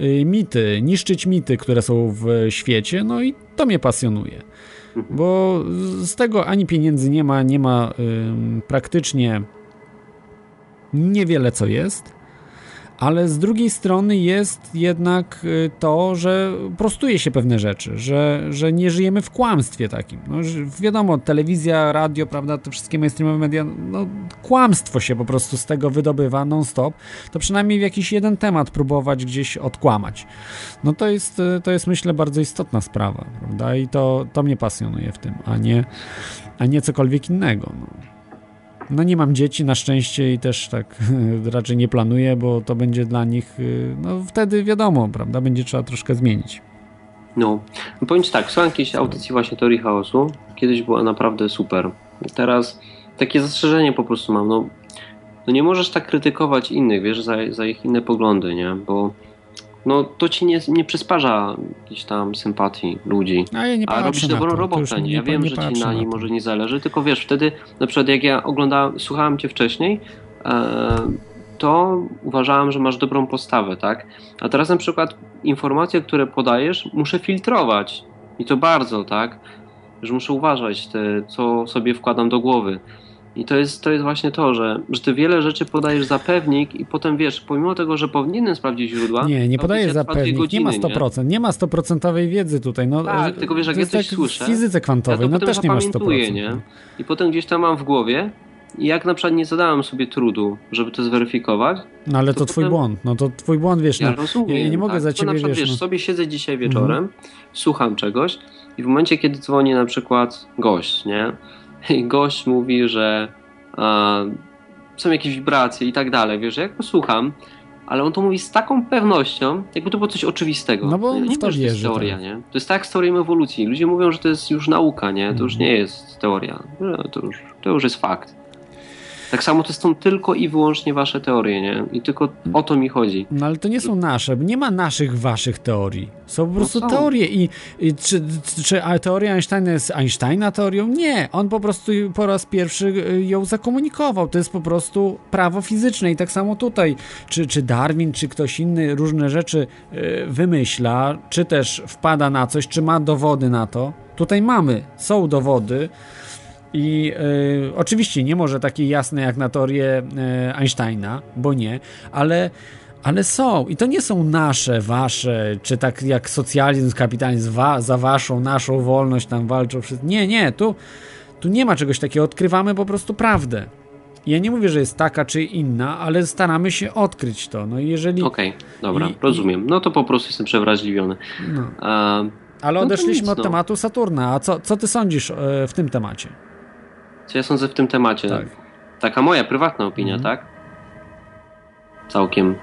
y, mity, niszczyć mity, które są w świecie, no i to mnie pasjonuje. Bo z tego ani pieniędzy nie ma, nie ma praktycznie niewiele co jest. Ale z drugiej strony jest jednak y, to, że prostuje się pewne rzeczy, że, że nie żyjemy w kłamstwie takim. No, wiadomo, telewizja, radio, prawda, te wszystkie mainstreamowe media, no kłamstwo się po prostu z tego wydobywa non-stop, to przynajmniej w jakiś jeden temat próbować gdzieś odkłamać. No to jest, y, to jest myślę bardzo istotna sprawa, prawda, i to, to mnie pasjonuje w tym, a nie, a nie cokolwiek innego. No. No nie mam dzieci na szczęście i też tak (laughs) raczej nie planuję, bo to będzie dla nich, y, no wtedy wiadomo, prawda, będzie trzeba troszkę zmienić. No, no powiem ci tak, są jakieś audycje właśnie teorii chaosu. Kiedyś była naprawdę super. Teraz takie zastrzeżenie po prostu mam, no, no nie możesz tak krytykować innych, wiesz, za, za ich inne poglądy, nie? Bo no to ci nie, nie przysparza jakiejś tam sympatii ludzi. A ja nie A robisz dobrą robotę, nie? Ja wiem, że ci na niej może nie zależy, tylko wiesz, wtedy na przykład jak ja oglądałem, słuchałem cię wcześniej, e, to uważałem, że masz dobrą postawę, tak? A teraz na przykład informacje, które podajesz, muszę filtrować. I to bardzo, tak? że muszę uważać, te, co sobie wkładam do głowy. I to jest, to jest właśnie to, że, że ty wiele rzeczy podajesz za pewnik i potem wiesz, pomimo tego, że powinienem sprawdzić źródła. Nie, nie podajesz za pewnik, nie ma godziny, 100%, nie ma 100% wiedzy tutaj. No, Tak, tylko wiesz, jak ja coś tak słyszę, W fizyce Ja kwantowej, to no też nie masz 100%. zapamiętuję, nie? I potem gdzieś tam mam w głowie i jak na przykład nie zadałem sobie trudu, żeby to zweryfikować, No ale to, to twój potem- błąd, no to twój błąd, wiesz, ja no, rozumiem. ja nie mogę tak? za Tylko na ciebie, przykład, wiesz, no. sobie siedzę dzisiaj wieczorem, słucham czegoś i w momencie, kiedy dzwoni na przykład gość, nie? I gość mówi, że a, są jakieś wibracje i tak dalej, wiesz, ja go słucham, ale on to mówi z taką pewnością, jakby to było coś oczywistego. No bo nie w to że to jest wierzy, teoria, tak. nie? To jest tak jak z teorią ewolucji. Ludzie mówią, że to jest już nauka, nie? To już Mhm. nie jest teoria. No, to, już, to już jest fakt. Tak samo to są tylko i wyłącznie wasze teorie, nie? I tylko o to mi chodzi. No ale to nie są nasze, nie ma naszych, waszych teorii. Są po prostu są. teorie i, i czy, czy teoria Einsteina jest Einsteina teorią? Nie, on po prostu po raz pierwszy y, ją zakomunikował. To jest po prostu prawo fizyczne i tak samo tutaj. Czy, czy Darwin, czy ktoś inny różne rzeczy y, wymyśla, czy też wpada na coś, czy ma dowody na to. Tutaj mamy, są dowody. I y, oczywiście nie może takie jasne jak na teorię y, Einsteina, bo nie, ale, ale są. I to nie są nasze, wasze, czy tak jak socjalizm, kapitalizm, wa, za waszą, naszą wolność tam walczą wszyscy. Nie, nie, tu, tu nie ma czegoś takiego. Odkrywamy po prostu prawdę. Ja nie mówię, że jest taka czy inna, ale staramy się odkryć to. No jeżeli. Okej, dobra, I- rozumiem. No to po prostu jestem przewrażliwiony. No. A, Ale no odeszliśmy nic, od no. tematu Saturna. A co, co ty sądzisz e, w tym temacie? Co ja sądzę w tym temacie? Tak. Taka moja prywatna opinia, Mhm. tak? Całkiem.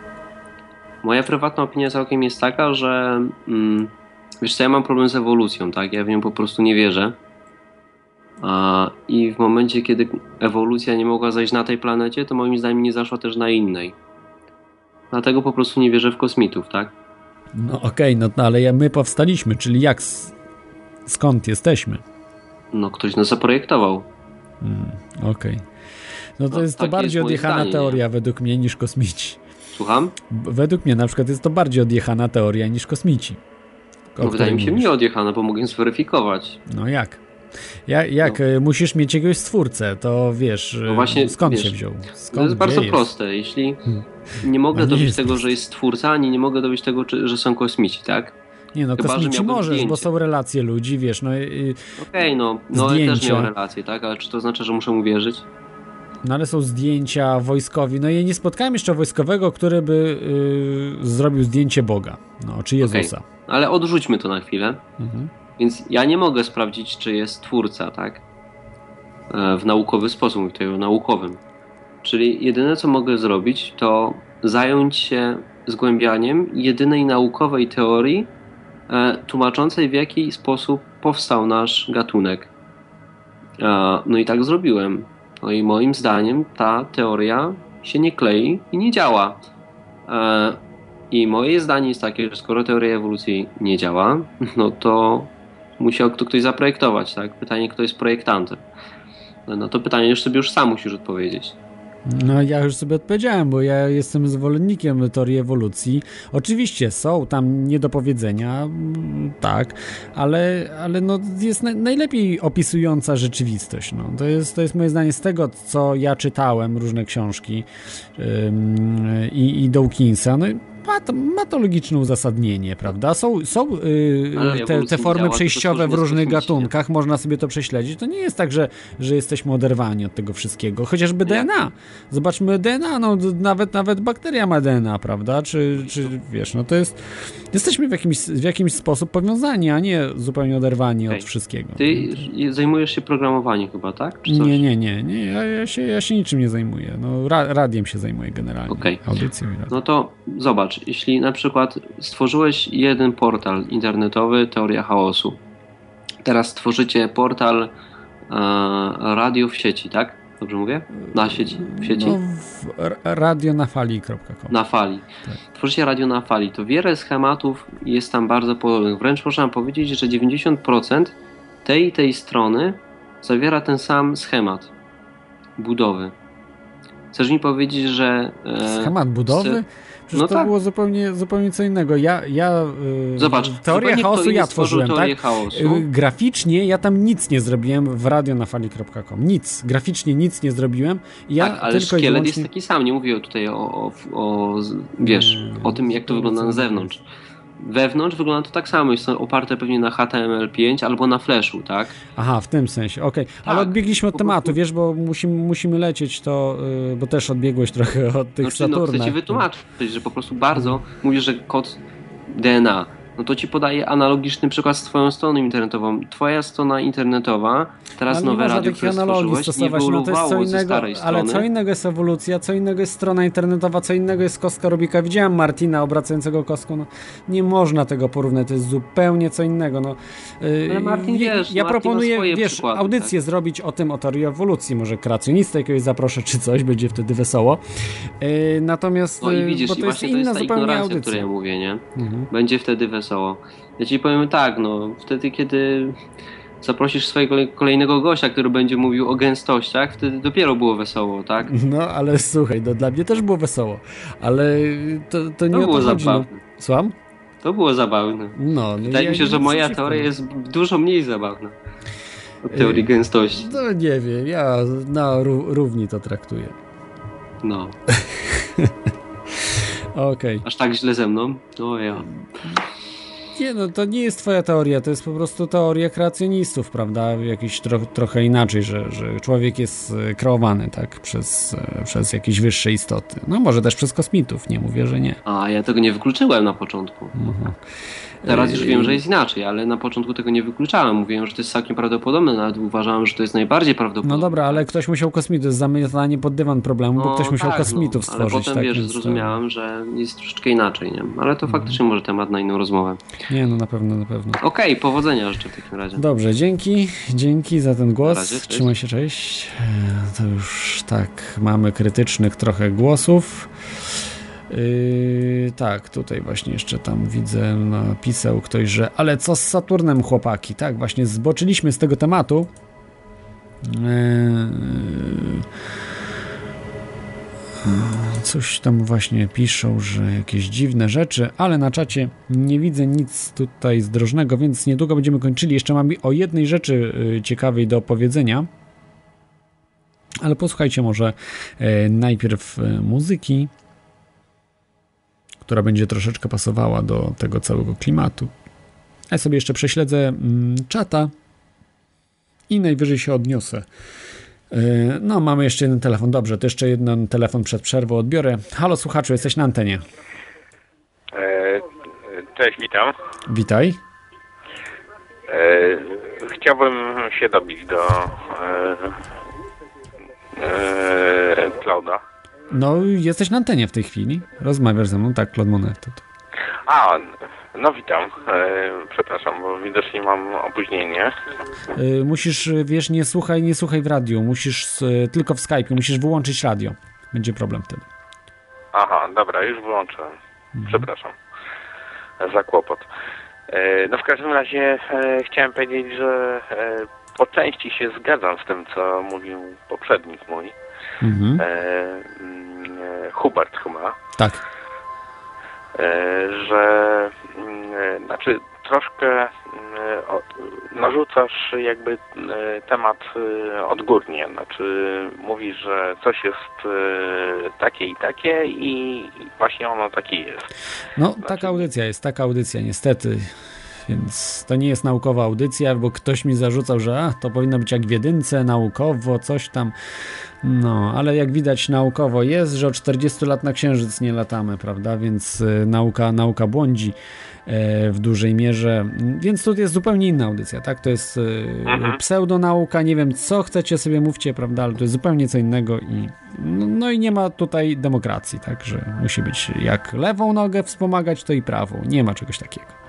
Moja prywatna opinia całkiem jest taka, że mm, wiesz co, ja mam problem z ewolucją, tak? Ja w nią po prostu nie wierzę. A, I w momencie, kiedy ewolucja nie mogła zajść na tej planecie, to moim zdaniem nie zaszła też na innej. Dlatego po prostu nie wierzę w kosmitów, tak? No okej, no, no ale my powstaliśmy, czyli jak, skąd jesteśmy? No, ktoś nas zaprojektował. Mm, okej. No to No, jest to bardziej jest odjechana zdanie, teoria według mnie niż kosmici. Słucham? Według mnie na przykład jest to bardziej odjechana teoria niż kosmici. No, wydaje mi się mówisz. mniej odjechana, bo mogę zweryfikować. No jak? Ja, jak e, musisz mieć jakiegoś stwórcę, to wiesz, No e, właśnie, skąd wiesz, się wziął? Skąd, To jest bardzo gdzie proste. Jeśli Hmm. nie mogę No nie dowiedzieć jest tego, że jest stwórca, ani nie mogę dowiedzieć tego, że są kosmici, tak? Nie no, Chyba, kosmici możesz, bo zdjęcie. są relacje ludzi, wiesz, no, i- Okej, no, no ale też Zdjęcia. miał relacje, tak? Ale czy to znaczy, że muszę mu wierzyć? no ale są zdjęcia wojskowi. No ja nie spotkałem jeszcze wojskowego, który by y, zrobił zdjęcie Boga, no, czy Jezusa. Ale odrzućmy to na chwilę. Mhm. Więc ja nie mogę sprawdzić, czy jest twórca, tak? E, W naukowy sposób, mówię tutaj o naukowym. Czyli jedyne, co mogę zrobić, to zająć się zgłębianiem jedynej naukowej teorii tłumaczącej, w jaki sposób powstał nasz gatunek. E, No i tak zrobiłem. No i moim zdaniem ta teoria się nie klei i nie działa. E, I moje zdanie jest takie, że skoro teoria ewolucji nie działa, (laughs) no to musiał to ktoś zaprojektować, tak? Pytanie, kto jest projektantem. No to pytanie już sobie już sam musisz odpowiedzieć. No ja już sobie odpowiedziałem, bo ja jestem zwolennikiem teorii ewolucji. Oczywiście są tam niedopowiedzenia, mm, tak, ale, ale no jest na, najlepiej opisująca rzeczywistość. No. To, jest, to jest moje zdanie z tego, co ja czytałem, różne książki ym, i, i Dawkinsa. No, ma, to, ma to logiczne uzasadnienie, prawda? Są, są yy, te, te formy przejściowe w różnych gatunkach, można sobie to prześledzić. To nie jest tak, że, że jesteśmy oderwani od tego wszystkiego. Chociażby DNA. Zobaczmy DNA, no nawet, nawet bakteria ma DNA, prawda? Czy, czy wiesz, no to jest. Jesteśmy w jakimś, w jakimś sposób powiązani, a nie zupełnie oderwani od wszystkiego. Ty zajmujesz się programowaniem chyba, tak? Nie, nie, nie, nie. Ja, ja, się, ja się niczym nie zajmuję. No, ra, radiem się zajmuję generalnie. Okej. Audycją i radiem. No to zobacz, jeśli na przykład stworzyłeś jeden portal internetowy, Teoria Chaosu. Teraz stworzycie portal e, radio w sieci, tak? Dobrze mówię? Na sieci? W sieci? No, w r- radionafali.com. Na fali. Tak. Tworzycie radio na fali. To wiele schematów jest tam bardzo podobnych. Wręcz można powiedzieć, że 90% tej tej strony zawiera ten sam schemat budowy. Chcesz mi powiedzieć, że. e, Schemat budowy? Przecież No to tak. było zupełnie, zupełnie co innego. Ja, ja y, Zobacz, teorię chaosu ja tworzyłem, tak? chaosu. Y, Graficznie ja tam nic nie zrobiłem w radionafali.com. Nic. Graficznie nic nie zrobiłem. Ja tak, ale szkielet wyłącznie... jest taki sam, nie mówię tutaj o, o, o wiesz, Nie, o tym jak to wygląda na zewnątrz. Wewnątrz wygląda to tak samo, jest to oparte pewnie na HTML5 albo na Flashu, tak? Aha, w tym sensie, okej. Ale Tak, odbiegliśmy od tematu, wiesz, bo musimy, musimy lecieć to, y, bo też odbiegłeś trochę od tych Znaczy, no, chcę Saturnach. ci wytłumaczyć, że po prostu bardzo mówisz, że kod DNA, no to ci podaję analogiczny przykład z twoją stroną internetową. Twoja strona internetowa, teraz Ale nie nowe radio, które stworzyłeś, nie stosować, no to jest co ewoluowało ze innego, starej ale co innego jest ewolucja, co innego jest strona internetowa, co innego jest kostka Rubika. Widziałem Martina obracającego kostką, no nie można tego porównać, to jest zupełnie co innego. No, Yy, Ale Martin, ja- wiesz, ja Martin ma proponuję, wiesz, przykłady, audycję zrobić o tym, o teorii ewolucji, może kreacjonistę jakiegoś zaproszę czy coś, będzie wtedy wesoło. Yy, natomiast, No i yy, widzisz, bo i to jest właśnie to inna jest ta zupełnie ignorancja, o audycja. której ja mówię, nie? Mhm. Będzie wtedy wesoło. Ja ci powiem tak, no, wtedy kiedy zaprosisz swojego kolejnego gościa, który będzie mówił o gęstościach, wtedy dopiero było wesoło, tak? No, ale słuchaj, no, dla mnie też było wesoło, ale to, to nie To o było chodzi. No. zabawne. Słucham? To było zabawne. No, no Wydaje ja mi się, że moja teoria jest dużo mniej zabawna od teorii Yy, gęstości. No nie wiem, ja na ró- równi to traktuję. No, (laughs) Okej. aż tak źle ze mną? No ja. Nie no, to nie jest twoja teoria, to jest po prostu teoria kreacjonistów, prawda? Jakiś tro, trochę inaczej, że, że człowiek jest e, kreowany, tak? Przez, e, przez jakieś wyższe istoty. No może też przez kosmitów, nie mówię, że nie. A ja tego nie wykluczyłem na początku. Mhm. Teraz już wiem, że Yy, jest inaczej, ale na początku tego nie wykluczałem. Mówiłem, że to jest całkiem prawdopodobne, nawet uważałem, że to jest najbardziej prawdopodobne. No dobra, ale ktoś musiał kosmitów, zamiatanie pod dywan problemu, bo No ktoś musiał tak, kosmitów no, stworzyć. Ale potem tak? wiesz, Więc to- zrozumiałem, że jest troszeczkę inaczej, nie? Ale to faktycznie może temat na inną rozmowę. Nie, no na pewno, na pewno. Okej, powodzenia życzę w takim razie. Dobrze, dzięki, dzięki za ten głos. Razie. Trzymaj się, cześć. E, To już tak, mamy krytycznych trochę głosów. Yy, tak, tutaj właśnie jeszcze tam widzę, napisał ktoś, że ale co z Saturnem, chłopaki? Tak, właśnie zboczyliśmy z tego tematu. Yy, Coś tam właśnie piszą, że jakieś dziwne rzeczy, ale na czacie nie widzę nic tutaj zdrożnego, więc niedługo będziemy kończyli. Jeszcze mam o jednej rzeczy y, ciekawej do opowiedzenia. Ale posłuchajcie może e, najpierw e, muzyki, która będzie troszeczkę pasowała do tego całego klimatu. Ja sobie jeszcze prześledzę mm, czata i najwyżej się odniosę. E, No, mamy jeszcze jeden telefon. Dobrze, to jeszcze jeden telefon przed przerwą odbiorę. Halo, słuchaczu, jesteś na antenie. E, Cześć, witam. Witaj. E, Chciałbym się dobić do Clouda. No, jesteś na antenie w tej chwili. Rozmawiasz ze mną, tak, Claude Monet. A, no witam. E, Przepraszam, bo widocznie mam opóźnienie. Y, musisz, wiesz, nie słuchaj, nie słuchaj w radiu, musisz y, tylko w Skype, musisz wyłączyć radio. Będzie problem wtedy. Aha, dobra, już wyłączyłem. Przepraszam za kłopot. E, No w każdym razie e, chciałem powiedzieć, że e, po części się zgadzam z tym, co mówił poprzednik mój, Mhm. e, mm, Hubert chyba, Tak. e, że mm, e, znaczy troszkę mm, narzucasz jakby temat odgórnie, znaczy mówisz, że coś jest takie i takie i właśnie ono takie jest. No, taka audycja jest, taka audycja, niestety. Więc to nie jest naukowa audycja, bo ktoś mi zarzucał, że a, to powinno być jak w jedynce, naukowo, coś tam. No, ale jak widać naukowo jest, że od 40 lat na Księżyc nie latamy, prawda? Więc y, nauka, nauka błądzi e, w dużej mierze. Więc tu jest zupełnie inna audycja, tak? To jest y, Mhm. pseudonauka, nie wiem co chcecie sobie mówcie, prawda? Ale to jest zupełnie co innego i no, no i nie ma tutaj demokracji, tak? Że musi być jak lewą nogę wspomagać, to i prawą. Nie ma czegoś takiego.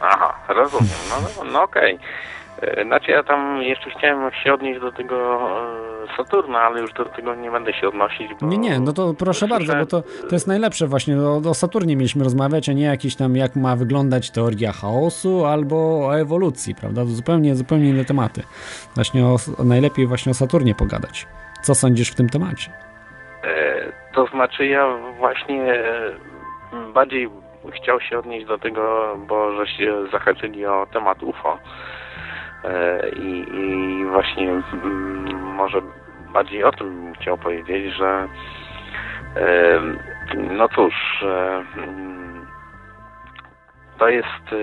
Aha, rozumiem. No, no, no okej. E, Znaczy ja tam jeszcze chciałem się odnieść do tego e, Saturna, ale już do tego nie będę się odnosić. Nie, nie, no to proszę bardzo, bo to, to jest najlepsze właśnie. O, o Saturnie mieliśmy rozmawiać, a nie jakiś tam jak ma wyglądać teoria chaosu albo o ewolucji, prawda? To zupełnie, zupełnie inne tematy. Właśnie o, najlepiej właśnie o Saturnie pogadać. Co sądzisz w tym temacie? E, To znaczy ja właśnie bardziej chciał się odnieść do tego, bo żeście zahaczyli o temat UFO. E, I, i właśnie mm, może bardziej o tym chciał powiedzieć, że e, no cóż, e, mm, to jest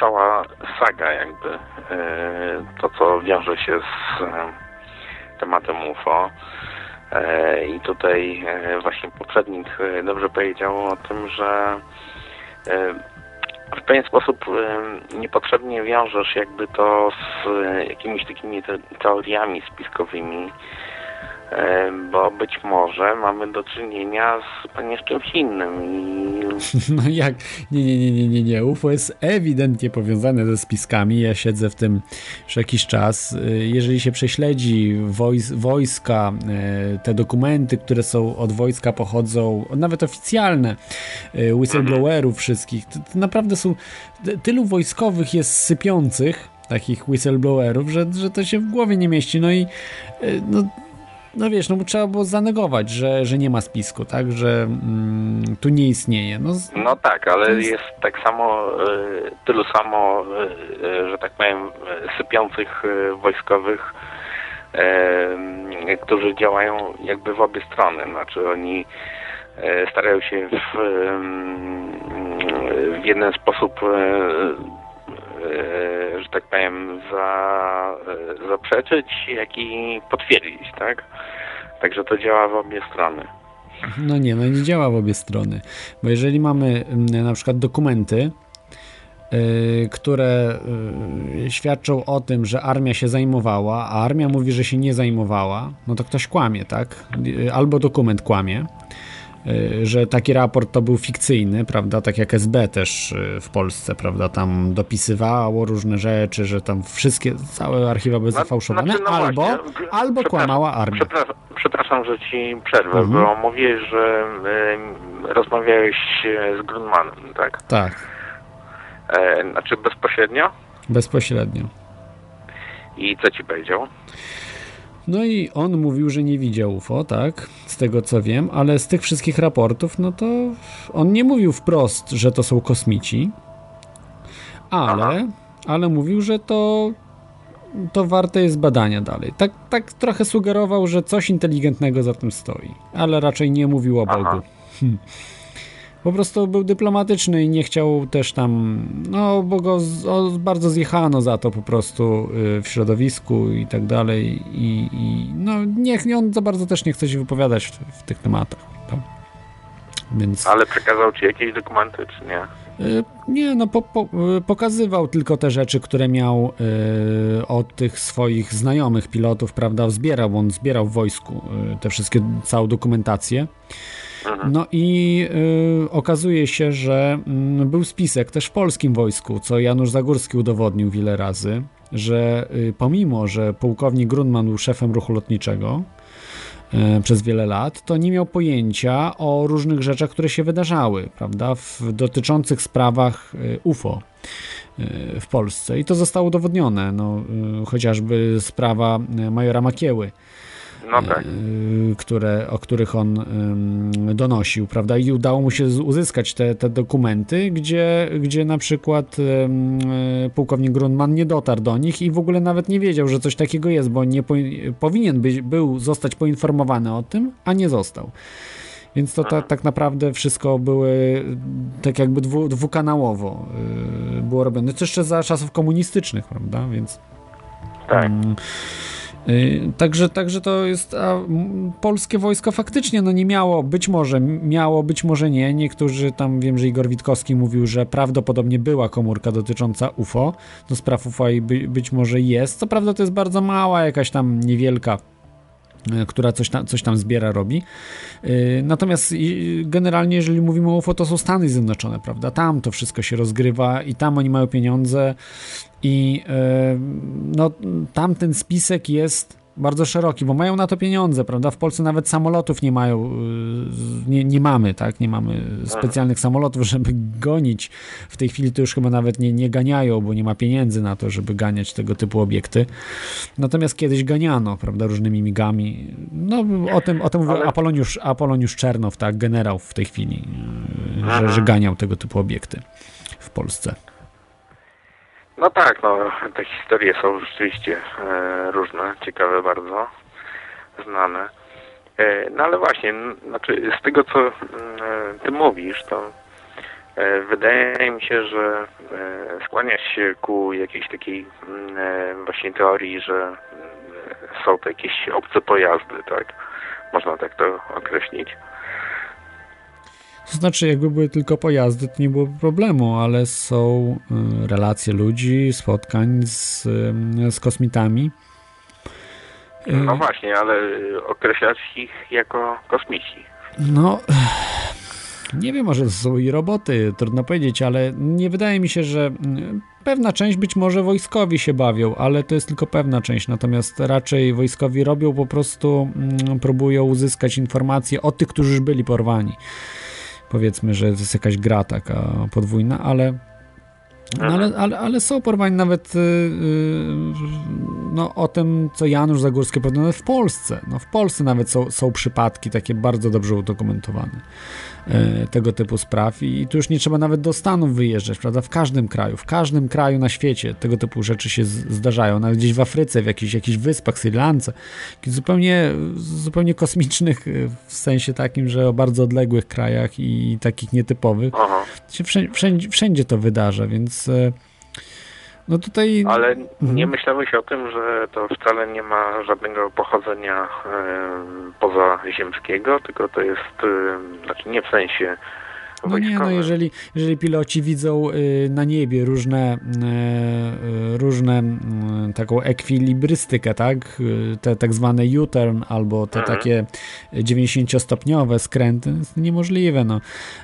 cała saga jakby, to co wiąże się z tematem UFO. E, I tutaj e, właśnie poprzednik e, dobrze powiedział o tym, że w pewien sposób niepotrzebnie wiążesz jakby to z jakimiś takimi te, teoriami spiskowymi, bo być może mamy do czynienia z z czymś innym i (laughs) No jak? Nie, nie, nie, nie, nie, nie. UFO jest ewidentnie powiązane ze spiskami. Ja siedzę w tym już jakiś czas. Y, Jeżeli się prześledzi wojs wojska, y, te dokumenty, które są od wojska pochodzą, nawet oficjalne, y, whistleblowerów wszystkich, to, to naprawdę są, ty- tylu wojskowych jest sypiących, takich whistleblowerów, że, że to się w głowie nie mieści. No i no, no wiesz, no bo trzeba było zanegować, że, że nie ma spisku, tak, że mm, tu nie istnieje. No, No tak, ale jest- jest tak samo, e, tylu samo, e, e, że tak powiem, sypiących wojskowych, którzy działają jakby w obie strony. Znaczy oni starają się w, w jeden sposób, że tak powiem, za, e, zaprzeczyć, jak i potwierdzić, tak? Także to działa w obie strony. No nie, no nie działa w obie strony. Bo jeżeli mamy mm, na przykład dokumenty, y, które świadczą o tym, że armia się zajmowała, a armia mówi, że się nie zajmowała, no to ktoś kłamie, tak? Albo dokument kłamie, że taki raport to był fikcyjny, prawda? Tak jak SB też y, w Polsce, prawda? Tam dopisywało różne rzeczy, że tam wszystkie, całe archiwa były No, zafałszowane, znaczy, no albo, właśnie, albo kłamała armia. Przepraszam, przepraszam, że ci przerwę, Mhm. bo mówiłeś, że y, rozmawiałeś e, z Grunmanem, tak? Tak, E, znaczy bezpośrednio? bezpośrednio. I co ci powiedział? No i on mówił, że nie widział UFO, tak? Z tego co wiem, ale z tych wszystkich raportów, no to on nie mówił wprost, że to są kosmici, ale, ale mówił, że to, to warte jest badania dalej. Tak, tak trochę sugerował, że coś inteligentnego za tym stoi, ale raczej nie mówił o Bogu. Hm. Po prostu był dyplomatyczny i nie chciał też tam, no bo go z, o, bardzo zjechano za to po prostu y, w środowisku i tak dalej i, i no niech nie, on za bardzo też nie chce się wypowiadać w, w tych tematach. Tak? Więc Ale przekazał ci jakieś dokumenty, czy nie? y, nie, no po, po, y, pokazywał tylko te rzeczy, które miał y, od tych swoich znajomych pilotów, prawda, zbierał, on zbierał w wojsku y, te wszystkie, całą dokumentację. No i y, okazuje się, że mm, był spisek też w polskim wojsku, co Janusz Zagórski udowodnił wiele razy, że y, pomimo, że pułkownik Grunman był szefem ruchu lotniczego y, przez wiele lat, to nie miał pojęcia o różnych rzeczach, które się wydarzały, prawda, w dotyczących sprawach y, UFO y, w Polsce. I to zostało udowodnione, no, y, chociażby sprawa y, majora Makieły No tak. y, które, o których on donosił, prawda? I udało mu się uzyskać te, te dokumenty, gdzie, gdzie na przykład y, pułkownik Grunman nie dotarł do nich i w ogóle nawet nie wiedział, że coś takiego jest, bo nie po, powinien być, był zostać poinformowany o tym, a nie został. Więc to ta, tak naprawdę wszystko były tak jakby dwu, dwukanałowo y, było robione. To jeszcze za czasów komunistycznych, prawda? Więc Tak. Także, także to jest. A, polskie wojsko faktycznie no nie miało, być może miało, być może nie. Niektórzy tam wiem, że Igor Witkowski mówił, że prawdopodobnie była komórka dotycząca UFO. Do spraw UFO i by, być może jest. Co prawda to jest bardzo mała, jakaś tam niewielka y, która coś tam, coś tam zbiera, robi. Y, Natomiast generalnie, jeżeli mówimy o UFO, to są Stany Zjednoczone, prawda? Tam to wszystko się rozgrywa i tam oni mają pieniądze i y, no, tam ten spisek jest bardzo szeroki, bo mają na to pieniądze, prawda? W Polsce nawet samolotów nie mają, y, nie, nie mamy, tak? Nie mamy specjalnych samolotów, (laughs) żeby gonić. W tej chwili to już chyba nawet nie, nie ganiają, bo nie ma pieniędzy na to, żeby ganiać tego typu obiekty. Natomiast kiedyś ganiano, prawda, różnymi migami. No o tym, o tym mówił Ale- Apoloniusz, Apoloniusz Czernow, tak, generał w tej chwili, y, że, że ganiał tego typu obiekty w Polsce. No tak, no te historie są rzeczywiście e, różne, ciekawe bardzo, znane. E, no ale właśnie, znaczy z tego co e, ty mówisz, to e, wydaje mi się, że e, skłaniasz się ku jakiejś takiej e, właśnie teorii, że są to jakieś obce pojazdy, tak? Można tak to określić. To znaczy, jakby były tylko pojazdy, to nie byłoby problemu, ale są y, relacje ludzi, spotkań z, y, z kosmitami. Y, No właśnie, ale określasz ich jako kosmici. No, (sighs) nie wiem, może to są i roboty, trudno powiedzieć, ale nie wydaje mi się, że pewna część być może wojskowi się bawią, ale to jest tylko pewna część, natomiast raczej wojskowi robią po prostu, mm, próbują uzyskać informacje o tych, którzy już byli porwani. Powiedzmy, że to jest jakaś gra taka podwójna, ale no ale, ale, ale są porwani nawet y, y, no, o tym, co Janusz Zagórski powiedział, w Polsce. No, w Polsce nawet są, są przypadki takie bardzo dobrze udokumentowane tego typu spraw i tu już nie trzeba nawet do Stanów wyjeżdżać, prawda? W każdym kraju, w każdym kraju na świecie tego typu rzeczy się zdarzają, nawet gdzieś w Afryce, w jakichś, jakichś wyspach, Sri Lance, zupełnie, zupełnie kosmicznych y, w sensie takim, że o bardzo odległych krajach i takich nietypowych. Się wszędzie, wszędzie, wszędzie to wydarza, więc e, no tutaj Ale Mhm. nie myślałeś o tym, że to wcale nie ma żadnego pochodzenia e, pozaziemskiego, tylko to jest, e, znaczy nie w sensie no nie, no jeżeli, jeżeli piloci widzą y, na niebie różne, y, różne y, taką ekwilibrystykę, tak, te tak zwane U-turn albo te Mhm. takie 90-stopniowe skręty, jest niemożliwe, no.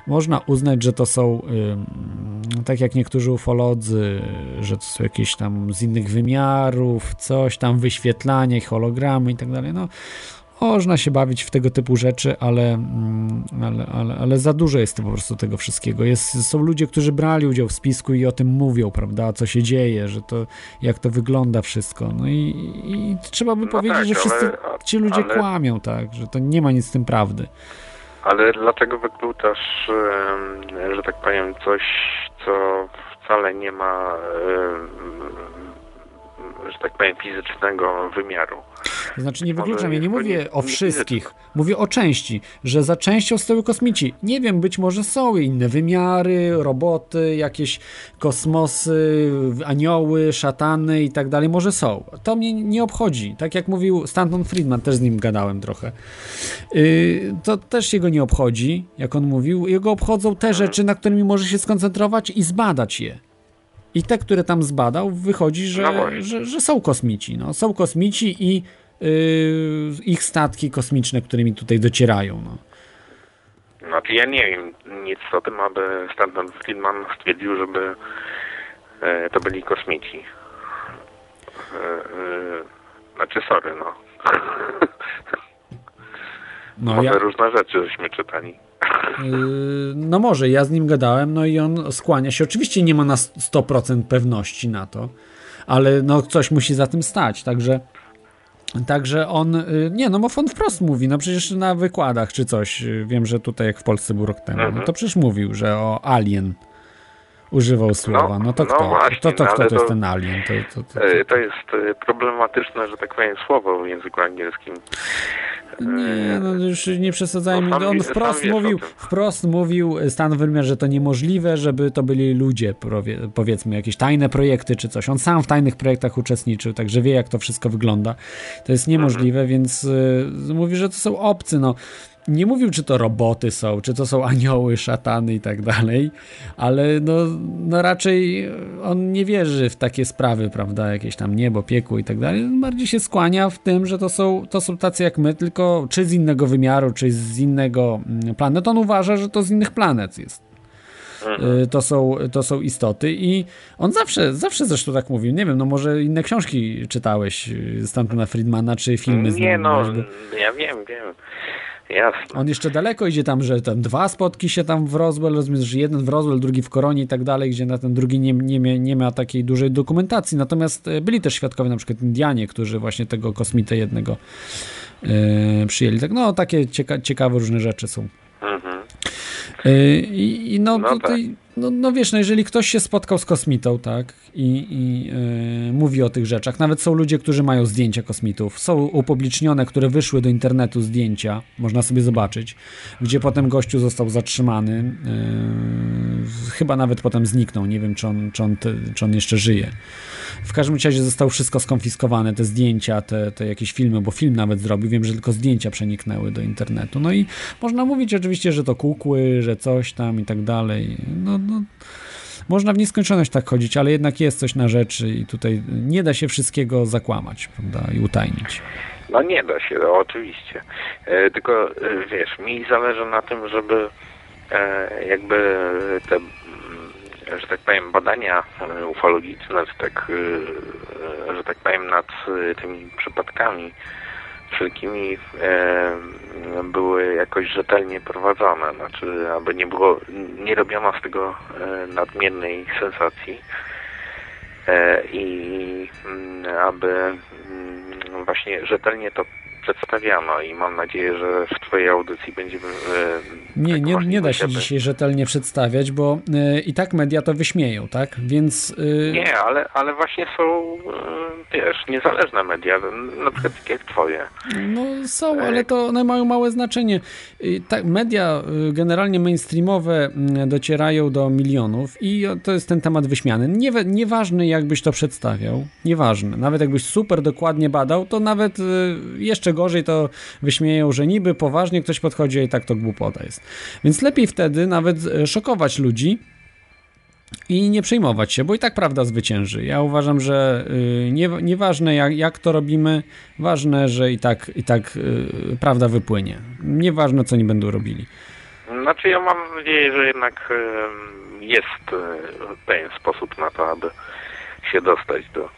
Można uznać, że to są y, tak jak niektórzy ufolodzy, że to są jakieś tam z innych wymiarów, coś tam, wyświetlanie, hologramy i tak dalej, no można się bawić w tego typu rzeczy, ale, mm, ale, ale, ale za dużo jest po prostu tego wszystkiego. Jest, są ludzie, którzy brali udział w spisku i o tym mówią, prawda, co się dzieje, że to, jak to wygląda wszystko. No i, i trzeba by No powiedzieć, tak, że wszyscy ale- ci ludzie ale- kłamią, tak, że to nie ma nic z tym prawdy. Ale dlaczego wykluczasz, em, że tak powiem, coś, co wcale nie ma, że tak powiem, fizycznego wymiaru? To znaczy nie wykluczam, ja nie mówię o wszystkich, mówię o części, że za częścią stoją kosmici. Nie wiem, być może są inne wymiary, roboty, jakieś kosmosy, anioły, szatany i tak dalej, może są. To mnie nie obchodzi. Tak jak mówił Stanton Friedman, też z nim gadałem trochę. Yy, to też jego nie obchodzi, jak on mówił. Jego obchodzą te rzeczy, na którymi może się skoncentrować i zbadać je. I te, które tam zbadał, wychodzi, No że, właśnie. że, że są kosmici. No. Są kosmici i yy, ich statki kosmiczne, którymi tutaj docierają. No. Znaczy ja nie wiem nic o tym, aby Stanton Friedman stwierdził, żeby e, to byli kosmici. E, e, znaczy sorry, no. No, Może ja, różne rzeczy żeśmy czytali. Yy, no może, ja z nim gadałem, no i on skłania się. Oczywiście nie ma na 100% pewności na to, ale no coś musi za tym stać, także... Także on, y, nie no, bo on wprost mówi, no przecież na wykładach czy coś, y, wiem, że tutaj jak w Polsce był rok temu, no Mhm. to przecież mówił, że o alien używał słowa, no to no kto? właśnie, to, to no kto to ale jest to- ten alien? To, to, to, E, To jest e, problematyczne, że tak powiem, słowo w języku angielskim. Nie, no już nie przesadzajmy. No On wprost mówił, wprost mówił Stan Wymiar, że to niemożliwe, żeby to byli ludzie, powie- powiedzmy, jakieś tajne projekty czy coś. On sam w tajnych projektach uczestniczył, także wie, jak to wszystko wygląda. To jest niemożliwe, więc y, mówi, że to są obcy, no. Nie mówił, czy to roboty są, czy to są anioły, szatany i tak dalej, ale no, no raczej on nie wierzy w takie sprawy, prawda, jakieś tam niebo, piekło i tak dalej. Bardziej się skłania w tym, że to są, to są tacy jak my, tylko czy z innego wymiaru, czy z innego mm, planet. On uważa, że to z innych planet jest. y, to są, to są istoty i on zawsze, zawsze zresztą tak mówił, nie wiem, no może inne książki czytałeś y, Stantona Friedmana, czy filmy z Nie no, ja wiem, wiem. Jasne. on jeszcze daleko idzie tam, że tam dwa spotki się tam w Roswell, rozumiem, że jeden w Roswell, drugi w Koronie i tak dalej, gdzie na ten drugi nie, nie, nie ma takiej dużej dokumentacji. Natomiast e, byli też świadkowie, na przykład Indianie, którzy właśnie tego kosmitę jednego e, przyjęli. Tak, no takie cieka ciekawe różne rzeczy są. Mhm. E, I, no, No tutaj, no, no wiesz, no jeżeli ktoś się spotkał z kosmitą, tak, i, i e, mówi o tych rzeczach, nawet są ludzie, którzy mają zdjęcia kosmitów, są upublicznione, które wyszły do internetu zdjęcia, można sobie zobaczyć, gdzie potem gościu został zatrzymany, e, chyba nawet potem zniknął, nie wiem, czy on, czy on, czy on jeszcze żyje. W każdym razie zostało wszystko skonfiskowane, te zdjęcia, te, te jakieś filmy, bo film nawet zrobił, wiem, że tylko zdjęcia przeniknęły do internetu. No i można mówić oczywiście, że to kukły, że coś tam i tak dalej. No, no, można w nieskończoność tak chodzić, ale jednak jest coś na rzeczy i tutaj nie da się wszystkiego zakłamać, prawda, i utajnić. No nie da się, no, oczywiście. E, tylko e, wiesz, mi zależy na tym, żeby e, jakby te, że tak powiem, badania e, ufologiczne, czy tak, e, że tak powiem, nad e, tymi przypadkami wszelkimi e, były jakoś rzetelnie prowadzone. Znaczy, aby nie było, nie robiono z tego e, nadmiernej sensacji e, i mm, aby mm, właśnie rzetelnie to przedstawiano i mam nadzieję, że w Twojej audycji będziemy... e, Nie, tak nie, nie da się aby- dzisiaj rzetelnie przedstawiać, bo y, i tak media to wyśmieją, tak? Więc y, Nie, ale, ale właśnie są, e, wiesz, niezależne media, na przykład takie jak Twoje. No są, ale to one mają małe znaczenie. Tak, media generalnie mainstreamowe mm, docierają do milionów i to jest ten temat wyśmiany. Nie, nieważne jakbyś to przedstawiał, nieważne. Nawet jakbyś super dokładnie badał, to nawet y, jeszcze gorzej to wyśmieją, że niby poważnie ktoś podchodzi, a i tak to głupota jest. Więc lepiej wtedy nawet y, szokować ludzi, i nie przejmować się, bo i tak prawda zwycięży. Ja uważam, że y, nie, nieważne jak, jak to robimy, ważne, że i tak, i tak y, prawda wypłynie. Nieważne, co nie będą robili. Znaczy ja mam nadzieję, że jednak e, jest e, pewien sposób na to, aby się dostać do e,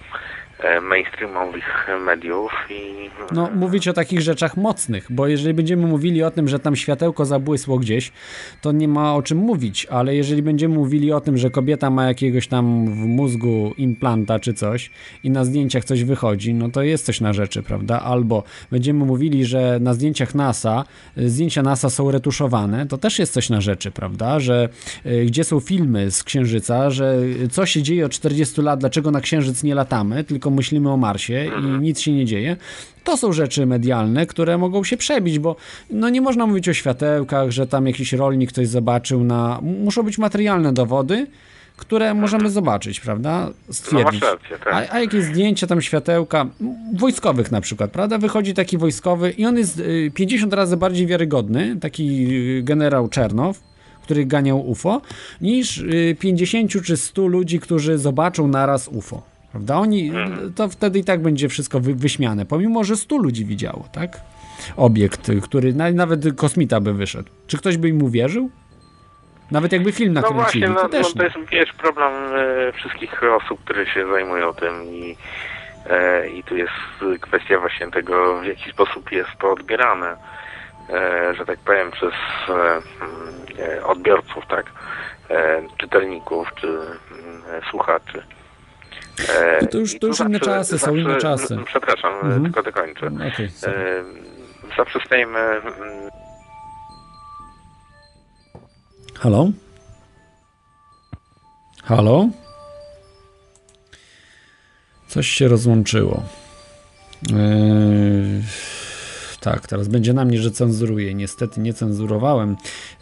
mainstreamowych mediów i No, mówić o takich rzeczach mocnych, bo jeżeli będziemy mówili o tym, że tam światełko zabłysło gdzieś, to nie ma o czym mówić, ale jeżeli będziemy mówili o tym, że kobieta ma jakiegoś tam w mózgu implanta czy coś i na zdjęciach coś wychodzi, no to jest coś na rzeczy, prawda? Albo będziemy mówili, że na zdjęciach NASA, y, zdjęcia NASA są retuszowane, to też jest coś na rzeczy, prawda? Że y, gdzie są filmy z Księżyca, że y, co się dzieje od 40 lat, dlaczego na Księżyc nie latamy, tylko myślimy o Marsie i nic się nie dzieje. To są rzeczy medialne, które mogą się przebić, bo no nie można mówić o światełkach, że tam jakiś rolnik coś zobaczył na... Muszą być materialne dowody, które możemy zobaczyć, prawda? Stwierdzić. No rację, tak. A, a jakieś zdjęcia tam światełka, wojskowych na przykład, prawda? Wychodzi taki wojskowy i on jest y, 50 razy bardziej wiarygodny, taki y, generał Czernow, który ganiał UFO, niż y, 50 czy 100 ludzi, którzy zobaczą naraz UFO. Prawda? Oni, to wtedy i tak będzie wszystko wy, wyśmiane, pomimo, że 100 ludzi widziało, tak? Obiekt, y, który na, nawet kosmita by wyszedł. Czy ktoś by im uwierzył? Nawet jakby film No nakręcili, właśnie, no, to no też to nie. jest wiesz, problem e, wszystkich osób, które się zajmują tym i, e, i tu jest kwestia właśnie tego, w jaki sposób jest to odbierane, e, że tak powiem, przez e, mm, odbiorców, tak, czytelników czy mm, słuchaczy. E, No to już- to już inne czasy, są inne czasy. Przepraszam, e, Mhm. tylko dokończę. Okej, sorry. E, zawsze stajemy Halo? Halo? Coś się rozłączyło. Yy, tak, teraz będzie na mnie, że cenzuruję. Niestety nie cenzurowałem.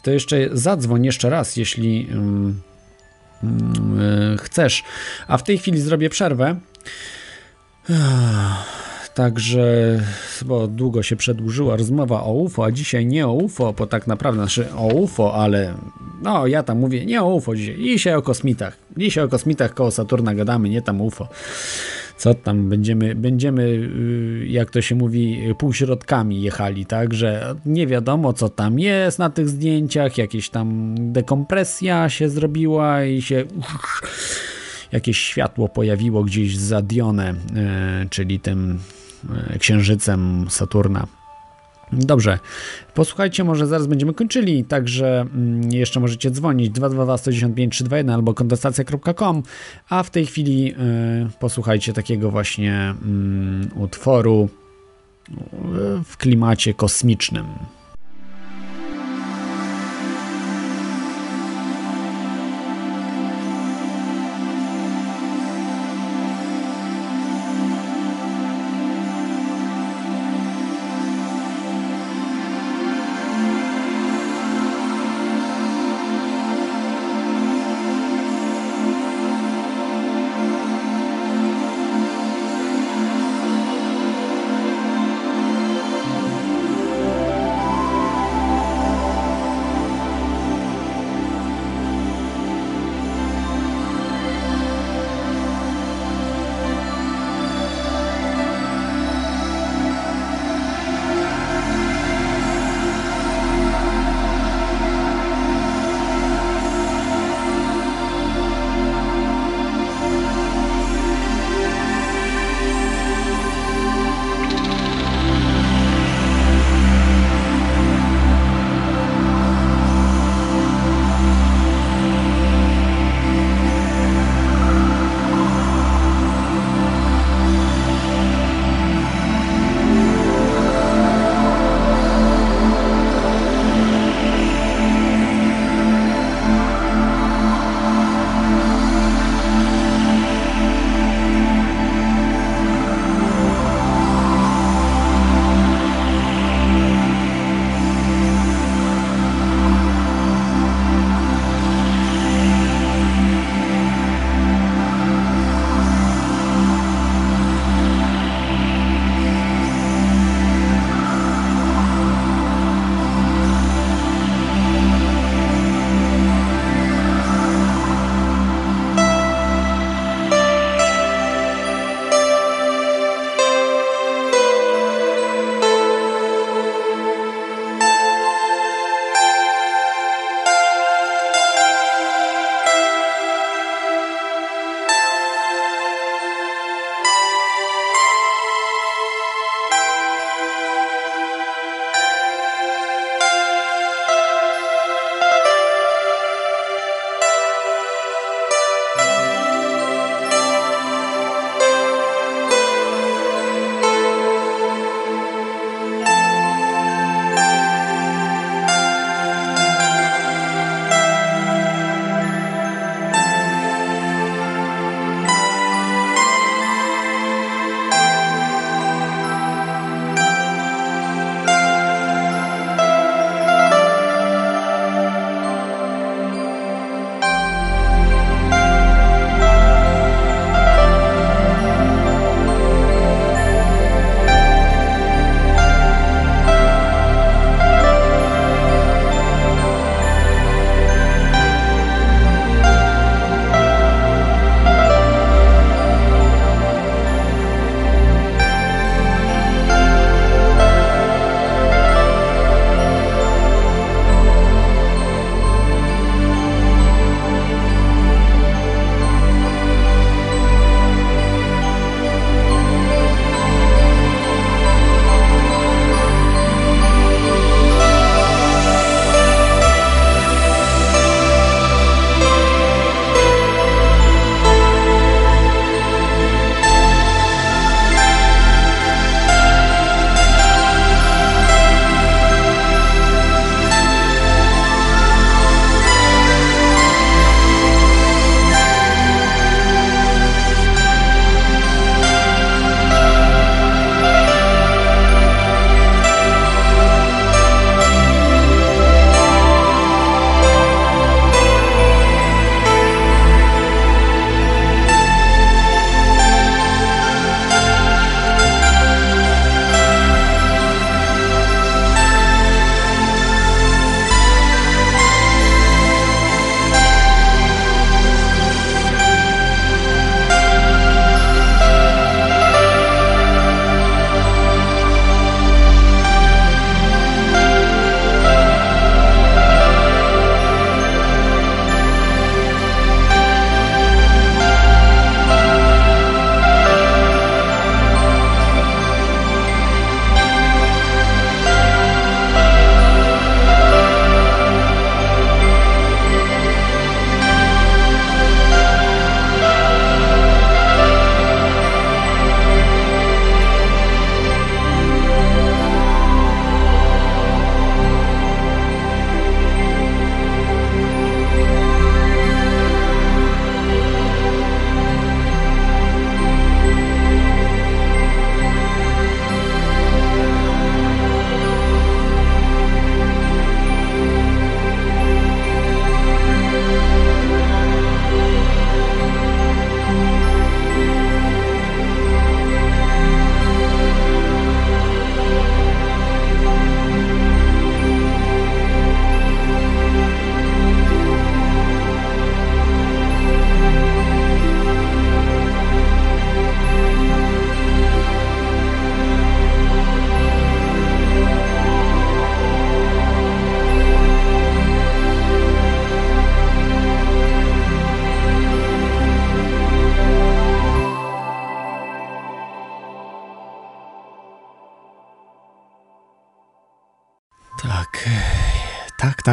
To jeszcze zadzwoń jeszcze raz, jeśli yy, chcesz. A w tej chwili zrobię przerwę. Także, bo długo się przedłużyła rozmowa o UFO, a dzisiaj nie o UFO, bo tak naprawdę, znaczy o UFO, ale no ja tam mówię nie o UFO dzisiaj, dzisiaj o kosmitach. Dzisiaj o kosmitach koło Saturna gadamy, nie tam UFO. Co tam, będziemy, będziemy, y, jak to się mówi, półśrodkami jechali, tak, że nie wiadomo co tam jest na tych zdjęciach, jakieś tam dekompresja się zrobiła i się jakieś światło pojawiło gdzieś za Dionę, y, czyli tym y, księżycem Saturna. Dobrze, posłuchajcie, może zaraz będziemy kończyli, także mm, jeszcze możecie dzwonić 222 195 321 albo kontestacja.com, a w tej chwili y, posłuchajcie takiego właśnie mm, utworu w klimacie kosmicznym.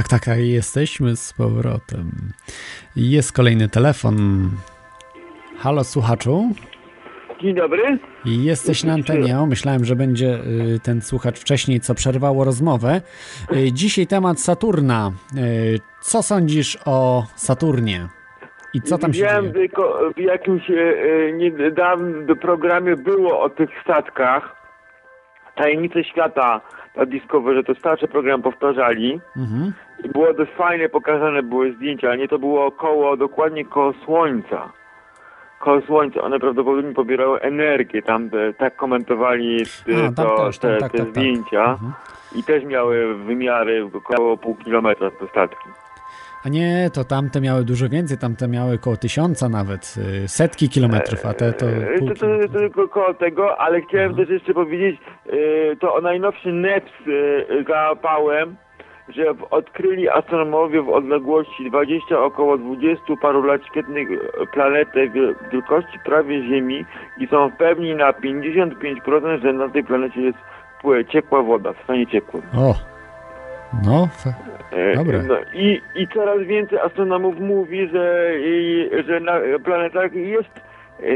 Tak, tak, jesteśmy z powrotem. Jest kolejny telefon. Halo, słuchaczu? Dzień dobry. Jesteś na antenie. O, myślałem, że będzie y, ten słuchacz wcześniej, co przerwało rozmowę. Y, Dzisiaj temat Saturna. Y, Co sądzisz o Saturnie? I co tam się dzieje? tylko w jakimś niedawnym programie było o tych statkach. Tajemnice świata na Discovery, to starszy program powtarzali. Mhm. I było dość fajne, pokazane były zdjęcia, ale nie to było koło, dokładnie koło Słońca. Koło Słońca, one prawdopodobnie pobierały energię, tam e, tak komentowali e, A, to, też, te, tak, te tak, tak. zdjęcia. Mhm. I też miały wymiary około pół kilometra te statki. A nie, to tamte miały dużo więcej, tamte miały koło tysiąca nawet, y, setki kilometrów, a te to E, To, to, to tylko koło tego, ale chciałem Mhm. też jeszcze powiedzieć, e, to o najnowszy NEPS e, załapałem, że odkryli astronomowie w odległości 20 około 20 paru lat świetnych e, planetę wie- wielkości prawie Ziemi i są pewni na 55%, że na tej planecie jest ciepła woda, w stanie ciekłym. O, no, E, Dobre. No, i, I coraz więcej astronomów mówi, że, że na planetach jest,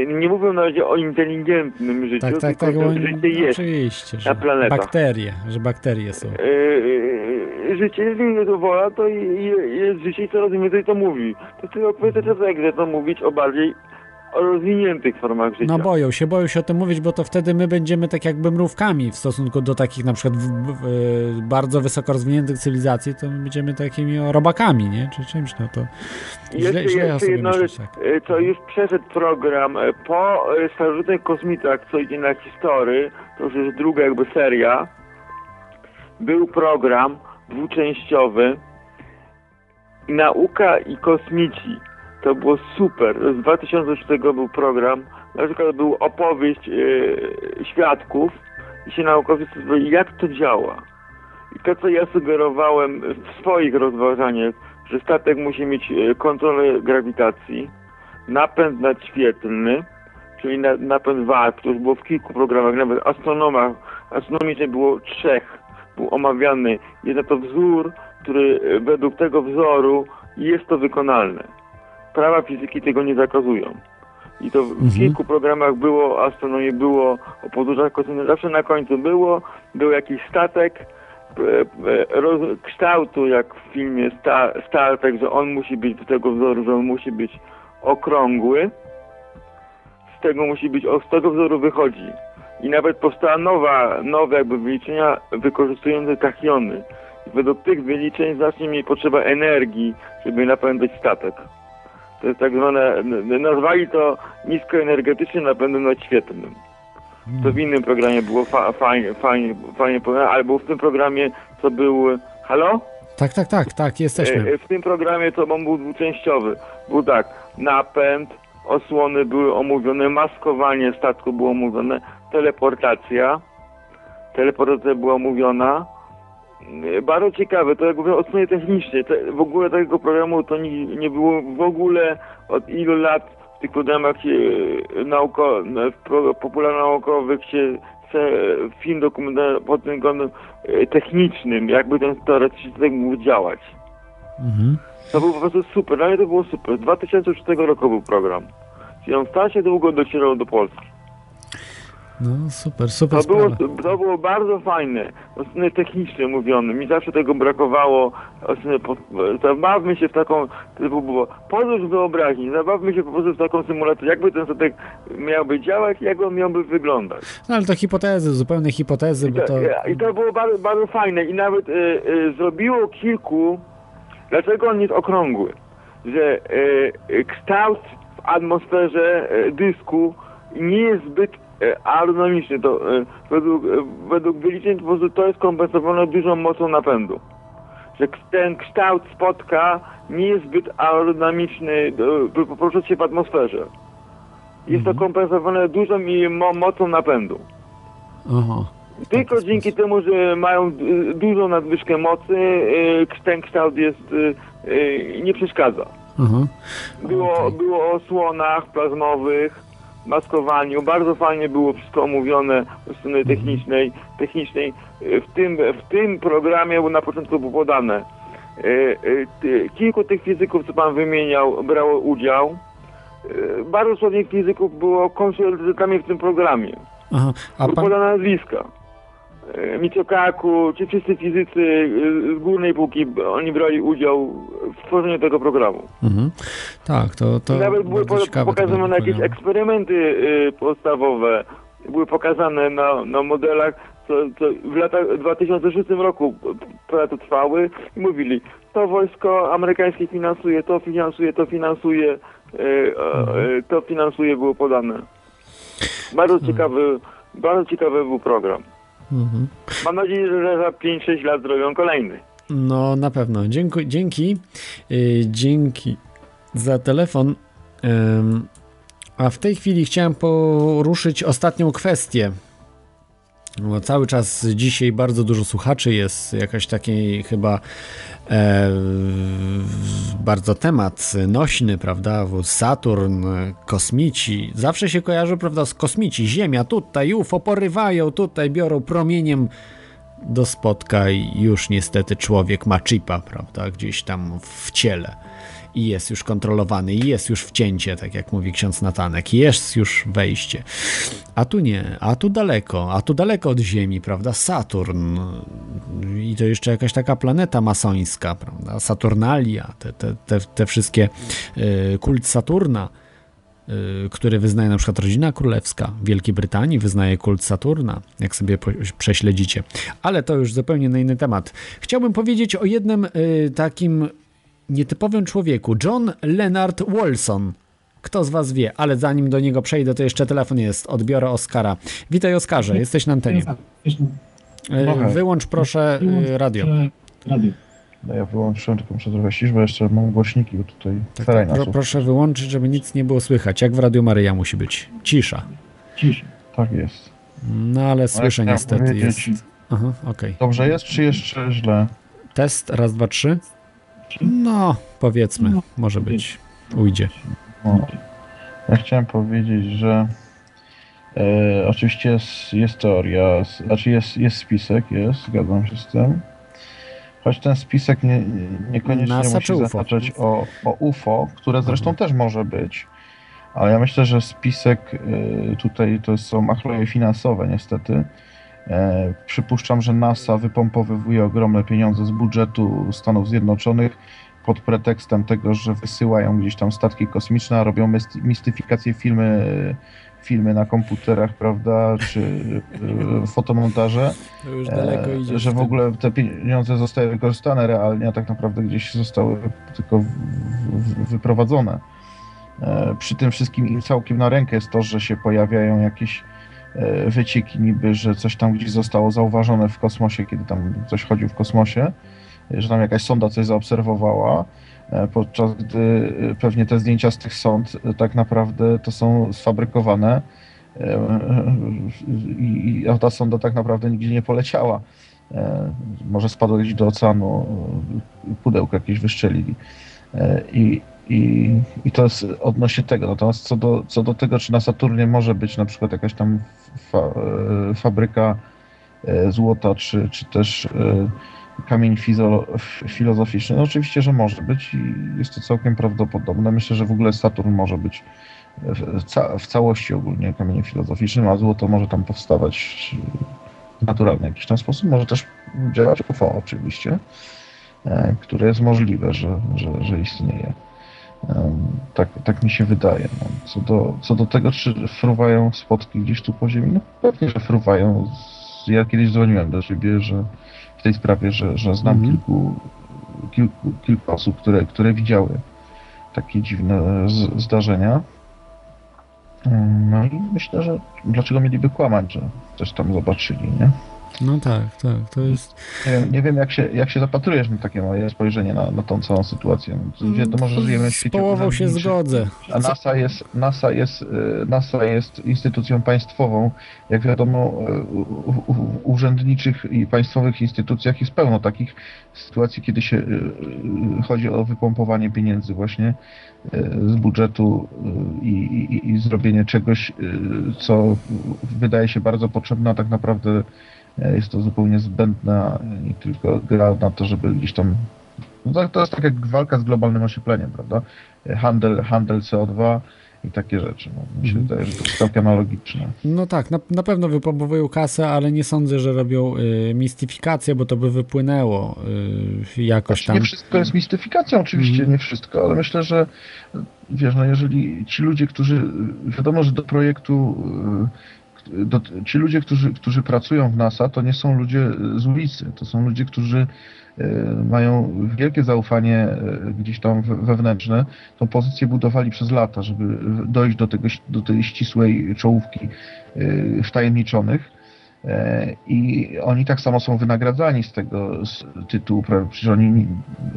nie mówią na razie o inteligentnym życiu, tak, tak, tylko tak, że życie jest. oczywiście, że na planetach. bakterie, że bakterie są. E, e, życie, jeżeli to wola, to jest życie i coraz więcej to mówi. To jest tylko kwestia czasu, jak zaczną mówić o bardziej o rozwiniętych formach życia. No boją się, boją się o tym mówić, bo to wtedy my będziemy tak jakby mrówkami w stosunku do takich na przykład w, w, w, bardzo wysoko rozwiniętych cywilizacji, to my będziemy takimi robakami, nie? Czy czymś, no to źle, Jeszcze, źle o jeszcze sobie jedna rzecz, tak. e, co już przeszedł program e, po e, starożytnych kosmitach, co idzie na historię, to już jest druga jakby seria, był program dwuczęściowy Nauka i kosmici. To było super. Z 2006 był program. Na przykład był opowieść e, świadków i się naukowcy sprawdzali, jak to działa. I to, co ja sugerowałem w swoich rozważaniach, że statek musi mieć e, kontrolę grawitacji, napęd nadświetlny, czyli na, napęd warp, to już było w kilku programach, nawet astronomach, astronomicznie było trzech, był omawiany. Jest to wzór, który e, według tego wzoru jest to wykonalne. Prawa fizyki tego nie zakazują. I to w Mhm. kilku programach było, o astronomii było, o podróżach kosmicznych, zawsze na końcu było, był jakiś statek, e, e, roz, kształtu, jak w filmie Star, Star Trek, że on musi być do tego wzoru, że on musi być okrągły. Z tego musi być, z tego wzoru wychodzi. I nawet powstała nowa, nowe jakby wyliczenia wykorzystujące tachiony. Według tych wyliczeń znacznie mniej potrzeba energii, żeby napędzać statek. To jest tak zwane, nazwali to niskoenergetycznym napędem nadświetlnym. To w innym programie było fa- fajnie, fajnie, fajnie albo w tym programie to był... Halo? Tak, tak, tak, tak, jesteśmy. E, e, W tym programie to on był dwuczęściowy. Był tak, napęd, osłony były omówione, maskowanie statku było omówione, teleportacja. Teleportacja była omówiona. E, Bardzo ciekawe, to jak mówię strony technicznej, te, w ogóle takiego programu to nie, nie było w ogóle od ilu lat w tych programach się, e, nauko, pro, popularno-naukowych się film dokumentalny pod tym względem e, technicznym, jakby ten teoretycznie mógł działać. Mhm. To był po prostu super, dla mnie to było super. Z 2006 roku był program. Czyli on strasznie długo docierał do Polski. No super, super To było, to było bardzo fajne, od strony technicznej mówione. Mi zawsze tego brakowało. Po- Zabawmy się w taką, to było podróż wyobraźni, zabawmy się po prostu w taką symulację, jakby ten statek miałby działać, jak on miałby wyglądać. No ale to hipotezy, zupełne hipotezy, I bo to, to... I to było bardzo, bardzo fajne i nawet y, y, zrobiło kilku, dlaczego on jest okrągły, że y, y, kształt w atmosferze y, dysku nie jest zbyt y, aerodynamiczny. To, y, według, y, według wyliczeń po prostu to jest kompensowane dużą mocą napędu. Że ten kształt spotka nie jest zbyt aerodynamiczny, poruszać się w atmosferze. Jest to kompensowane dużą i mo- mocą napędu. Aha. Tylko taki dzięki sposób. temu, że mają dużą nadwyżkę mocy, y, ten kształt jest, nie przeszkadza. Aha. Było, było o osłonach plazmowych, maskowaniu. Bardzo fajnie było wszystko omówione od strony technicznej. technicznej. Y, W tym, w tym programie na początku było podane. y, y, Kilku tych fizyków, co pan wymieniał, brało udział. Bardzo sławnych fizyków było konsultantami w tym programie. Aha, a pan, podane nazwiska. E, Michiokaku, ci wszyscy fizycy e, z górnej półki, oni brali udział w tworzeniu tego programu. mhm. Tak, to, to Nawet były pokazane jakieś eksperymenty e, podstawowe. Były pokazane na, na modelach, co, co w latach 2006 roku prace trwały i mówili, to wojsko amerykańskie finansuje, to finansuje, to finansuje, e, to finansuje było podane. Bardzo ciekawy, bardzo ciekawy był program. Mhm. Mam nadzieję, że za 5-6 lat zrobią kolejny. No, na pewno. Dziękuję, dzięki. Yy, dzięki za telefon. Ym, a w tej chwili chciałem poruszyć ostatnią kwestię. Bo cały czas dzisiaj bardzo dużo słuchaczy jest, jakaś takiej chyba bardzo temat nośny, prawda? Saturn, e, kosmici. Zawsze się kojarzy, prawda, z kosmici. Ziemia tutaj, UFO porywają, tutaj biorą promieniem do spotka i już niestety człowiek ma chipa, prawda, gdzieś tam w ciele i jest już kontrolowany, i jest już wcięcie, tak jak mówi ksiądz Natanek, jest już wejście. A tu nie, a tu daleko, a tu daleko od Ziemi, prawda, Saturn i to jeszcze jakaś taka planeta masońska, prawda, Saturnalia, te, te, te, te wszystkie, y, kult Saturna, y, który wyznaje na przykład rodzina królewska Wielkiej Brytanii, wyznaje kult Saturna, jak sobie prześledzicie. Ale to już zupełnie na inny temat. Chciałbym powiedzieć o jednym y, takim nietypowym człowieku, John Leonard Wolson. Kto z was wie, ale zanim do niego przejdę, to jeszcze telefon jest. Odbiorę Oskara. Witaj Oskarze, jesteś na antenie. Wyłącz proszę y, radio. No ja wyłączyłem, tylko muszę trochę ścisz, bo jeszcze mam głośniki, bo tutaj Tak, tak, pro, proszę wyłączyć, żeby nic nie było słychać. Jak w Radiu Maryja musi być. Cisza. Tak jest. No ale słyszę chciałem niestety jest. Aha, okej. Dobrze jest, czy jeszcze źle? Test, raz, dwa, trzy. No, powiedzmy, może być. Ujdzie. No. Ja chciałem powiedzieć, że e, oczywiście jest, jest teoria, znaczy jest, jest spisek, jest, zgadzam się z tym. Choć ten spisek nie, niekoniecznie NASA musi UFO? zahaczać o, o UFO, które zresztą też może być. Ale ja myślę, że spisek y, tutaj to są achleje finansowe niestety. E, przypuszczam, że NASA wypompowywuje ogromne pieniądze z budżetu Stanów Zjednoczonych pod pretekstem tego, że wysyłają gdzieś tam statki kosmiczne, a robią mistyfikację filmy, filmy na komputerach, prawda, czy y, fotomontaże. To już daleko E, idzie. że w ogóle te pieniądze zostały wykorzystane realnie, a tak naprawdę gdzieś zostały tylko w, w, wyprowadzone. E, Przy tym wszystkim im całkiem na rękę jest to, że się pojawiają jakieś e, wycieki niby, że coś tam gdzieś zostało zauważone w kosmosie, kiedy tam coś chodził w kosmosie, e, że tam jakaś sonda coś zaobserwowała, e, podczas gdy e, pewnie te zdjęcia z tych sond e, tak naprawdę to są sfabrykowane e, i, ta sonda tak naprawdę nigdzie nie poleciała. E, Może spadła gdzieś do oceanu, e, pudełko jakieś wyszczelili. E, I, i, I to jest odnośnie tego. Natomiast co do, co do tego, czy na Saturnie może być na przykład jakaś tam fa, e, fabryka e, złota, czy, czy też e, kamień filozoficzny, no oczywiście, że może być i jest to całkiem prawdopodobne. Myślę, że w ogóle Saturn może być w, ca, w całości ogólnie kamieniem filozoficznym, a złoto może tam powstawać w naturalny jakiś tam sposób. Może też działać UFO oczywiście, które jest możliwe, że, że, że istnieje. Tak, tak mi się wydaje. No. Co, do, co do tego, czy fruwają spotki gdzieś tu po ziemi, no pewnie, że fruwają. Ja kiedyś dzwoniłem do ciebie, że w tej sprawie, że, że znam Mhm. kilku, kilku, kilku osób, które, które widziały takie dziwne z, zdarzenia. No i myślę, że dlaczego mieliby kłamać, że coś tam zobaczyli, nie? No tak, tak, to jest... Nie wiem, nie wiem jak, się, jak się zapatrujesz na takie moje spojrzenie na, na tą całą sytuację. Wiadomo, że żyjemy w Z świecie połową się zgodzę. A NASA jest, NASA, jest, e, NASA jest instytucją państwową. Jak wiadomo, e, u- urzędniczych i państwowych instytucjach jest pełno takich sytuacji, kiedy się e, chodzi o wypompowanie pieniędzy właśnie z budżetu i, i, i zrobienie czegoś, co wydaje się bardzo potrzebne, a tak naprawdę jest to zupełnie zbędne i tylko gra na to, żeby gdzieś tam no to, jest tak jak walka z globalnym ociepleniem, prawda? Handel, handel CO2 i takie rzeczy. No, mi się wydaje, że to jest całkiem analogiczne. No tak, na, na pewno wypompowują kasę, ale nie sądzę, że robią y, mistyfikację, bo to by wypłynęło y, jakoś tam. Nie wszystko jest mistyfikacją, oczywiście nie wszystko, ale myślę, że wiesz, no jeżeli ci ludzie, którzy, wiadomo, że do projektu, y, do, ci ludzie, którzy, którzy pracują w NASA, to nie są ludzie z ulicy, to są ludzie, którzy y, mają wielkie zaufanie y, gdzieś tam we- wewnętrzne, tą pozycję budowali przez lata, żeby dojść do, tego, do tej ścisłej czołówki wtajemniczonych. E, I oni tak samo są wynagradzani z tego z tytułu, przecież oni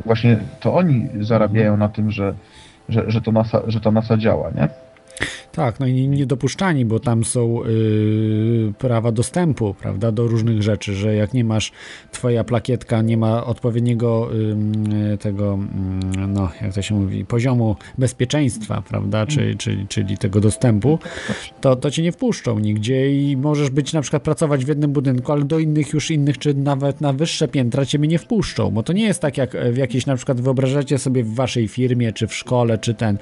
właśnie to oni zarabiają na tym, że, że, że, to NASA, że ta NASA działa, nie? Tak, no i niedopuszczani, bo tam są y, prawa dostępu, prawda, do różnych rzeczy, że jak nie masz, twoja plakietka nie ma odpowiedniego y, tego, y, no, jak to się mówi, poziomu bezpieczeństwa, prawda, czyli, czyli, czyli tego dostępu, to, to cię nie wpuszczą nigdzie i możesz być na przykład pracować w jednym budynku, ale do innych już innych, czy nawet na wyższe piętra ciebie nie wpuszczą, bo to nie jest tak jak w jakiejś na przykład wyobrażacie sobie w waszej firmie, czy w szkole, czy ten.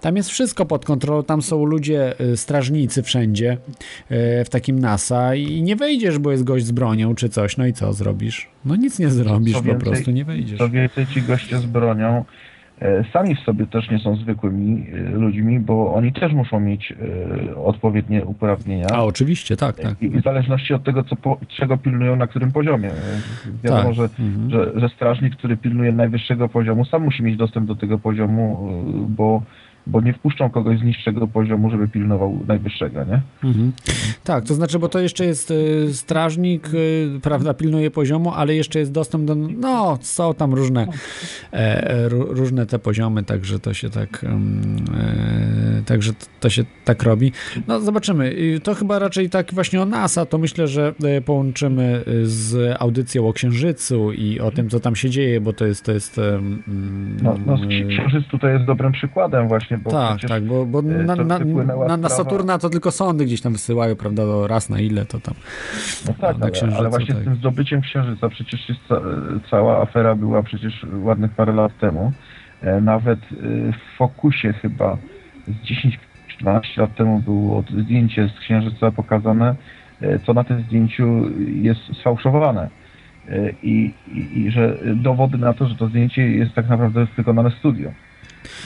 Tam jest wszystko pod kontrolą, tam są ludzie, y, strażnicy wszędzie y, w takim NASA i nie wejdziesz, bo jest gość z bronią, czy coś, no i co zrobisz? No nic nie zrobisz, Co po więcej- prostu nie wejdziesz. Co więcej, ci goście z bronią e, sami w sobie też nie są zwykłymi ludźmi, bo oni też muszą mieć odpowiednie uprawnienia. A oczywiście, tak, tak. I w zależności od tego, co czego pilnują, na którym poziomie. Wiadomo, Tak. że, Mhm. że, że strażnik, który pilnuje najwyższego poziomu, sam musi mieć dostęp do tego poziomu, bo, bo nie wpuszczą kogoś z niższego poziomu, żeby pilnował najwyższego, nie? Mhm. Tak, to znaczy, bo to jeszcze jest y, strażnik, y, prawda, pilnuje poziomu, ale jeszcze jest dostęp do, no, są tam różne, e, ró- różne te poziomy, także to się tak, e, także to się tak robi. No, zobaczymy. To chyba raczej tak właśnie o NASA, to myślę, że e, połączymy y, z audycją o Księżycu i o tym, co tam się dzieje, bo to jest, to jest... No, no Księżyc tutaj jest dobrym przykładem właśnie, bo tak, tak, bo, bo e, na, na, na, na Saturna to tylko sondy gdzieś tam wysyłają, prawda, do raz na ile to tam. No tak, na ale, Księżycu, ale właśnie tak. z tym zdobyciem Księżyca przecież jest ca, cała afera była przecież ładnych parę lat temu. E, Nawet e, w Fokusie chyba z 10 czy 12 lat temu było zdjęcie z Księżyca pokazane, co na tym zdjęciu jest sfałszowane. I, i, I że dowody na to, że to zdjęcie jest tak naprawdę wykonane w studio.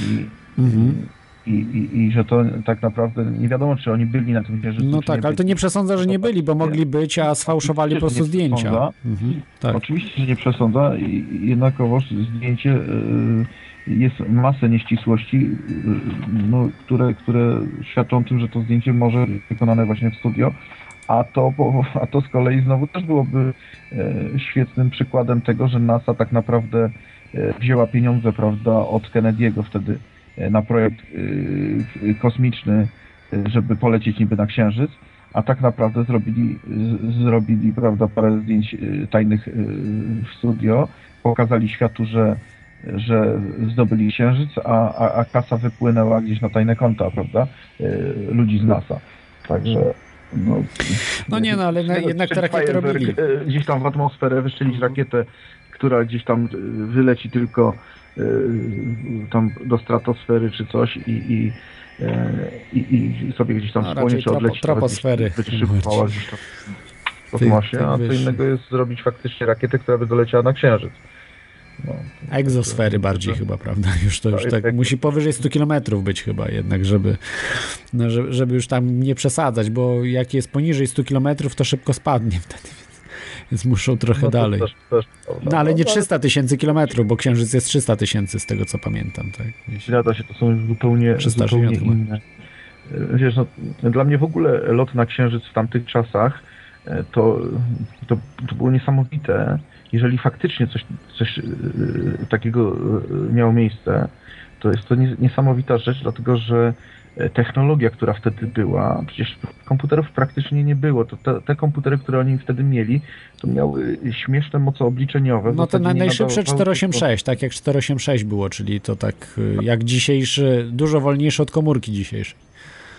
I, Mhm. i, i, I że to tak naprawdę nie wiadomo, czy oni byli na tym Księżycu. No tak, ale to byli. nie przesądza, że nie byli, bo mogli być, a sfałszowali po prostu zdjęcia. Mhm, tak. Oczywiście, że nie przesądza, i- jednakowoż zdjęcie y, jest masę nieścisłości, y, no, które, które świadczą o tym, że to zdjęcie może być wykonane właśnie w studio, a to, a to z kolei znowu też byłoby e, świetnym przykładem tego, że NASA tak naprawdę e, wzięła pieniądze, prawda, od Kennedy'ego wtedy na projekt e, kosmiczny, e, żeby polecieć niby na Księżyc, a tak naprawdę zrobili, zrobili prawda, parę zdjęć e, tajnych e, w studio, pokazali światu, że, że zdobyli Księżyc, a, a, a kasa wypłynęła gdzieś na tajne konta, prawda, e, ludzi z NASA. Także no, No nie, no ale na, jednak te rakiety robili. e, Gdzieś tam w atmosferę wystrzelić rakietę, która gdzieś tam e, wyleci tylko e, tam do stratosfery czy coś i, i, e, i, i sobie gdzieś tam spłonie czy odleci. troposfery. gdzieś Wytrzymywała Bardziej. gdzieś tam w Tych- kosmosie, tych a co innego jest zrobić faktycznie rakietę, która by doleciała na Księżyc. No, Egzosfery bardziej chyba, prawda? (laughs) Już to już Tak, musi powyżej 100 km być chyba jednak, żeby, no, żeby, żeby już tam nie przesadzać, bo jak jest poniżej 100 km, to szybko spadnie (laughs) wtedy, więc, muszą trochę no dalej. Też, też. No ale nie No, 300 tysięcy kilometrów, bo Księżyc jest 300 tysięcy z tego co pamiętam, tak? Zgadza się, to są już zupełnie, 360 zupełnie inne. E, Wiesz, no, dla mnie w ogóle lot na Księżyc w tamtych czasach e, to, to, to było niesamowite. Jeżeli faktycznie coś, coś e, takiego miało miejsce, to jest to nie- niesamowita rzecz, dlatego że technologia, która wtedy była, przecież komputerów praktycznie nie było. To te, te komputery, które oni wtedy mieli, to miały śmieszne moce obliczeniowe. No to najszybsze nadawały- 486, tak jak 486 było, czyli to tak y, jak dzisiejszy, dużo wolniejszy od komórki dzisiejszej.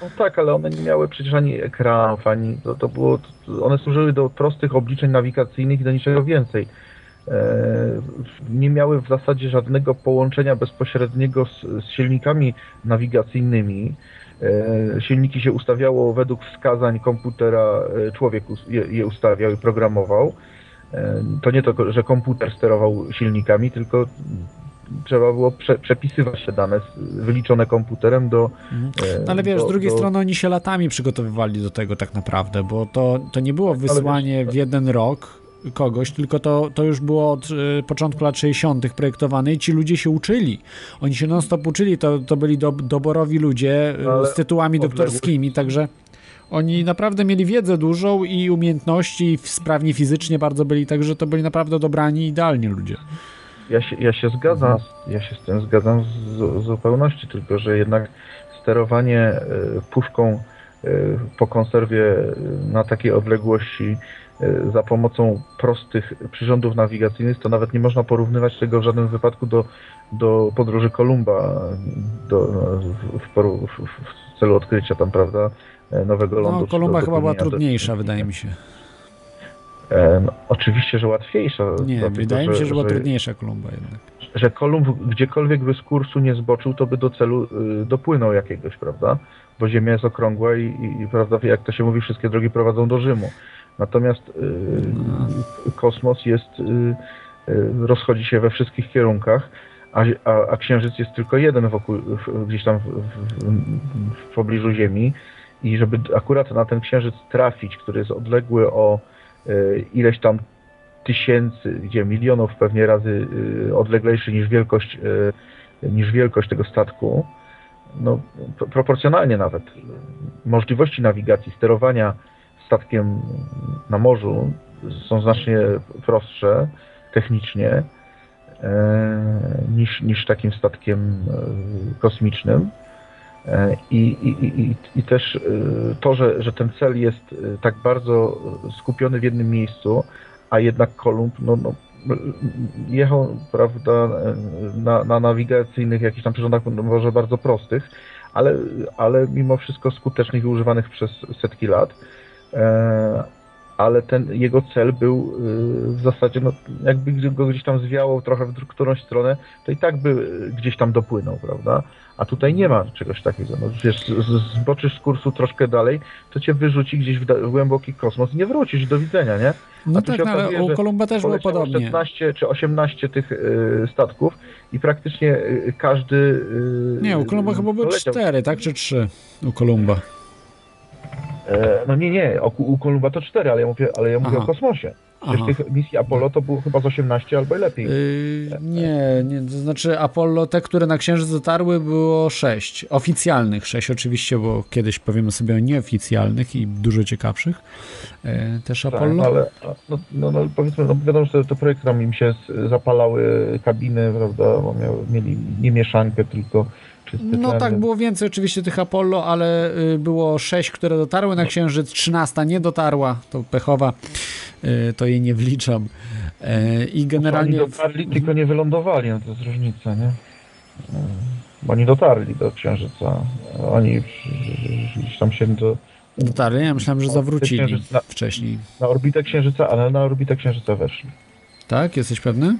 No tak, ale one nie miały przecież ani ekranów, ani to, to było, to, one służyły do prostych obliczeń nawigacyjnych i do niczego więcej. E, nie miały w zasadzie żadnego połączenia bezpośredniego z, z silnikami nawigacyjnymi. E, silniki się ustawiało według wskazań komputera, e, człowiek je, je ustawiał i programował. To nie to, że komputer sterował silnikami, tylko trzeba było prze, przepisywać te dane wyliczone komputerem do. e, No ale wiesz, do, z drugiej do, strony oni się latami przygotowywali do tego tak naprawdę, bo to, to nie było wysłanie w jeden rok kogoś, tylko to, to już było od y, początku lat 60. projektowane i ci ludzie się uczyli. Oni się non-stop uczyli, to, to byli do, doborowi ludzie y, No, z tytułami odległość- doktorskimi, także oni naprawdę mieli wiedzę dużą i umiejętności, i sprawni fizycznie bardzo byli, także to byli naprawdę dobrani, idealni ludzie. Ja się, ja się zgadzam, ja się z tym zgadzam z, z zupełności, tylko że jednak sterowanie e, puszką po konserwie na takiej odległości za pomocą prostych przyrządów nawigacyjnych, to nawet nie można porównywać tego w żadnym wypadku do, do podróży Kolumba do, w, w, w, celu odkrycia tam, prawda, e, nowego lądu. No, Kolumba do chyba była trudniejsza, wydaje mi się. E, no, oczywiście, że łatwiejsza. Nie, dlatego, wydaje mi się, że była trudniejsza Kolumba jednak. że Kolumb gdziekolwiek by z kursu nie zboczył, to by do celu y, dopłynął jakiegoś, prawda? Bo Ziemia jest okrągła i, i, i prawda, jak to się mówi, wszystkie drogi prowadzą do Rzymu. Natomiast y, kosmos jest, y, y, rozchodzi się we wszystkich kierunkach, a, a, a Księżyc jest tylko jeden wokół, gdzieś tam w, w, w pobliżu Ziemi i żeby akurat na ten Księżyc trafić, który jest odległy o ileś tam tysięcy, gdzie milionów pewnie razy odleglejszy niż wielkość, niż wielkość tego statku, no, pro- proporcjonalnie nawet. Możliwości nawigacji, sterowania statkiem na morzu są znacznie prostsze technicznie e, niż, niż takim statkiem e, kosmicznym. E, I, i, i, i- też to, że, że ten cel jest tak bardzo skupiony w jednym miejscu, a jednak Kolumb no, no, jechał prawda, na, na nawigacyjnych jakichś tam przyrządach, no, może bardzo prostych, ale, ale mimo wszystko skutecznych i używanych przez setki lat. E, ale ten jego cel był y, w zasadzie, no, jakby go gdzieś tam zwiało trochę w którąś stronę, to i tak by y, gdzieś tam dopłynął, prawda? A tutaj nie ma czegoś takiego. No, wiesz, zboczysz z kursu troszkę dalej, to cię wyrzuci gdzieś w, w głęboki kosmos i nie wrócisz, do widzenia, nie? No A tak, no, ale okazuje, u że Kolumba też było podobnie. 16 czy 18 tych y, statków i praktycznie y, każdy... Y, Nie, u Kolumba chyba były doleciał. cztery, tak? Czy trzy u Kolumba? E, no nie, nie, o, u Kolumba to 4, ale ja mówię, ale ja mówię Aha. o kosmosie. Przecież Aha. tych misji Apollo to było chyba z 18 albo i lepiej. Yy, nie, nie, to znaczy Apollo, te, które na Księżyc dotarły, było sześć. Oficjalnych sześć oczywiście, bo kiedyś powiemy sobie o nieoficjalnych i dużo ciekawszych. Yy, też Apollo. Tak, ale no, no, no, powiedzmy, no wiadomo, że te, projekty tam im się zapalały kabiny, prawda, mieli nie mieszankę, tylko No tak, było więcej oczywiście tych Apollo, ale y, było sześć, które dotarły na Księżyc, trzynasta nie dotarła, to pechowa, y, to jej nie wliczam. Y, I generalnie... Oni dotarli, tylko nie wylądowali, no to jest różnica, nie? E, Bo oni dotarli do Księżyca. Oni gdzieś tam się do, Dotarli, ja myślałem, że zawrócili Księżyc na- wcześniej. na orbitę Księżyca, ale na orbitę Księżyca weszli. Tak? Jesteś pewny?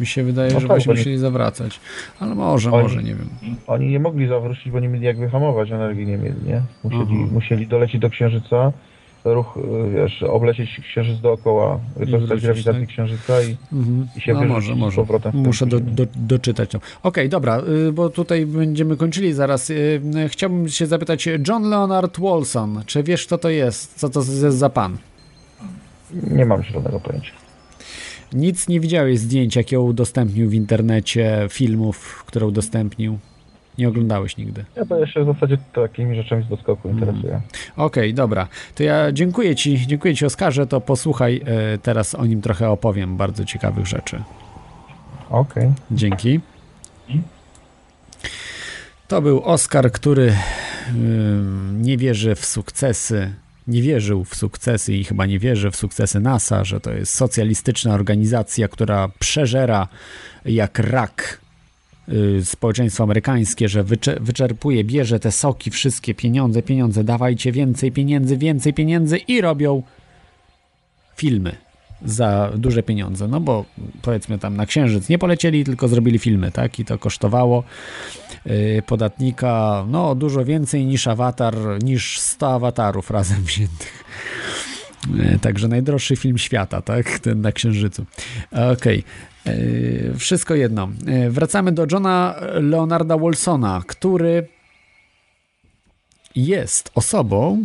Mi się wydaje, No że tak, byśmy bo nie- musieli zawracać. Ale może, Oni- może, nie wiem. Oni nie mogli zawrócić, bo nie mieli jak wyhamować, energii nie mieli, nie? Musieli, Mhm. musieli dolecieć do Księżyca, ruch, y, wiesz, oblecieć Księżyc dookoła, wrócić, grawitację tak? Księżyca i, Mhm. i się No może, z może. powrotem. Muszę do, do, doczytać to. Okej, dobra, y, bo tutaj będziemy kończyli zaraz. Y, Chciałbym się zapytać, John Leonard Wolson, czy wiesz kto to jest? Co to jest za pan? Nie mam zielonego pojęcia. Nic nie widziałeś zdjęć, jakie udostępnił w internecie, filmów, które udostępnił? Nie oglądałeś nigdy. Ja to jeszcze w zasadzie takimi rzeczami z doskoku interesuję. Okej, dobra. To ja dziękuję Ci, dziękuję Ci Oskarze, to posłuchaj, e, teraz o nim trochę opowiem, bardzo ciekawych rzeczy. Okej. Dzięki. To był Oskar, który nie wierzy w sukcesy, nie wierzył w sukcesy i chyba nie wierzy w sukcesy NASA, że to jest socjalistyczna organizacja, która przeżera jak rak y, społeczeństwo amerykańskie, że wycze- wyczerpuje, bierze te soki, wszystkie pieniądze, pieniądze, dawajcie więcej pieniędzy, więcej pieniędzy i robią filmy za duże pieniądze, no bo powiedzmy tam na Księżyc nie polecieli, tylko zrobili filmy, tak? I to kosztowało yy, podatnika no dużo więcej niż awatar, niż 100 awatarów razem wziętych. Yy, Także najdroższy film świata, tak? Ten na Księżycu. Okej. Yy, Wszystko jedno. Yy, Wracamy do Johna Leonarda Wilsona, który jest osobą,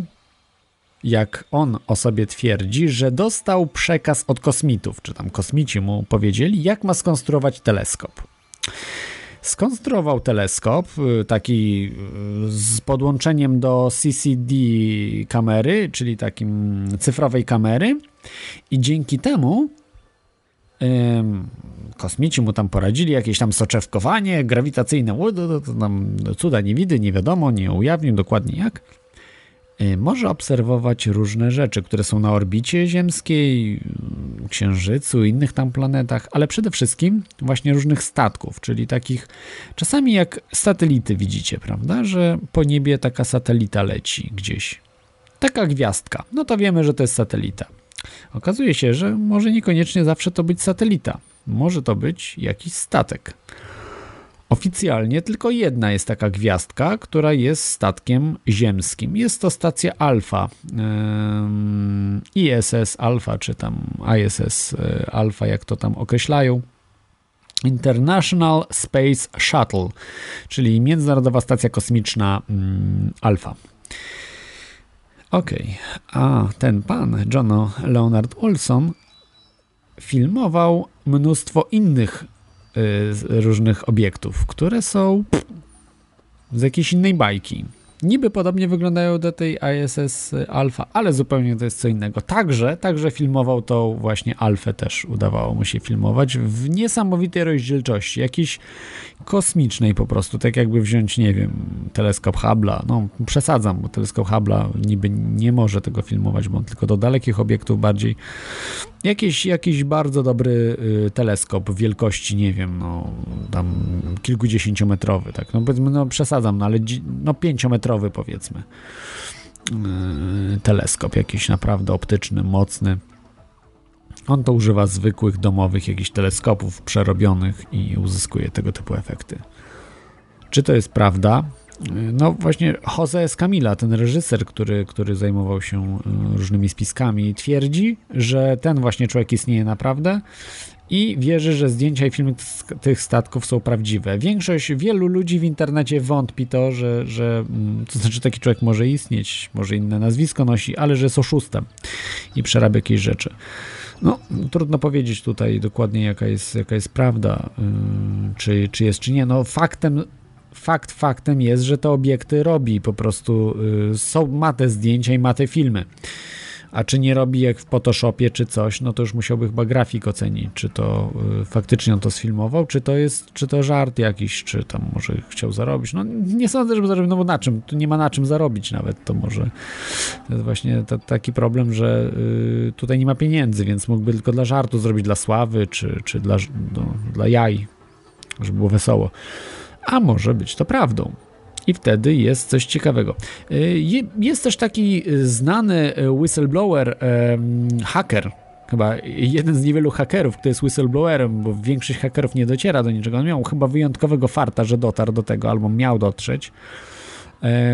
jak on o sobie twierdzi, że dostał przekaz od kosmitów, czy tam kosmici mu powiedzieli, jak ma skonstruować teleskop. Skonstruował teleskop, y, taki y, z podłączeniem do CCD kamery, czyli takim cyfrowej kamery, i dzięki temu kosmici mu tam poradzili, jakieś tam soczewkowanie grawitacyjne, tam cuda nie widy, nie wiadomo, nie ujawnił dokładnie jak może obserwować różne rzeczy, które są na orbicie ziemskiej, y, Księżycu, innych tam planetach, ale przede wszystkim właśnie różnych statków, czyli takich czasami jak satelity widzicie, prawda, że po niebie taka satelita leci gdzieś. Taka gwiazdka. No to wiemy, że to jest satelita. Okazuje się, że może niekoniecznie zawsze to być satelita. Może to być jakiś statek. Oficjalnie tylko jedna jest taka gwiazdka, która jest statkiem ziemskim. Jest to stacja Alfa. ISS Alpha, czy tam ISS y, Alpha, jak to tam określają. International Space Shuttle, czyli Międzynarodowa Stacja Kosmiczna mm, Alpha. Okej, a ten pan, John Leonard Olson, filmował mnóstwo innych różnych obiektów, które są z jakiejś innej bajki. Niby podobnie wyglądają do tej ISS Alpha, ale zupełnie to jest co innego. Także, także filmował to właśnie Alfę też udawało mu się filmować w niesamowitej rozdzielczości, jakiejś kosmicznej po prostu, tak jakby wziąć, nie wiem, teleskop Hubble'a, no przesadzam, bo teleskop Hubble'a niby nie może tego filmować, bo on tylko do dalekich obiektów bardziej Jakiś, jakiś bardzo dobry y, teleskop wielkości, nie wiem, no tam kilkudziesięciometrowy, tak, no powiedzmy, no przesadzam, no ale no pięciometrowy powiedzmy y, teleskop jakiś naprawdę optyczny, mocny. On to używa zwykłych domowych jakichś teleskopów przerobionych i uzyskuje tego typu efekty. Czy to jest prawda? No właśnie Jose Escamilla, ten reżyser, który, który zajmował się y, różnymi spiskami, twierdzi, że ten właśnie człowiek istnieje naprawdę i wierzy, że zdjęcia i filmy tych statków są prawdziwe. Większość, wielu ludzi w internecie wątpi to, że, że mm, to znaczy taki człowiek może istnieć, może inne nazwisko nosi, ale że jest oszustem i przerabia jakieś rzeczy. No, trudno powiedzieć tutaj dokładnie, jaka jest, jaka jest prawda, yy, czy, czy jest, czy nie. No, faktem, fakt faktem jest, że te obiekty robi, po prostu yy, są, ma te zdjęcia i ma te filmy. A czy nie robi jak w Photoshopie czy coś, no to już musiałby chyba grafik ocenić, czy to y, faktycznie on to sfilmował, czy to jest, czy to żart jakiś, czy tam może chciał zarobić. No nie sądzę, żeby zarobił, no bo na czym? Tu nie ma na czym zarobić nawet, to może to jest właśnie ta, taki problem, że y, tutaj nie ma pieniędzy, więc mógłby tylko dla żartu zrobić, dla sławy, czy, czy dla, no, dla jaj, żeby było wesoło. A może być to prawdą. I wtedy jest coś ciekawego. Je- Jest też taki y, znany y, whistleblower, haker, chyba jeden z niewielu hakerów, który jest whistleblowerem, bo większość hakerów nie dociera do niczego. On miał chyba wyjątkowego farta, że dotarł do tego, albo miał dotrzeć.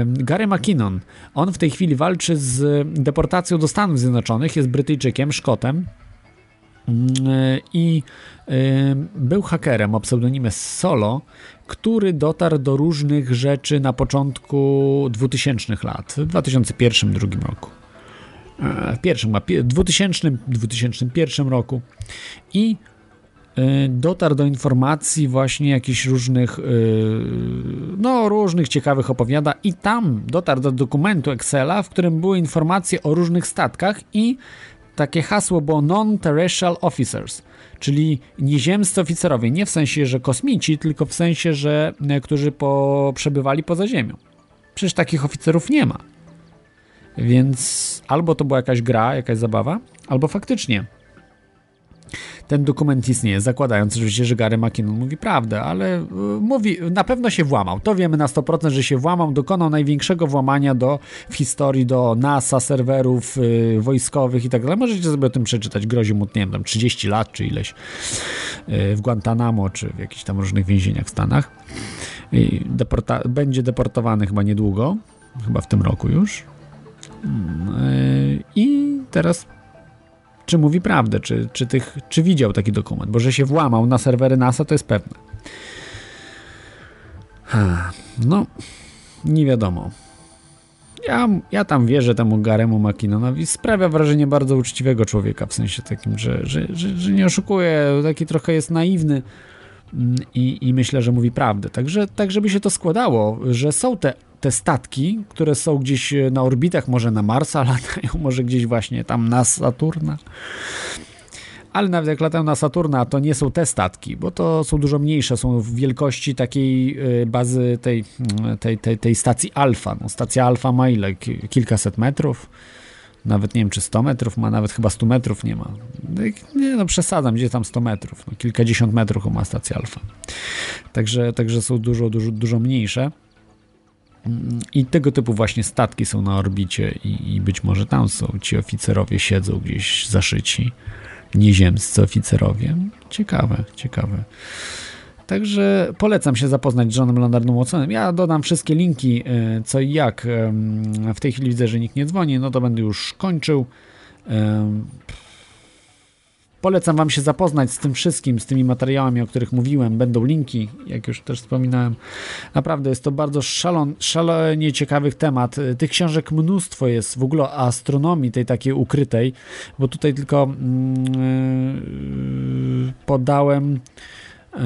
Gary McKinnon. On w tej chwili walczy z deportacją do Stanów Zjednoczonych, jest Brytyjczykiem, Szkotem. Mm, I był hakerem o pseudonimie Solo, który dotarł do różnych rzeczy na początku 2000 lat, w 2001-2002 roku. E, W pierwszym, a pie- 2000, 2001 roku. I y, dotarł do informacji właśnie jakichś różnych, y, no różnych ciekawych opowiada i tam dotarł do dokumentu Excela, w którym były informacje o różnych statkach i takie hasło było non-terrestrial officers, czyli nieziemscy oficerowie, nie w sensie, że kosmici, tylko w sensie, że e, którzy po, przebywali poza Ziemią. Przecież takich oficerów nie ma. Więc albo to była jakaś gra, jakaś zabawa, albo faktycznie ten dokument istnieje, zakładając oczywiście, że Gary McKinnon mówi prawdę, ale y, mówi, na pewno się włamał. To wiemy na 100%, że się włamał, dokonał największego włamania do, w historii do NASA, serwerów y, wojskowych i tak dalej. Możecie sobie o tym przeczytać. Grozi mu, nie wiem, tam 30 lat czy ileś y, w Guantanamo, czy w jakichś tam różnych więzieniach w Stanach. I deporta będzie deportowany chyba niedługo, chyba w tym roku już. I teraz czy mówi prawdę, czy, czy, tych, czy widział taki dokument, bo że się włamał na serwery NASA, to jest pewne. No, nie wiadomo. Ja, ja tam wierzę temu Garemu McKinnonowi. Sprawia wrażenie bardzo uczciwego człowieka, w sensie takim, że, że, że, że nie oszukuje, taki trochę jest naiwny mm, i, i myślę, że mówi prawdę. Także tak, żeby się to składało, że są te te statki, które są gdzieś e, na orbitach, może na Marsa (laughs) latają, może gdzieś właśnie tam na Saturna. Ale nawet jak latają na Saturna, to nie są te statki, bo to są dużo mniejsze, są w wielkości takiej e, bazy tej, mm, tej, tej, tej stacji Alfa. No, stacja Alfa ma ile? Kilkaset metrów? Nawet nie wiem, czy 100 metrów ma, nawet chyba 100 metrów nie ma. No nie, no przesadzam, gdzie tam 100 metrów? No, kilkadziesiąt metrów ma stacja Alfa. Także, także są dużo, dużo, dużo mniejsze. I tego typu właśnie statki są na orbicie i, i, być może tam są ci oficerowie siedzą gdzieś zaszyci, nieziemscy oficerowie. Ciekawe, ciekawe. Także polecam się zapoznać z Johnem Leonardem Watsonem. Ja dodam wszystkie linki, e, co i jak. W tej chwili widzę, że nikt nie dzwoni, no to będę już kończył. Polecam Wam się zapoznać z tym wszystkim, z tymi materiałami, o których mówiłem. Będą linki, jak już też wspominałem. Naprawdę jest to bardzo szalon, szalenie ciekawy temat. Tych książek mnóstwo jest w ogóle o astronomii, tej takiej ukrytej, bo tutaj tylko yy, podałem yy,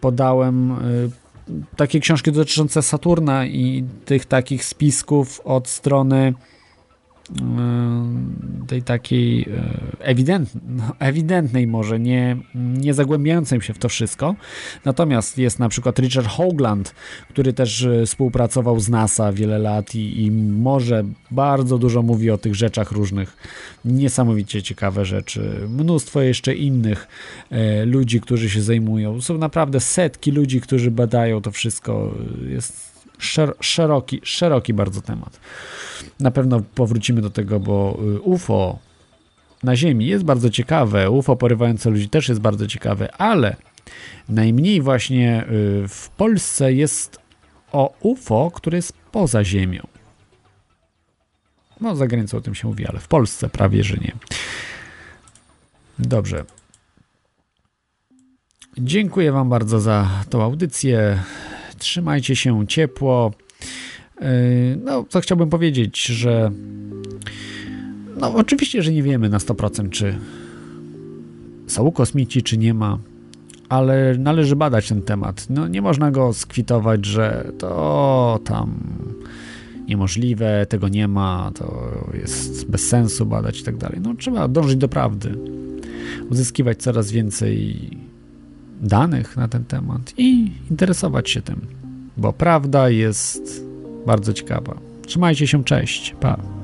podałem yy, takie książki dotyczące Saturna i tych takich spisków od strony tej takiej e, ewidentnej, no, ewidentnej może, nie, nie zagłębiającej się w to wszystko. Natomiast jest na przykład Richard Hoagland, który też e, współpracował z NASA wiele lat i, i może bardzo dużo mówi o tych rzeczach różnych. Niesamowicie ciekawe rzeczy. Mnóstwo jeszcze innych ludzi, którzy się zajmują. Są naprawdę setki ludzi, którzy badają to wszystko. Jest szeroki, szeroki bardzo temat. Na pewno powrócimy do tego, bo y, UFO na Ziemi jest bardzo ciekawe, UFO porywające ludzi też jest bardzo ciekawe, ale najmniej właśnie y, w Polsce jest o UFO, które jest poza Ziemią. No, za granicą o tym się mówi, ale w Polsce prawie, że nie. Dobrze. Dziękuję Wam bardzo za tą audycję. Trzymajcie się ciepło. Yy, no, co chciałbym powiedzieć, że no oczywiście, że nie wiemy na 100% czy są kosmici, czy nie ma, ale należy badać ten temat. No nie można go skwitować, że to tam niemożliwe, tego nie ma, to jest bez sensu badać i tak dalej. No trzeba dążyć do prawdy, uzyskiwać coraz więcej danych na ten temat i interesować się tym, bo prawda jest bardzo ciekawa. Trzymajcie się, cześć, pa.